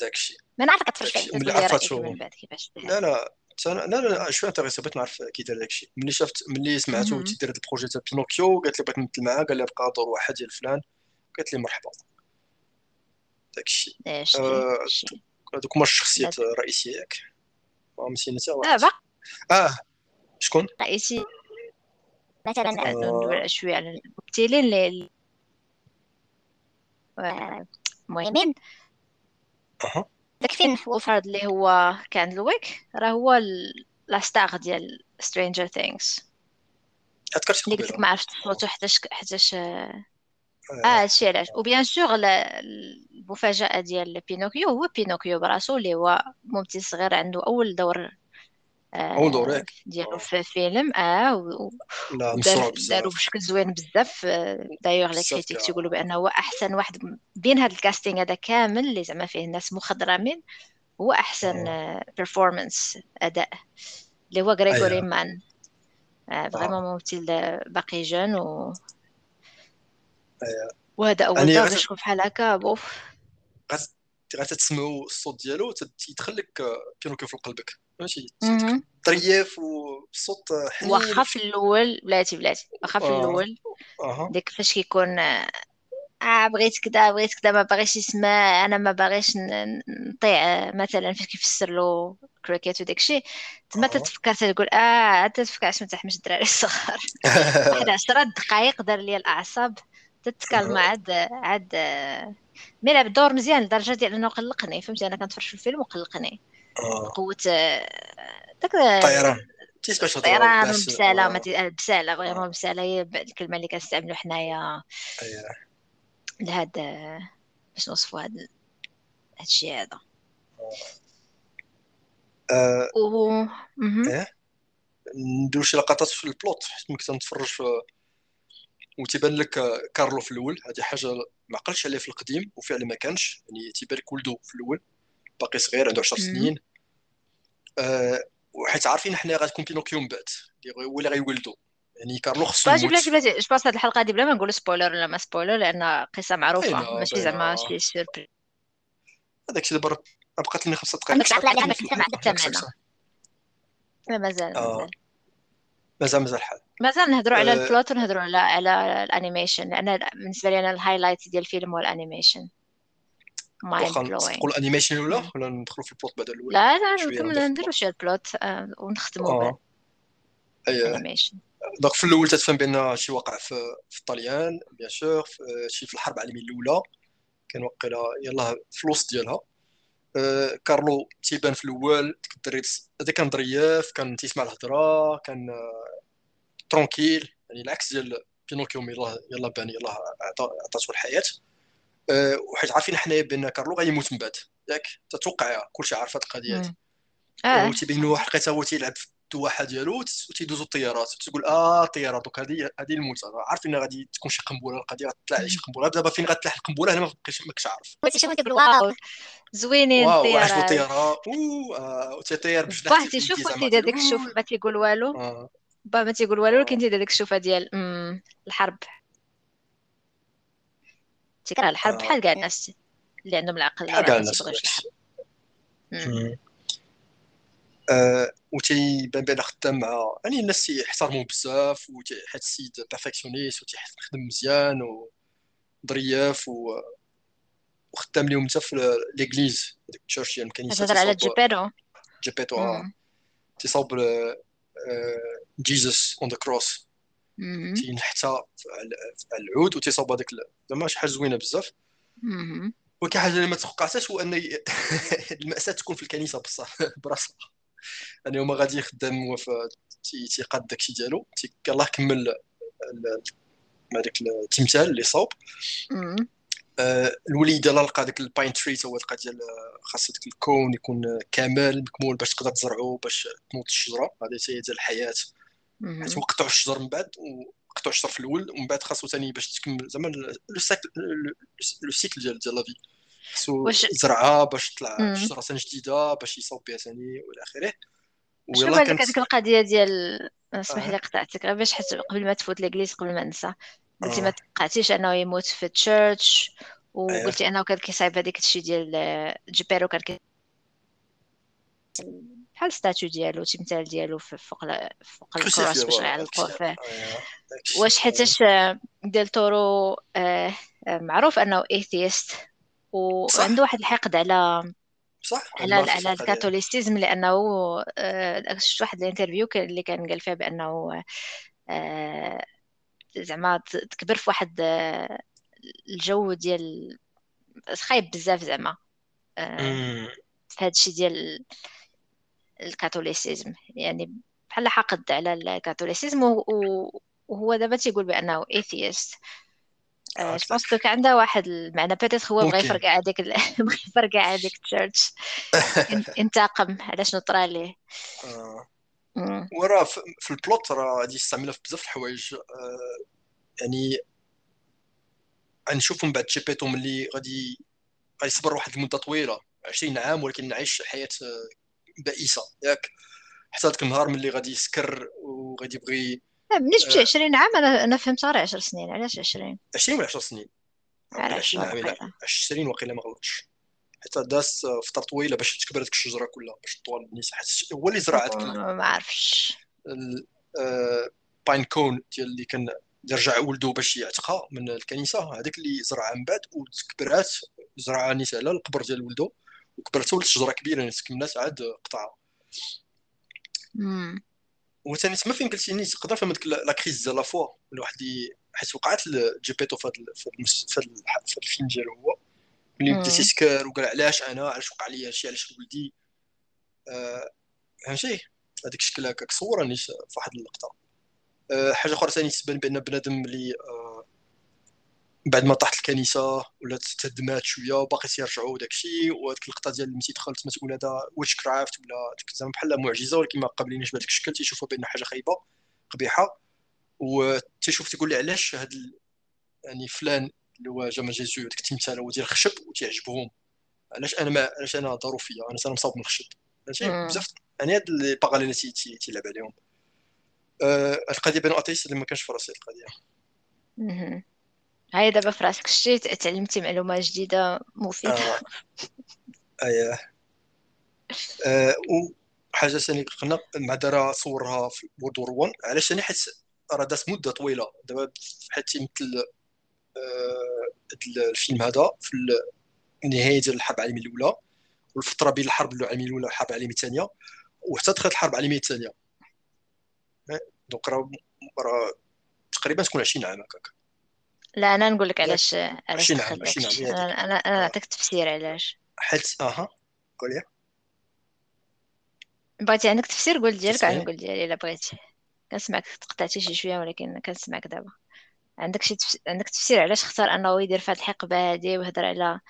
داكشي ما نعرف كتفرج ملي عرفتو رأيك من بعد كيفاش. لا لا تا أنا- لا لا شوية intéressé بغيت نعرف كي داير داكشي ملي شفت ملي سمعتو مهم. تيدير هاد ال projet تاع بينوكيو قالت لي بغيت نمثل معاه قال لي بقى دور واحد ديال فلان. قالت لي مرحبا. داكشي آه،. هذوك هما الشخصيات الرئيسية ياك. ما حتى واحد. باقي آه شكون؟ رئيسي. مثلا آه. ندور شوية على الممثلين اللي آه، المهم. مين أها. داك Finn Wolfhard اللي هو Candlewick راه هو la star ديال Stranger Things تذكرت اللي قلت لك ما عرفتش صوتو حتىش حتىش آه آه، هادشي علاش. و bien sûr المفاجأة ديال بينوكيو هو بينوكيو براسو اللي هو ممثل صغير عنده أول دور آه، أول دور ياك. ديالو آه. في فيلم آه و- لا مصروع ودار بزاف دارو بشكل زوين بزاف آه، دايوغ لي بزاف critiques. تيقولوا بأنه هو أحسن واحد بين هذا ال casting هذا كامل اللي زعما فيه الناس مخضرمين هو أحسن performance أداء اللي هو Gregory. Mann آه، vraiment ممثل آه، باقي jeune و أيوة. وهذا أول يعني دور يكون بحال هكا bof غا تسمعوا الصوت ديالو تت- يدخل لك آه، بينوكيو في قلبك مهم. طريف والصوت آه، حنين واخا في الأول بلاتي بلاتي واخا في آه. الأول أها ديك فاش كيكون آه آه، بغيت كذا بغيت كذا ما باغيش يسمع أنا ما باغيش نطيع آه، مثلا فاش كيفسر له كريكيت وداك الشيء تما آه. تتفكر تقول آه تتفكر ما تحمش الدراري الصغار واحد عشرة دقائق دار لي الأعصاب تتكلم عاد عاد آه، mais لعب الدور مزيان لدرجة ديال إنه قلقني فهمتي أنا كنتفرج في الفيلم وقلقني آه. قوة آه، داك الطيران والبسالة ما آه. البسالة vraiment البسالة هي الكلمة اللي كنستعملو حنايا. لهاد باش نوصفو هاد هادشي هذا. آه، و. إيه؟ نديرو شي لقطات في ال plot حيت ملي كنت نتفرج في وتيبان لك آه، كارلو في الأول. هذه حاجة ما عقلتش عليها في القديم وفعلا ما كانش. يعني تيبان لك ولدو في الأول. باقي صغير عنده 10 مم. سنين. آه وحيت عارفين حنا غتكون بينوكيو من بعد هو اللي غيولدو. يعني كارلو خصو بلاتي بلاتي بلاتي je pense هاد الحلقة هادي بلا ما نقول spoiler ولا ما spoiler لأن قصة معروفة. ماشي. زعما شي surprise هذاك الشيء دابا بقات لنا خمسة دقائق. عليها. لا مازال آه. مازال. مازال مازال الحال مازال نهضروا على آه. ال plot ونهضروا على على ال animation لأن بالنسبة لي أنا ال highlight ديال الفيلم هو ال animation mind واخا blowing نسبقوا ال animation ولا ولا ندخلوا في ال plot بعد الأول لا لا نكمل نديرو شوية ال plot آه، ونختموا اي بال animation donc في الأول تتفهم بان شي واقع في في الطليان bien sûr شي في الحرب العالمية الأولى. كان وقيلا يلاه في الوسط ديالها. آه، كارلو تيبان في الأول ديك الدري هذا كان ظريف كان تيسمع الهضرة كان tranquille يعني العكس ديال بينوكيو يلاه يلاه بان يلاه عطا- عطاتو الحياة. وحيت عارفين حنايا بأن كارلو غيموت من بعد. ياك؟ تتوقع كلشي عارف هاد القضية. هادي آه. وتيبينوا حلقه هو تيلعب في الدواحه ديالو وت- وتيدوزو الطيارات. تقول آه الطيارات دوك هذه هذه الموت. أنا عارف إن غادي تكون شي قنبلة القضية غتطلع شي قنبلة. دابا فين غتطلع القنبلة؟ أنا ما بقيتش ما كنتش عارف. واو. زوينين واو عجبو الطيارة. آه، وتيطير بجناح واحد تيشوف واحد تيدير ديك الشوف ما تيقول والو. با ما تيقول والو ولكن تيدير ديك الشوفة ديال الحرب. تيكره الحرب آه. بحال كاع الناس اللي عندهم العقل راه كاع ما الناس الحرب. آه، وتيبان بان خدام مع يعني الناس تيحترموه بزاف وتي- حيت السيد perfectionniste وتيخدم مزيان وظريف و وخدام ليهم حتى في l'église ديك ال church ديال الكنيسه تهضر على جيبيرو جيبيتو آه أمم. تيصاوب Jesus on the cross. تينحت العود وتيصاوب هذاك زعما شي حاجة زوينة بزاف. ولكن حاجة اللي ما توقعتهاش هو أن المأساة تكون في الكنيسة بصح براسها يعني هما غادي يخدم هو تيقاد داكشي ديالو الله كمل داك التمثال اللي صوب. آه، الوليد ديالها لقى داك ال pine tree هو لقى ديال آه، خاص داك ال cone يكون كامل مكمول باش تقدر تزرعو باش تنوض الشجرة هذه هي ديال الحياة. حيت الشجر من بعد وقطعوا الشجر في الأول ومن بعد خاصو ثاني باش تكمل زعما le cycle le cycle ديال ديال la vie خاصو واش- يزرعها باش تطلع. شجره ثاني جديدة باش يصاوب بها ثاني والى آخره شنو ويلا بالك كانت هذيك القضية ديال اسمح آه. لي قطعتك غير باش حيت قبل ما تفوت l'église قبل ما ننسى قلتي آه. ما توقعتيش أنه يموت في ال church أيوه. وقلتي أنه كان كيصايب هذيك الشيء ديال جيبيرو كان كي بحال statue ديالو تمثال ديالو فوق فوق crucifix باش يعلقوه. فيه آه،. واش حيتاش آه، ديل تورو آه، معروف انه atheist وعنده واحد الحقد على صح على على. ال Catholicism لأنه شفت واحد ال interview اللي كان قال فيها بأنه زعما تكبر في واحد الجو ديال خايب بزاف زعما. في هذا الشيء ديال ال Catholicism. يعني بحال حاقد على ال Catholicism وهو دابا تيقول بأنه atheist je pense que عندها واحد المعنى. peut-être هو بغى. يفرقع هذيك بغى يفرقع هذيك ال church انتقم. على شنو طرا ليه. وراه في ال plot راه غادي يستعملها في بزاف الحوايج. آه، يعني غنشوفوا من بعد جيبيتو ملي غادي غيصبر واحد المده طويلة 20 عام ولكن نعيش حياة آه، بائسة. ياك حتى ذاك النهار ملي غادي يسكر وغادي يبغي لا، بالنسبة آه. 20 عام أنا أنا فهمت غير 10 سنين علاش 20 20 ولا 10 سنين؟ على 20 عام لا وقيلا. 20 وقيلا ما غلطش. حتى آه، فتره طويلة باش تكبر ديك الشجره كلها باش تطول النساء حيت هو اللي زرع هذاك ما عرفش ال pine cone ديال اللي كان رجع ولده باش يعتقها من الكنيسة هذاك اللي زرعها من بعد وتكبرات زرعها نيت على القبر ديال ولده وكبرت ولات شجرة كبيرة يعني كملات عاد قطعها. وثاني تما فين قلتي نيت تقدر فهم ديك la crise ديال la foi ولا واحد اللي حيت وقعت لجيبيتو في هذا الفيلم ديالو هو. ملي بدا. تيسكر وقال علاش أنا؟ علاش وقع لي هادشي؟ علاش ولدي؟ آه، فهمتي؟ هذاك الشكل هكاك صورني في واحد اللقطة. آه، حاجة أخرى ثاني تبان بأن بنادم اللي آه، بعد ما طاحت الكنيسة ولات تهدمات شوية وباقي تيرجعوا داكشي وهذيك اللقطه ديال ملي دخلت ما تقول هذا witchcraft ولا زعما بحال معجزة ولكن ما قابلينش بهذاك الشكل تيشوفوا بان حاجة خايبة قبيحة. وتيشوف تيقول لي علاش هاد ال... يعني فلان اللي هو جا من Jésus ديك التمثال هو ديال الخشب وتيعجبهم. علاش أنا ما علاش أنا ظروفيه أنا أنا مصاوب من الخشب فهمتي. بزاف يعني هاد اللي باغا لنا تي- تي- تيلعب عليهم. آه، القضية بين atheist اللي ما كانش في راسي القضية. هاي دابا في راسك شتي تعلمتي معلومة جديدة مفيدة. آه، اييه آه، وحاجه ثاني قلنا مع دارا صورها في World War 1 علاش ثاني؟ حيت راه دازت مدة طويلة. دابا حيت تيمثل آه، الفيلم هذا في النهايه ديال الحرب العالمية الأولى والفترة بين الحرب العالمية الأولى والحرب العالمية الثانية وحتى دخلت الحرب العالمية الثانية. دونك راه راه تقريبا تكون 20 عام هكاك. لا أنا نقول لك علاش علاش 20 عام، دخل 20 عام، داكشي هي أنا أنا أنا نعطيك التفسير علاش. حيت أها قول لي بغيتي عندك تفسير؟ قول ديالك؟ عاد نقول ديالي إلا بغيتي. كنسمعك تقطعتي شي شوية ولكن كنسمعك دابا. عندك شي تفس... عندك تفسير علاش اختار أنه يدير في هاد الحقبة هادي ويهضر على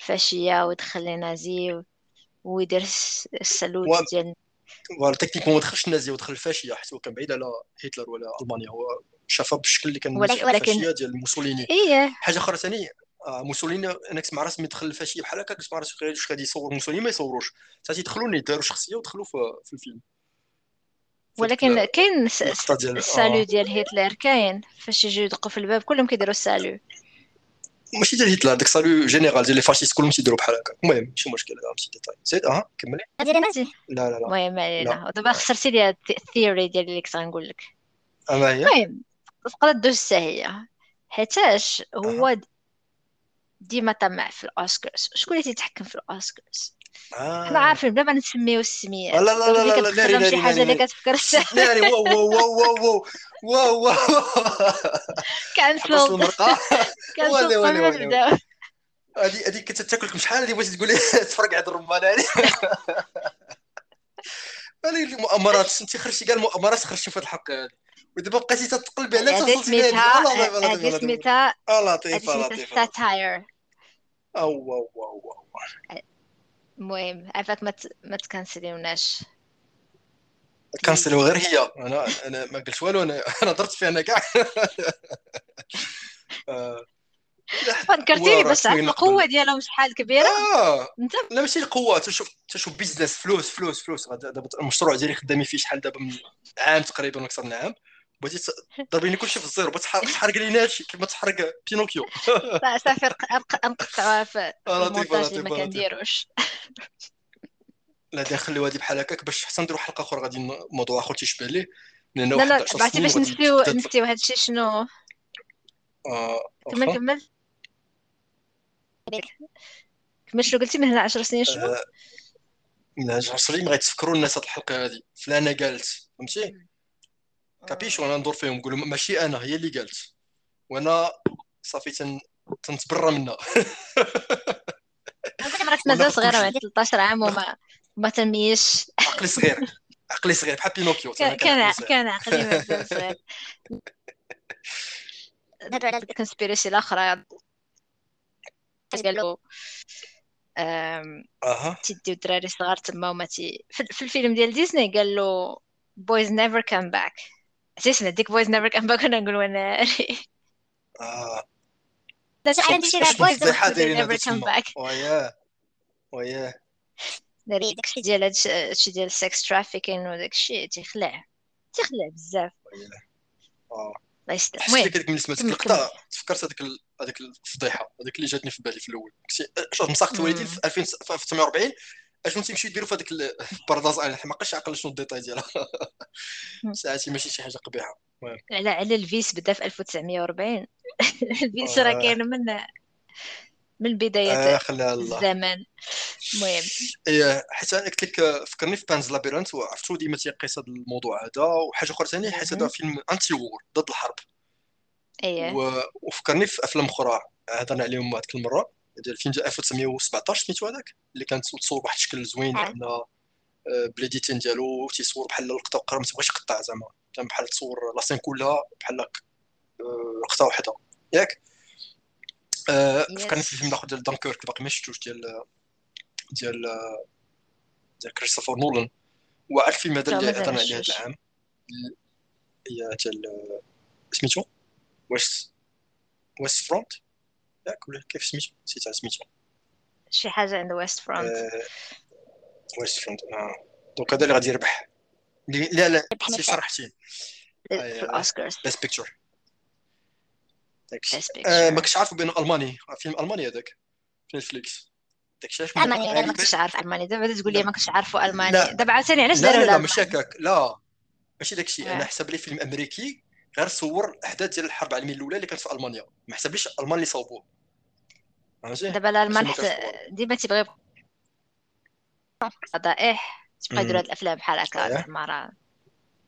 الفاشيه ويدخل les nazis. ويدير الس- ال salute و- ديال voilà techniquement ما دخلش النازي ودخل الفاشيه حيت هو كان بعيد على هتلر ولا المانيا هو شافها بالشكل اللي كان ولكن- الفاشيه ديال موسوليني إيه حاجة أخرى ثاني موسوليني أنا كنت مع راسي يدخل الفاشيه بحال هكا كنت مع راسي واش غادي يصور موسوليني ما يصوروش حتى يدخلوا يداروا شخصيه ودخلوا في, في الفيلم في ولكن كاين ال salut. ديال هتلر كاين فاش يجيو يدقوا في الباب كلهم كيديروا ال salut ماشي ديال هتلر داك salut général ديال les fascistes كلهم تيديروا بحال هكا. المهم ماشي مشكل هذا ماشي détail زيد؟ آه كملي ديال الناس لا لا لا. المهم ما علينا ودابا خسرتي هاد ال theory ديالي اللي كنت غنقول لك. أما هي؟ المهم تقدر دوز حتى هي حيتاش هو ديما طمع في الأوسكارز؟ شكون اللي تيتحكم في الأوسكارز؟ آه. حنا عارفين بلا ما نسميو السميات. لا لا لا لا لا، اللي ناري، كتفكر شي ناري، حاجة اللي ناري. كتفكر ناري واو wow wow wow. wow wow. Cancel. Cancel قبل ما. نبداو هذه هذه كنت شحال هذه بغيتي تقولي؟ تفرق عند الرمان هذه. هذه المؤامرات أنت خرجتي كاع المؤامرات خرجتي في هذه الحلقة هذه ودابا بقيتي تتقلبي على هذه. سميتها هذه سميتها لطيفه لطيفه satire أو wow wow wow المهم عافاك ما تcancelيوناش. cancelوا غير هي. أنا أنا ما قلت والو أنا أنا درت فيها أنا كاع. آه. فكرتيني باش. القوه ديالهم شحال كبيرة؟ آه. انت لا ماشي القوة تشوف تشوف business فلوس فلوس فلوس. دابا المشروع ديالي خدامين فيه شحال دابا من عام تقريبا أكثر من عام. بغيتي ضربيني كلشي في الزيرو تحرق تحرق لي هادشي كيما تحرق بينوكيو. صافي نق- نقطعوها في آه، المونتاج اللي ما. كنديروش. لا غادي نخليو هادي بحال هكاك باش حتى نديرو حلقة أخرى غادي موضوع آخر تيشبه ليه لا لا 11 بعرفتي سنين باش نسيو نسيو هادشي شنو؟ آه، كمل. كمل. كمل شنو قلتي من هنا 10 سنين شنو؟ آه، من 10 سنين غيتفكروا الناس هاد الحلقة هادي. فلانة قالت فهمتي؟ كابيش وأنا ندور فيهم نقول ماشي أنا هي اللي قالت. وأنا صافي تن تنتبرى منها. مرات مازال صغيرة كلشي. عندي 13 عام وما ما تنميش عقلي صغير عقلي صغير بحال بينوكيو كان كان عقلي مازال صغير نهضروا على الكونسبيرسي الاخرى قالوا أم، أها تيديو الدراري صغار تما وما تي في في الفيلم ديال ديزني قال له boys never come back أساسا ديك boys never come back كنا نقولوا ناري آه لا عندي شي بويز come تما back وياه وياه ناري داكشي ديال هادشي ديال السكس ترافيكين وداكشي تيخلع تيخلع بزاف. آه. الله يستر. حسيت المهم هذيك ملي سمعت كمل، اللقطه تفكرت هذيك هذيك الفضيحة هذيك اللي جاتني في بالي في الأول. شوف مساقط والدين في 2000 في 1940 أشنو تيمشيو يديروا في هذيك ال- البارداز أنا ما بقاش عاقل شنو الديتاي ديالها. ساعتي ماشي شي حاجة قبيحة. على على الفيس بدا في 1940 الفيس راه آه. كاين من من بداية خليها الله. الزمن. المهم. إيه حيت أنا قلت لك فكرني في بانز لابيرنت وعرفتو ديما تيقيس هذا الموضوع هذا. وحاجة أخرى ثانية حيت هذا. فيلم انتي وور ضد الحرب. إيه. و... وفكرني في أفلام أخرى هضرنا عليهم هذيك المره ديال الفيلم ديال 1917 سميتو هذاك؟ اللي كانت تصور بواحد الشكل زوين آه. عندنا. بليديتين ديالو تيصور بحال اللقطه وقرا ما تبغيش يقطع زعما. كان بحال تصور لاسين كلها بحال آه، لقطه واحدة ياك؟ آه،. فكرني في الفيلم الآخر ديال دانكيرك باقي ما شفتوش ديال ديال ديال كريستوفر نولان. وعاد الفيلم هذا اللي هضرنا عليه هذا. العام. هي ديال سميتو؟ ويست ويست فرونت ياك ولا كيف سميتو؟ نسيت على سميتو. شي حاجة عند ويست فرونت آه، ويست فرونت آه. دونك هذا اللي غادي يربح. لا لا يربح سي مثال. شرحتي. في أي- الأوسكارز. بيست بيكتشر داكشي. آه، ما كنتش عارف بانه ألماني فيلم ألماني هذاك في نتفليكس داكشي علاش يعني غير ما كنتش عارف ألماني دابا تقول لي لا. ما كنتش عارفه ألماني لا. دابا عاوتاني علاش لا داروا لا لا؟ ماشي هكاك لا ماشي داكشي آه. أنا حسب لي فيلم أمريكي غير صور الاحداث ديال الحرب العالمية الأولى اللي كانت في ألمانيا ما حسبليش الالمان اللي صوبوه فهمتي دابا الألمان. ديما تيبغي فضائح تبقى مم. يديروا هاد الأفلام بحال هكا أيه. زعما راه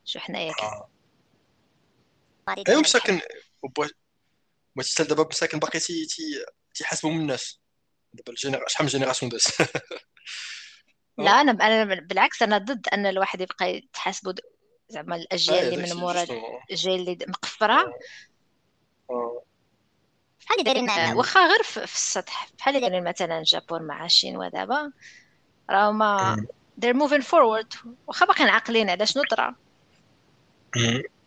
شو حنايا كي آه. أيوا ما حتى دابا مساكن باقي تي تي تيحاسبوا من الناس دابا ال généra- شحال من génération داز لا أنا أنا بالعكس أنا ضد أن الواحد يبقى يتحاسبوا زعما الأجيال اللي من مورا الجيل اللي مقفرة. بحال اللي دايرين آه، معنا واخا غير في في السطح. بحال اللي دايرين مثلا ال Japon مع الشينوا دابا راهما they're moving forward. واخا باقيين عاقلين على شنو طرا.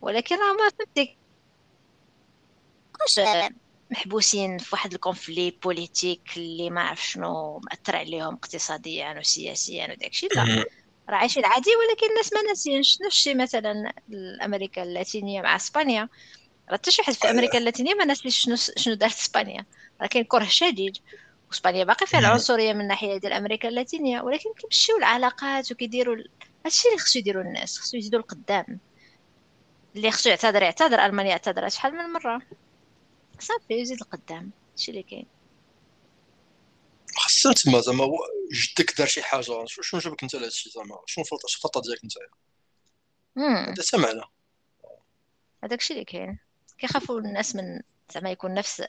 ولكن راهما فهمتي واش محبوسين في واحد ال conflit politique اللي ما عرف شنو مأثر عليهم اقتصاديا وسياسيا وداكشي لا راه عايشين عادي ولكن الناس ما ناسيينش نفس الشيء مثلا أمريكا اللاتينية مع إسبانيا. راه حتى شي واحد في أمريكا اللاتينية ما ناسيش شنو شنو دارت إسبانيا. راه كاين كره شديد وإسبانيا باقي فيها. العنصرية من ناحية ديال أمريكا اللاتينية. ولكن كيمشيو العلاقات وكيديروا هادشي اللي خصو يديروا الناس خصو يزيدوا القدام. اللي خصو يعتذر يعتذر ألمانيا اعتذرت شحال من مرة. صافي يزيد القدام. هادشي اللي كاين. خاصة تما زعما جدك دار شي حاجة شو- شنو جابك أنت لهذا الشيء زعما؟ شنو شنو الفلطة ديالك أنت. هذا سمعنا هذاك الشيء اللي كاين. كيخافوا الناس من زعما يكون نفس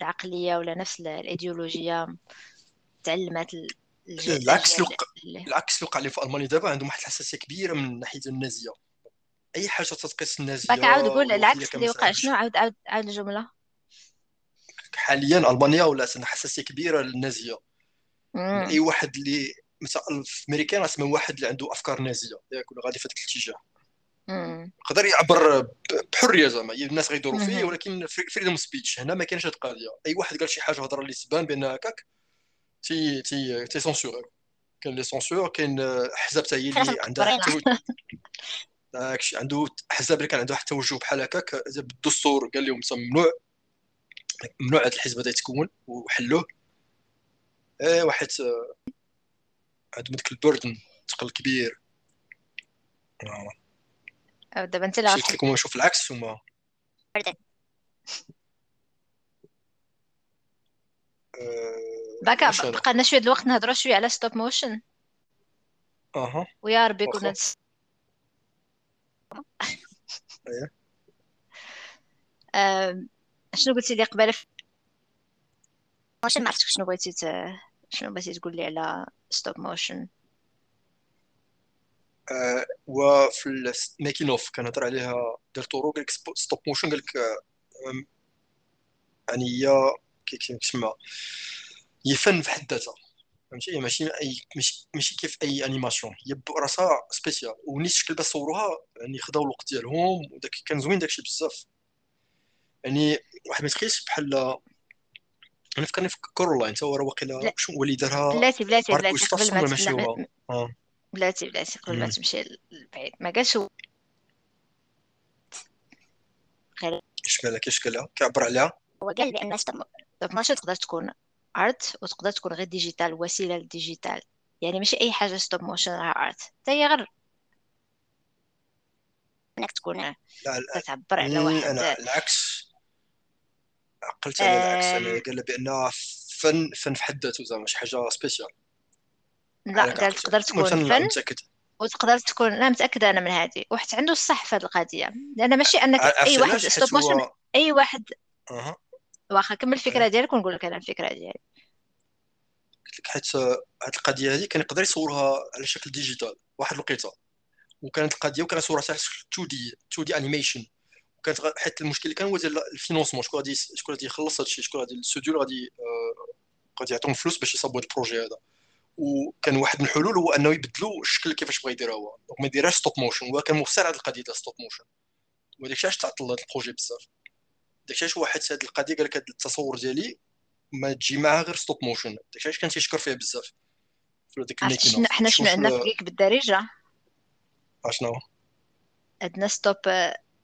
العقلية ولا نفس الإيديولوجية الج- العكس اللي- العكس اللي وقع لي في ألمانيا. دابا عندهم واحد الحساسية كبيرة من ناحية النازية. أي حاجة تتقيس النازية باك عاود قول العكس اللي وقع. شنو عاود عاود عاود الجملة؟ حاليا المانيا ولات حساسية كبيرة للنازية. أي واحد اللي مثلا في امريكان اسمه واحد اللي عنده أفكار نازية ياك ولا غادي في هذاك الاتجاه. يقدر يعبر بحرية زعما الناس غيدوروا فيه. ولكن فريدوم سبيتش هنا ما كاينش هذه القضية أي واحد قال شي حاجة هضرة اللي تبان بأن هكاك تي تي تي سونسور كاين لي سونسور كاين أحزاب حتى هي اللي عندها. توجه داكشي عنده احزاب اللي كان عندها واحد التوجه بحال هكاك بالدستور قال لهم ممنوع ممنوع هذا الحزب هذا يتكون وحلوه إيه واحد آه، عندهم ديك ال burden ثقل كبير آه، دابا أنت اللي قلت لكم نشوف العكس هما. آه، باكا؟ بقى لنا شوية الوقت نهضروا شوية على stop motion أها ويا ربي. كنا. إيه شنو قلتي لي قبل؟ motion ما عرفتش شنو بغيتي. شنو بغيتي تقول لي على stop motion آه، وفي ال making of كان هضر عليها قال لك stop motion قال لك آم، يعني هي كي كيسمى هي فن في حد ذاتها. فهمتي؟ ماشي اي ماشي ماشي كيف أي animation هي براسها spéciale ونيت الشكل باش صوروها يعني خداو الوقت ديالهم وداك كان زوين داكشي بزاف. يعني واحد ما يتخيلش بحال أنا فكرني في Coraline تا هو راه واقيلا لا. شنو هو اللي دارها؟ بلاتي بلاتي بلاتي قبل ما ولا ماشي ت- هو آه. بلاتي بلاتي قبل ما. تمشي للبعيد. ما قالش هو اش قال لك اش قال لها كيعبر عليها؟ هو قال بان موشن تقدر تكون art وتقدر تكون غير digital وسيلة لل digital يعني ماشي أي حاجة stop motion راه art حتى هي غير إنك تكون لا لا. كتعبر على واحد أنا العكس. عقلت على العكس آه. أنا قال لها بانها فن فن في حد ذاته زعما شي حاجة spéciale لا قال. تقدر تكون فن متاكد وتقدر تكون لا متأكدة أنا من هذه. وحتى عنده الصح في هذه القضية. لأن ماشي أنك أي واحد stop motion هو أي واحد أها. واخا كمل الفكرة ديالك ونقول لك أنا الفكرة ديالي. قلت لك حيت هاد القضية هذه كان يقدر يصورها على شكل digital واحد الوقيته وكانت القضية وكان يصورها على شكل 2D 2D animation وكانت غ- حيت المشكل اللي كان هو ديال ال financement. شكون غادي شكون غادي يخلص هادشي؟ شكون غادي الاستوديو اللي غادي آه، غادي يعطيهم فلوس باش يصاوبوا هاد ال projet هذا. وكان واحد من الحلول هو أنه يبدلوا الشكل كيفاش بغا يديرها هو. donc ما يديرهاش stop motion هو كان مصر على القضية ديال stop motion وداك الشيء علاش تعطل هذا ال projet بزاف؟ داك الشيء علاش هو حيت هاد القضية قال لك التصور ديالي ما تجي معاه غير ستوب موشن داك الشيء علاش كان تيشكر فيه بزاف. في الميكين شنو حنا شنو عندنا في بالدارجة؟ اشنو عندنا ستوب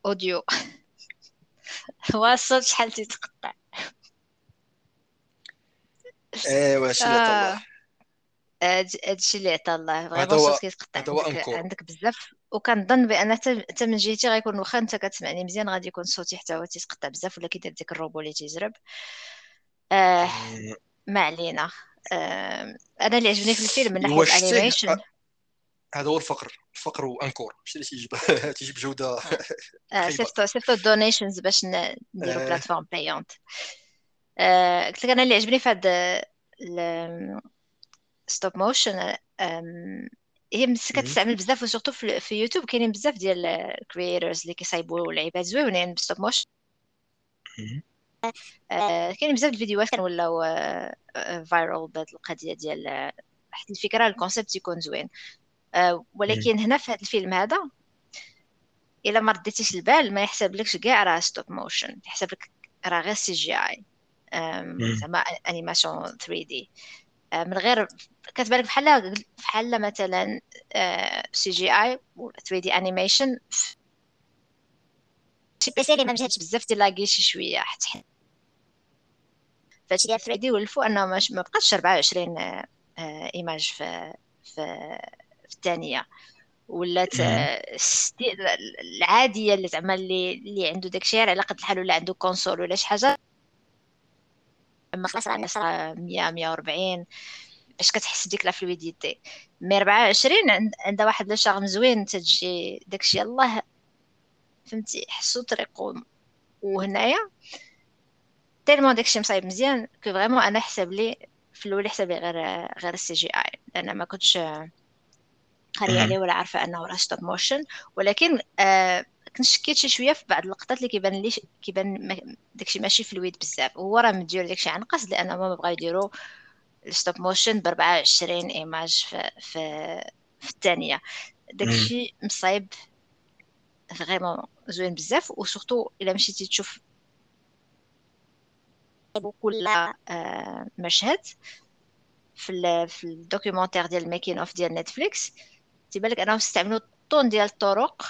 أوديو. هو الصوت شحال تيتقطع. ايوا شي اللي آه. طلع هاد- هادشي اللي عطا الله. فريمون الصوت كيتقطع عندك بزاف. وكنظن بأن حتى من جهتي غيكون واخا أنت كتسمعني مزيان غادي يكون صوتي حتى هو تيتقطع بزاف ولا كيدير ديك الروبو اللي تيجرب. آه. ما علينا. آه أنا اللي عجبني في الفيلم من ناحيه الانيميشن هذا هو الفقر الفقر وأنكور شتي اللي تيجيب تيجيب جوده آه،. صيفطوا صيفطوا الدونيشنز باش ن- نديروا آه. بلاتفورم بايونت آه، قلت لك أنا اللي عجبني في هذا ستوب موشن هي مس- مم. كتستعمل بزاف وسورتو في, في يوتيوب كاينين بزاف ديال الكرييترز اللي كيصايبوا لعيبات زوينين بستوب موشن. آه، كاينين بزاف الفيديوهات كانولاو viral بهاد القضية ديال آه، واحد الفكرة ال concept يكون زوين آه، ولكن هنا في هذا الفيلم هذا إلا ما رديتيش البال ما يحسب لكش كاع راه ستوب موشن يحسب لك راه غير CGI. زعما animation 3D من غير كتبان لك بحال بحال مثلا CGI و 3D animation شي PC اللي ما مجهدش بزاف تلاقي شي شوية حتى فهادشي ديال 3D ولفوا أنه ما بقاتش 24 آه، آه، images في في الثانية ستي- العادية اللي زعما اللي اللي عنده داكشي غير على قد الحال ولا عنده console ولا شي حاجة. أما خلاص راه صرا 100 140 باش كتحس بديك la fluidité mais 24 عند عندها واحد le charme زوين تجي داكشي يلاه فهمتي؟ حسو طريقو. وهنايا tellement داكشي مصايب مزيان que vraiment أنا حسب لي في الأول حسب لي غير غير ال CGI. لأن ما كنتش قاريه مم. عليه ولا عارفة أنه راه stop motion ولكن آه كنت شكيت شي شوية في بعض اللقطات اللي كيبان لي كيبان داكشي ماشي fluide بزاف. وهو راه مدير داكشي عن قصد لأن ما بغاو يديروا ال stop motion ب 24 images في في في الثانية. داكشي مصايب vraiment زوين بزاف. و surtout إلا مشيتي تشوف كل آه، مشهد في ال في documentaire ديال ال making of ديال نتفليكس تيبان لك أنهم استعملوا tant ديال الطرق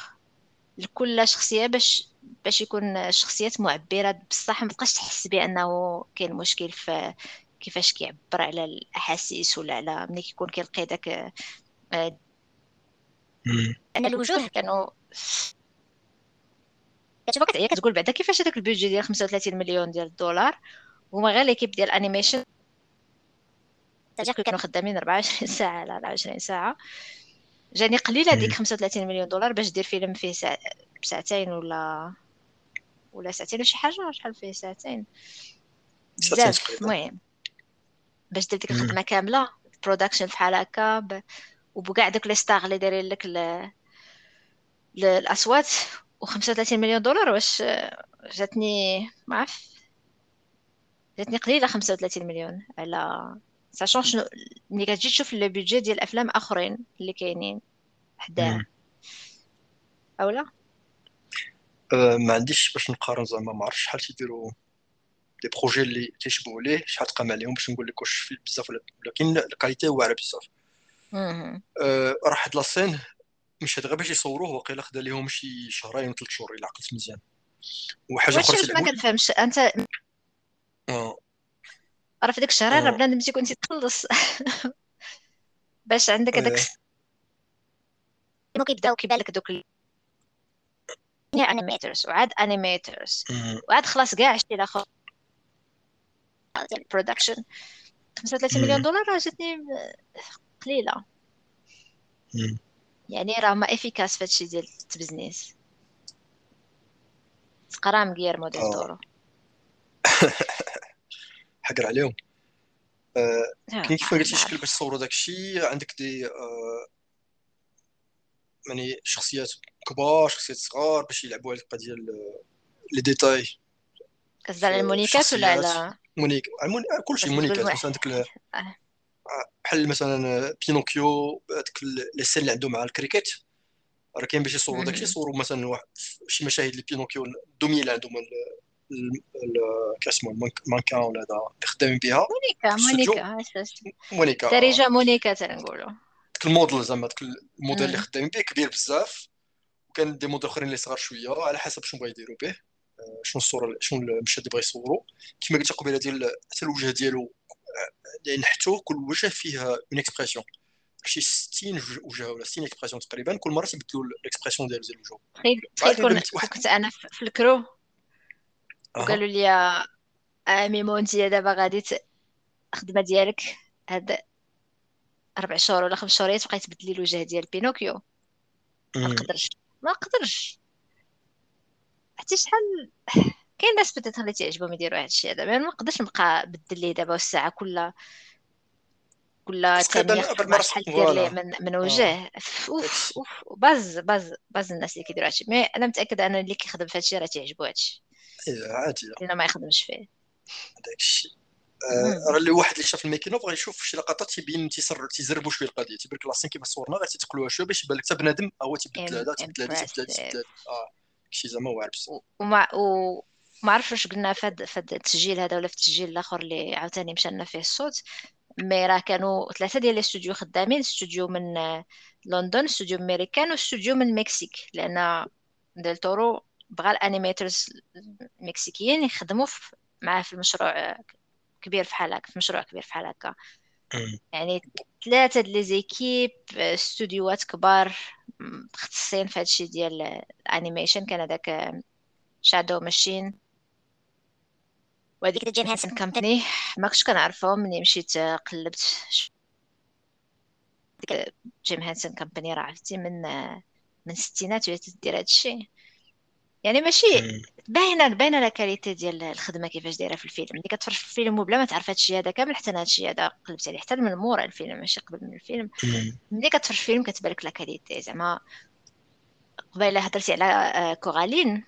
لكل شخصية باش باش يكون الشخصيات معبرة. بصح ما تبقاش تحس بأنه كاين مشكل في كيفاش كيعبر على الأحاسيس ولا على ملي كيكون كيلقي داك آه،. ان الوجوه. كانوا كتعيا كتقول بعدا كيفاش هذاك ال budget ديال 35 مليون ديال الدولار؟ هما غير l'équipe ديال ال animation كانوا خدامين 24 ساعة على 24 ساعة. جاني قليلة. ديك 35 مليون دولار باش دير فيلم فيه ساعتين ولا ولا ساعتين وشي حاجة شحال فيه ساعتين بزاف. المهم باش دير ديك. الخدمة كاملة برودكشن بحال هكا ب... وبكاع دوك لي ستار اللي دايرين لك ل... ل- الأصوات و35 مليون دولار واش جاتني ما عرف جاتني قليلة 35 مليون على ساشون شنو ملي كتجي تشوف لو بيدجي ديال افلام اخرين اللي كاينين حداه. اولا أه، ما عنديش باش نقارن زعما ما عرفتش شحال تيديروا دي بروجي اللي تيشبهوا ليه شحال تقام عليهم باش نقول لك واش في بزاف ولا ولكن الكاليتي واعرة بزاف. أه، راه حد لاسين مشات غير باش يصوروه وقيلا خدا ليهم شي شهرين ولا ثلاث شهور إلا عقلت مزيان. وحاجة أخرى ما كنفهمش أنت آه. راه في ديك الشهرين راه آه. بنادم تيكون تيتخلص باش عندك هذاك آه. كانوا كيبداو كيبان لك دوك animators وعاد animators. وعاد خلاص كاع شتي الآخر ديال ال production 35 مليون. دولار راه جاتني قليلة. يعني راه ما efficace في هادشي ديال ال business تقرا Guillermo del آه. حقر عليهم آه، كاين كيف قلتي شكل. باش تصوروا داك الشيء عندك des أه، يعني شخصيات كبار شخصيات صغار باش يلعبوا على القضية ال- les détails كتهضر على المونيكات ولا على مونيك. كل شيء مونيكات. مثلا آه. بحال مثلا بينوكيو هذيك les scènes اللي عندهم مع الكريكيت راه كاين باش يصوروا داكشي. يصوروا مثلا واحد شي مشاهد اللي بينوكيو الدومي اللي عندهم كاسمو المانكان ولا اللي خدامين بها؟ مونيكا. مونيكا هاش- مونيكا دارجة مونيكا تنقولوا. داك الموديل زعما داك الموديل اللي. خدامين به كبير بزاف. وكان des modèles أخرين اللي صغار شوية على حسب شنو بغا يديروا به. آه، شنو الصورة شنو المشهد اللي بغا يصوروا كما قلت قبيلة ديال حتى الوجه ديالو آه، يعني حتى كل وجه فيه une expression شي 60 وجه- ولا 60 expressions تقريبا. كل مرة تيبدلوا ال expression ديال ديال الوجه. تخيل تخيل كنت أنا في ال crew. وقالوا لي آه ميمو انت دابا غادي الخدمة ديالك هاد أربع شهور ولا خمس شهور تبقاي تبدلي الوجه ديال بينوكيو. ما. نقدرش ما نقدرش حتى شحال كاين ناس بدات اللي تعجبهم يديروا هذا الشيء هذا. ما نقدرش نبقى بدل ليه دابا والساعة كل كل ثانية شحال دير ليه. من من وجه؟ ف- أوف. أوف. باز باز باز الناس اللي كيديروا هادشي mais أنا متأكدة ان اللي كيخدم في هادشي راه تعجبو هادشي إيه، عادي. ما يخدمش فيه داك الشيء. مم. راه اللي واحد اللي شاف ال making of بغى يشوف شي لقطات تيبين تيزربوا شوية القضية تيبان لك la scène كيف صورنا غير تيتقلوها شوية باش يبان لك حتى بنادم هو تيبدل هذا تيبدل هذا تيبدل هذا تيبدل هذا. آه شي زعما واعر وما وما عرفتش واش قلنا في هاد التسجيل هذا ولا في التسجيل الآخر اللي عاوتاني مشى فيه الصوت. mais راه كانوا ثلاثة ديال الاستوديو خدامين استوديو من آه، لندن استوديو أمريكان واستوديو من المكسيك لأن ديل تورو بغى ال animators المكسيكيين يخدموا معاه في المشروع كبير في حال هكا في مشروع كبير في حال هكا. مم. يعني ثلاثة د les équipes استوديوهات كبار مختصين في هادشي ديال ال animation. كان هذاك Shadow Machine وهذيك Jim Henson Company ما كنتش كنعرفهم ملي مشيت قلبت Jim Henson Company راه عرفتي من من الستينات وهي تدير هادشي. يعني ماشي. باينه باينة la qualité ديال الخدمة كيفاش دايرة في الفيلم. ملي كتفرج في الفيلم وبلا ما تعرف هادشي هذا كامل حتى أنا هادشي هذا قلبت عليه حتى من مورا الفيلم ماشي قبل من الفيلم. ملي كتفرج في الفيلم كتبان لك la qualité زعما قبيلة هضرتي على آه، كورالين.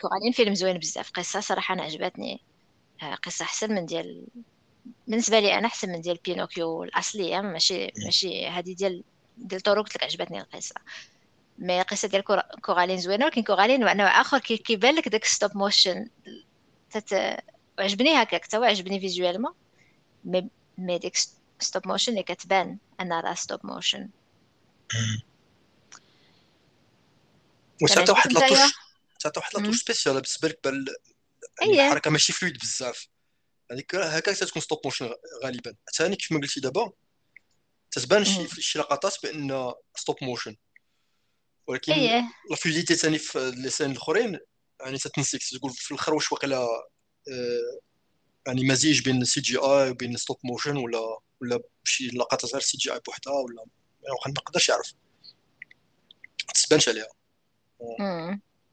كورالين فيلم زوين بزاف. قصة صراحة أنا عجبتني. آه، قصة أحسن من ديال بالنسبة لي أنا أحسن من ديال بينوكيو الأصلية. ماشي ماشي هذه ديال ديل طورو قلت لك عجبتني القصة. mais القصة ديال كورا- كورالين زوينة ولكن كورالين نوع آخر كي- كيبان لك داك stop motion تت... عجبني هكاك توا عجبني visuellement mais mais ديك stop motion اللي كتبان أنها راه stop motion وتعطي واحد؟ la touche تعطي واحد. la touche spéciale بالنسبة لك يعني أيه. الحركة ماشي fluide بزاف هذيك هكا تكون stop motion غالبا ثاني كيف ما قلتي دابا تتبان شي مم. في شي لقطات بأن stop motion ولكن إيه la fluidité ثاني في les scènes الاخرين يعني تتنسيك تقول في الآخر واش واقيلا آه، يعني مزيج بين CGI وبين stop motion ولا ولا شي لقطات غير CGI بوحدها ولا يعني ما يقدرش يعرف ما تبانش عليها.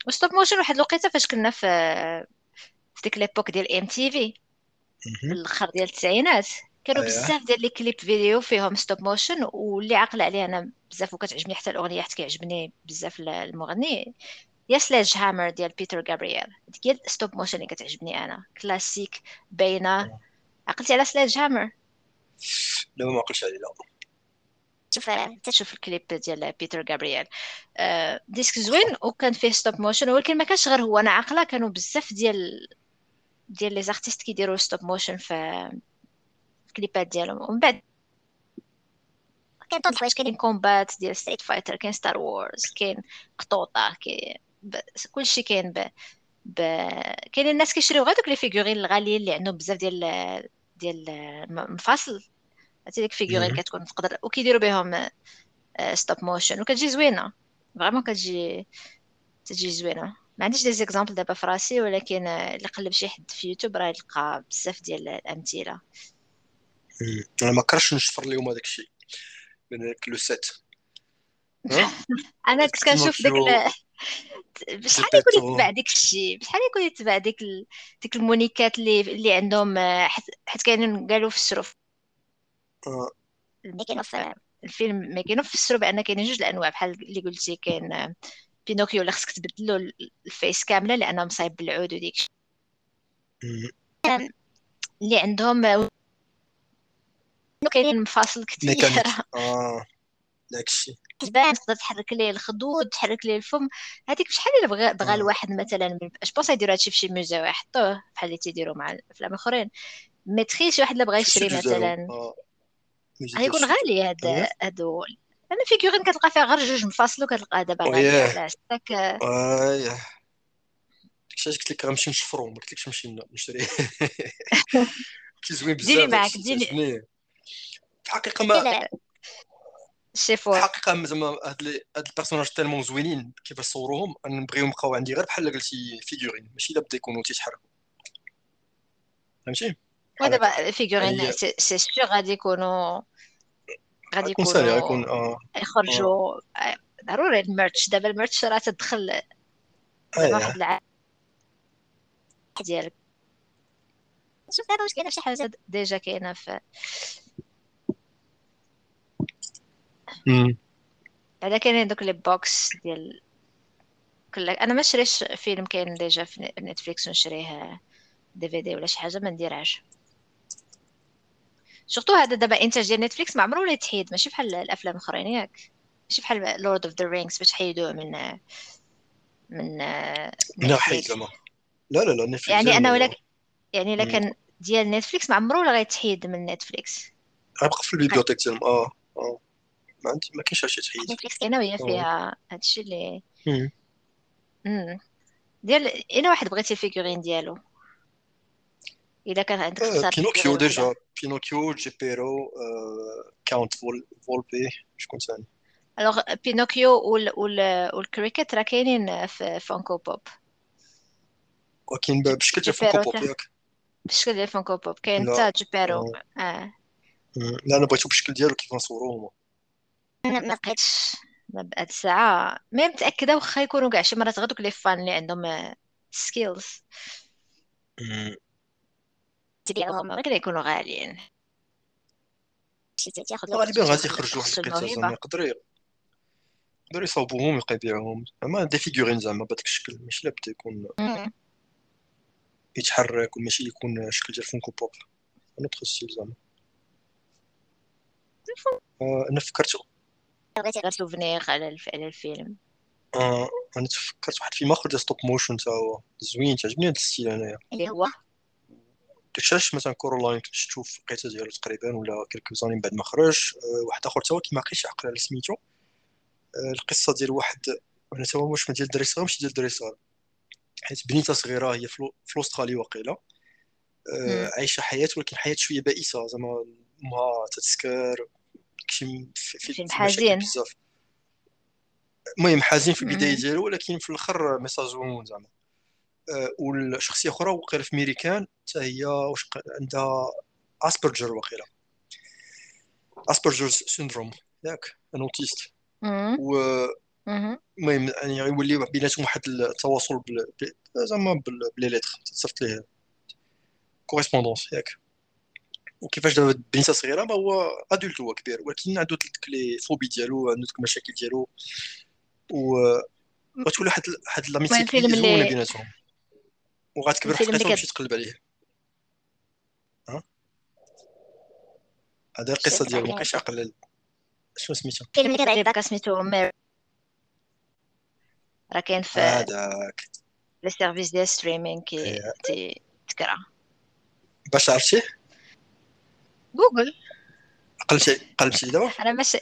و stop motion واحد الوقيته فاش كنا في في ديك l'époque ديال MTV. الأخر ديال التسعينات كانوا أيه. بزاف ديال les clips vidéo فيهم stop motion واللي عاقل عليه أنا بزاف وكتعجبني حتى الأغنية حتى كيعجبني بزاف ال- المغني. يا Sledgehammer ديال Peter Gabriel. ديك هي ال stop motion اللي كتعجبني أنا. كلاسيك باينة. عقلتي على Sledgehammer؟ لا ما عقلش عليه لا. شوف تشوف الكليب ديال Peter Gabriel. آه، ديسك زوين وكان فيه stop motion ولكن ما كانش غير هو. أنا عاقلة كانوا بزاف ديال ديال les artistes كيديروا stop motion في الكليبات ديالهم. ومن بعد كاين طول الحوايج كاين combats ديال Street Fighter كاين Star Wars كاين قطوطه كاين. كلشي كاين ب... ب... كاين الناس كيشريو غير دوك les figurines الغاليين اللي عندهم بزاف ديال ديال م- مفاصل عرفتي ديك figurines. كتكون تقدر وكيديروا بهم stop motion وكتجي زوينه vraiment كتجي تجي زوينه ما عنديش des exemples دابا في راسي ولكن اللي قلب شي حد في يوتيوب راه يلقى بزاف ديال الامثله. أنا ما كرهتش نشفر ليهم هذاك الشيء من داك le set. ها؟ أنا كنت كنشوف داك ال... بشحال يكون. يتباع داك الشيء؟ بشحال يكون يتباع ديك ال... ديك المونيكات اللي اللي عندهم آه، حيت كاينين قالوا في آه. making of الفيلم ما كاينوا فسروا بان كاينين جوج الأنواع. بحال اللي قلتي كاين آه، بينوكيو اللي خصك تبدلو ال- ال face كاملة لأنه مصايب بالعود وديك. اللي عندهم آه، كاينين مفاصل كثيره آه داك الشيء تبان تقدر تحرك ليه الخدود تحرك ليه الفم هذيك بشحال الا بغى بغى آه. الواحد مثلا أش بان ليك يديروا هادشي في شي musée ويحطوه بحال اللي تيديروا مع الأفلام الأخرين mais تخيل شي واحد اللي بغى يشري. مثلا آه. غيكون غالي هاد أييه. هادو أنا figurine كتلقى فيها غير جوج مفاصل كتلقى دابا غالي. على ستاك اييه داكشي علاش قلت لك غنمشي نشفرو ما قلتلكش نمشي نشري كيزوين بزاف ديري معاك، داكشي، ديري. الحقيقة ما لا في شيفور الحقيقة زعما هاد لي هاد البيرسوناج تالمون زوينين كيفاش صوروهم نبغيهم يبقاو عندي غير بحال قلتي فيغورين ماشي لا بدا يكونوا تيتحركوا. فهمتي؟ ودابا فيغورين هي- سي سي سيغ غادي يكونوا غادي يكونوا غيكون آه. يخرجوا. آه، ضروري الميرتش. دابا الميرتش راه تدخل واحد العام ديالك. شوف دابا واش كاينة شي حاجة déjà كاينة في بعدا كاينين دوك les box ديال كل أنا ما شريش فيلم كاين déjà في نتفليكس ونشريه DVD ولا شي حاجة ما نديرهاش. surtout هذا دابا إنتاج ديال نتفليكس ما عمره ولا يتحيد ماشي بحال الأفلام الأخرين ياك. ماشي بحال لورد اوف ذا رينجز باش حيدوه من من من حيد زعما. لا لا لا نتفليكس يعني أنا ولا لا. يعني. كان ديال نتفليكس ما عمره ولا غيتحيد من نتفليكس غيبقى في البيبليوتيك ديالهم آه آه. ما عندي ما كاينش شي تحيد نتفليكس كاينة وهي. فيها هادشي اللي. امم ديال أنا واحد بغيتي الفيغورين ديالو إلا كان عندك آه، بينوكيو ديجا. بينوكيو جيبيرو آه، كاونت فول فولبي شكون ثاني alors بينوكيو وال وال والكريكت راه كاينين في فانكو بوب ولكن بشكل ديال فانكو بوب ياك بشكل ديال فانكو بوب كاين. حتى جيبيتو آه. آه أمم. لا أنا بغيتو بالشكل ديالو كيف نصوروه هما أنا ما بقيتش ما بهاد الساعة ما متأكدة واخا يكونوا كاع شي مرات غير دوك les fans اللي عندهم skills. ديالهم ولكن يكونوا غاليين غالبا. غادي يخرجوا واحد خصو القطع الموهبة. زعما يقدروا يقدروا يصاوبوهم ويبقى يبيعوهم زعما des figurines زعما بهذاك الشكل ماشي لابد يكون. يتحرك وماشي يكون شكل ديال فونكو بوب أنا style زعما آه، أنا فكرت بغيتي غير souvenir على الف... على الفيلم. آه، أنا تفكرت واحد فيلم آخر ديال stop motion تا هو. زوين تعجبني هذا ال style أنايا. اللي هو. داكشي علاش مثلا كورولاين كنت شفتو في القيته ديالو تقريبا ولا كيلكو زاني من بعد ما خرج. آه، واحد آخر تا هو كيما عقلتش عقل على سميتو. آه، القصة ديال واحد أنا تا هو واش ما ديال الدري صغير ماشي ديال الدري صغير حيت بنيته صغيرة هي في استراليا واقيلا. آه، عايشة حياة ولكن حياة شوية بائسة. زعما امها تتسكر في فيلم في حزين. بزاف المهم حزين في البداية. ديالو ولكن في الآخر ميساج زوين زعما آه، والشخصية أخرى وقيله في ميريكان حتى هي واش عندها Asperger وقيله Asperger syndrome ياك ان autiste مم. والمهم مم. يعني غيولي بيناتهم واحد التواصل زعما ب les lettres تصيفط ليه correspondance ياك وكيفاش دابا بنيته صغيرة ما هو adulte هو كبير ولكن عنده ديك les phobies ديالو عنده ديك المشاكل ديالو و غتولي واحد واحد لاميتي زوينه بيناتهم. وغتكبر حقيقه وتمشي تقلب عليه ها؟ هذا القصة ديالو ما بقيتش عاقل. على- شنو سميتها؟ الفيلم اللي كيعيط بقى سميتو؟ مير راه كاين في هذاك. لي سيرفيس ديال ستريمينغ كي إيه. تي- تكرا باش عرفتيه جوجل. قلبتي قلبتي دابا أنا ماشي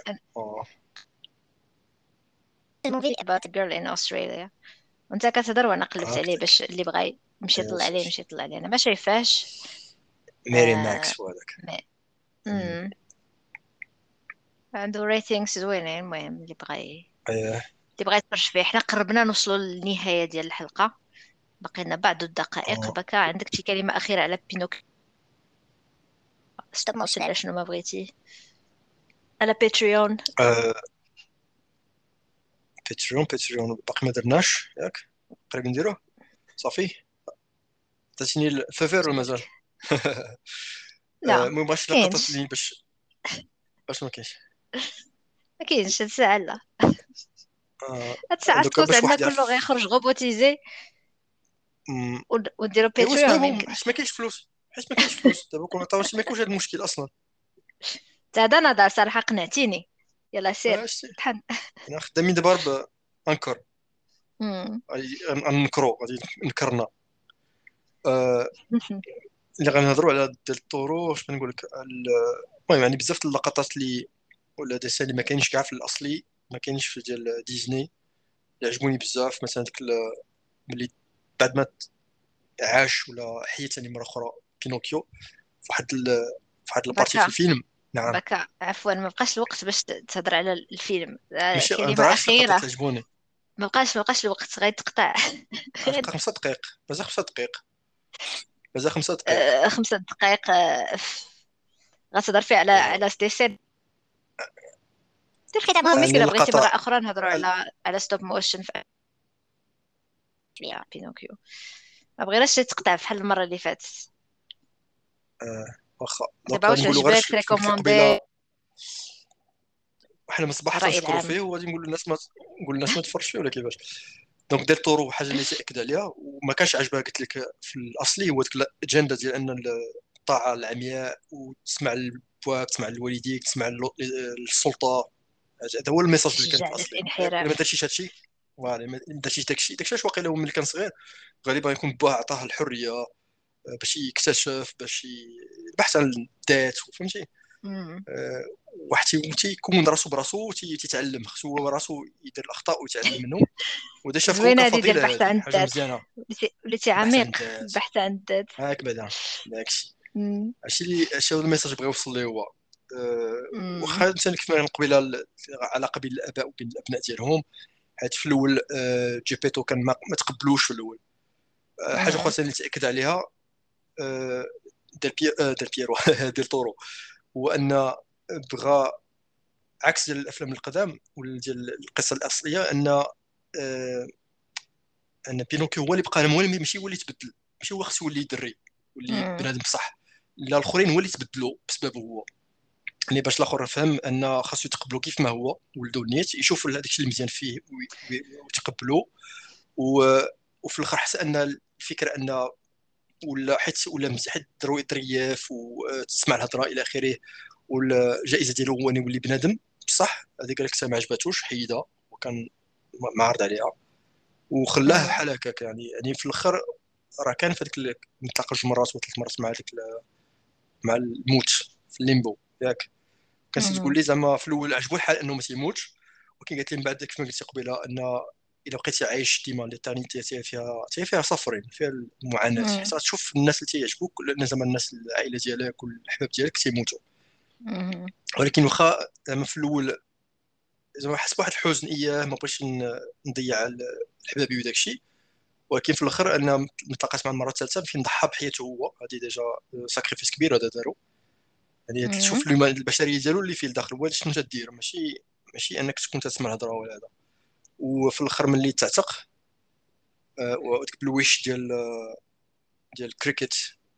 about a girl in Australia. وأنت كتهضر وأنا قلبت. عليه باش اللي بغى يمشي يطلع عليه. يمشي يطلع عليه. أنا ما شايفاش. Mary آه. and Max وهذاك امم عنده ratings زوينين المهم اللي بغى إيه اللي بغى يتفرج فيه. حنا قربنا نوصلوا للنهاية ديال الحلقة. باقي لنا بعض الدقائق. آه. باقا عندك شي كلمة أخيرة على بينوك ستوب موشن ولا شنو ما بغيتي على باتريون باتريون باتريون باقي ما درناش ياك قريب نديروه صافي عطيتيني الفافير ولا مازال لا المهم. لقطات لي باش باش ما كاينش ما كاينش هاد الساعة لا هاد الساعة باش واحد يعرف. كله غيخرج روبوتيزي مم، ود- ونديرو ايوا باتريون ما كاينش فلوس حيت ما كاينش فلوس. دابا كون عطاو شي ما يكونش هذا المشكل أصلا. تا هذا نضال صراحة قنعتيني يلا سير. آه،. طحن أنا خدامين دابا بانكر مم. غادي غنكرو غادي نكرنا. آه، اللي غنهضروا على ديال الطرو واش بنقول لك؟ ال- المهم يعني بزاف اللقطات اللي ولا ديسان اللي ما كاينش كاع في الأصلي ما كاينش في ديال ديزني. اللي عجبوني بزاف. مثلا ديك ملي بعد ما عاش ولا حيا ثاني مره أخرى. بينوكيو في واحد ال- في واحد ال partie في. الفيلم. نعم. بكا عفوا ما بقاش الوقت باش تهضر على الفيلم. آه، كلمه على اللقطات اخيره ما بقاش ما بقاش الوقت غيتقطع بقى خمسة دقائق. مازال خمسة دقائق. مازال خمسة دقائق. آه، خمسة دقائق آه، غتهضر فيه على آه. على الختام المهم يعني مشكلة بغيتي مرة أخرى نهضروا على على stop motion في بينوكيو. ما بغيناش تقطع بحال المرة اللي فاتت. واخا نقولوا غير عجبك recommandé وحنا الرأي تنشكروا العام. فيه وغادي نقول للناس ما نقول للناس ما تفرجش فيه ولا كيفاش. donc ديل طورو حاجة اللي تأكد عليها وما كانش عجبها قلت لك في الأصلي هو ديك الأجندة ديال أن الطاعه العمياء وتسمع لباك تسمع لوالديك تسمع للسلطه هذا هو ال message اللي كان في الأصلي. ما درتيش هادشي voilà ما درتيش داكشي. داكشي علاش واقيلا هو ملي كان صغير غالبا يكون باه عطاه الحرية. آه، باش يكتشف باش ي- البحث عن الذات فهمتي. آه، واحد تيكون راسو براسو تي- تيتعلم خصو هو راسو يدير الأخطاء ويتعلم منهم ودا شاف خوكا هادي ديال البحث عن الذات. وليتي عميق. البحث عن الذات هاك بعدا داكشي. هادشي اللي هادشي هو ال message بغا يوصل ليه هو آه،. واخا مثلا كيف ما قبيلة ال- العلاقه بين الآباء وبين الأبناء ديالهم حيت في الأول آه، جيبيتو كان ما تقبلوش في الأول حاجة. أخرى اللي تأكد عليها ديال بي آه، ديال بيرو. ديال طورو. هو ان بغى عكس ديال الأفلام القدام ولا ديال القصة الأصلية أن آه، أن بينوكيو هو اللي بقى هو اللي ماشي هو اللي تبدل ماشي هو خصو يولي دري واللي. بنادم بصح لا الآخرين هو اللي تبدلوا بسببه هو. يعني باش الآخر فهم أن خاصو يتقبلوا كيف ما هو ولدو النيت يشوفوا هذاك الشيء اللي مزيان فيه وي- وي- ويتقبلوا. وفي الآخر حتى أن الفكرة أن ولا حيت ولا مزيان حيت دري ظريف وتسمع الهضره إلى آخره والجائزه ديالو هو إنه يولي بنادم بصح هذيك قال لك ما عجباتوش حيدها وكان معارض عليها وخلاه. بحال هكاك يعني يعني في الآخر راه كان في هذيك نتلاقى جوج مرات ولا ثلاث مرات مع هذيك مع الموت في ال limbo ياك كانت. تقول لي زعما في الأول عجبو الحال إنه ما تيموتش ولكن قالت لي من بعد كيف ما قلتي قبيلة إن الا بقيتي عايش ديما l'éternité تي فيها تي فيها souffrance فيها المعاناة. حتى تشوف الناس اللي تيعجبوك زعما الناس العائلة ديالك والأحباب ديالك تيموتوا. ولكن واخا زعما في الأول زعما حس بواحد الحزن إياه ما بغيتش نضيع ال- الحبابي وداك الشيء. ولكن في الأخر أنا تلاقيت مع المرة الثالثة فين ضحى بحياته هو. هذه déjà sacrifice كبير هذا دارو. يعني. تشوف البشرية ديالو اللي فيه الداخل هو شنو تدير؟ ماشي ماشي أنك تكون تسمع الهضرة ولا هذا. وفي الآخر ملي تعتق آه، وديك بال wish ديال ديال الكريكيت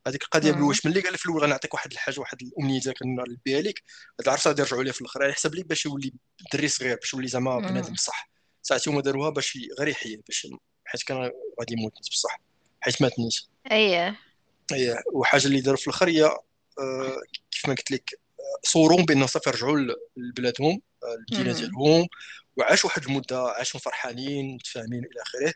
هذيك القضية. بالويش ملي قال في الأول غنعطيك واحد الحاجة واحد الأمنية ديالك غنلبيها لك هاد العرس غادي يرجعوا ليه في الأخر على حسب لي باش يولي دري صغير باش يولي زعما. بنادم بصح ساعتي هما داروها باش غير يحيى باش حيت كان غادي يموت بصح حيت مات نيت إيه إيه وحاجة اللي داروا في الأخر هي آه، كيف ما قلت لك آه، صورهم بان صافي رجعوا لبلادهم آه، المدينة. ديالهم وعاشوا واحد المدة عاشوا فرحانين متفاهمين إلى آخره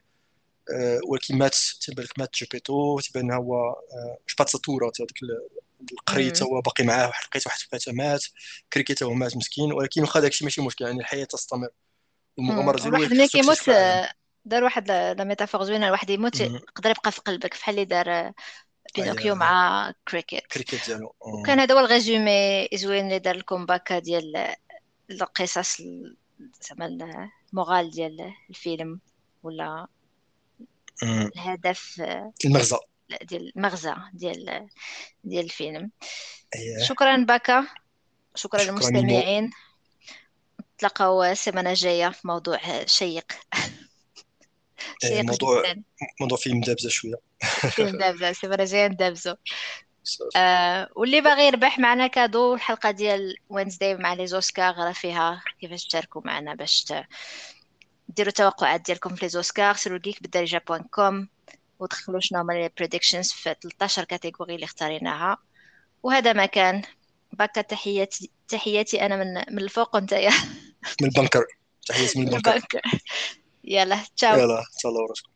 آه، ولكن مات تيبان لك مات جيبيتو تيبان هو آه، شبات ساتورا هذاك ال- القري. تا هو باقي معاه واحد لقيت واحد فاته مات كريكي تا هو مات مسكين ولكن واخا داكشي ماشي مشكل يعني الحياة تستمر والمغامره مم. ديالو الواحد ملي كيموت. آه، دار واحد لا ميتافور زوينة الواحد يموت. يقدر يبقى في قلبك بحال اللي دار بينوكيو أيه. مع كريكيت كريكيت ديالو. وكان هذا هو الريزومي زوين اللي دار الكومباكا ديال القصص ال- زعما ال morale ديال الفيلم ولا. الهدف المغزى. ديال المغزى ديال ديال الفيلم. إيه شكرا باكا شكرا شكرا للمستمعين. نتلاقاو السيمانة الجاية في موضوع شيق. شيق موضوع- جدا. الموضوع فيه مدابزه شوية. فيه ندابزو السيمانة الجاية ندابزو. آه واللي باغي يربح معنا cadeau الحلقة ديال Wednesday مع les Oscars راه فيها كيفاش تشاركوا معنا باش ديروا التوقعات ديالكم في les Oscars. سيروا geek بالدارجة point com ودخلوا شنو هما les prédictions في 13 catégories اللي اختاريناها. وهذا ما كان. باكا تحياتي تحياتي أنا من من الفوق وأنت يا من ال bunker. تحياتي من ال bunker. البنك يلا تشاو. يلا تهلاو راسكم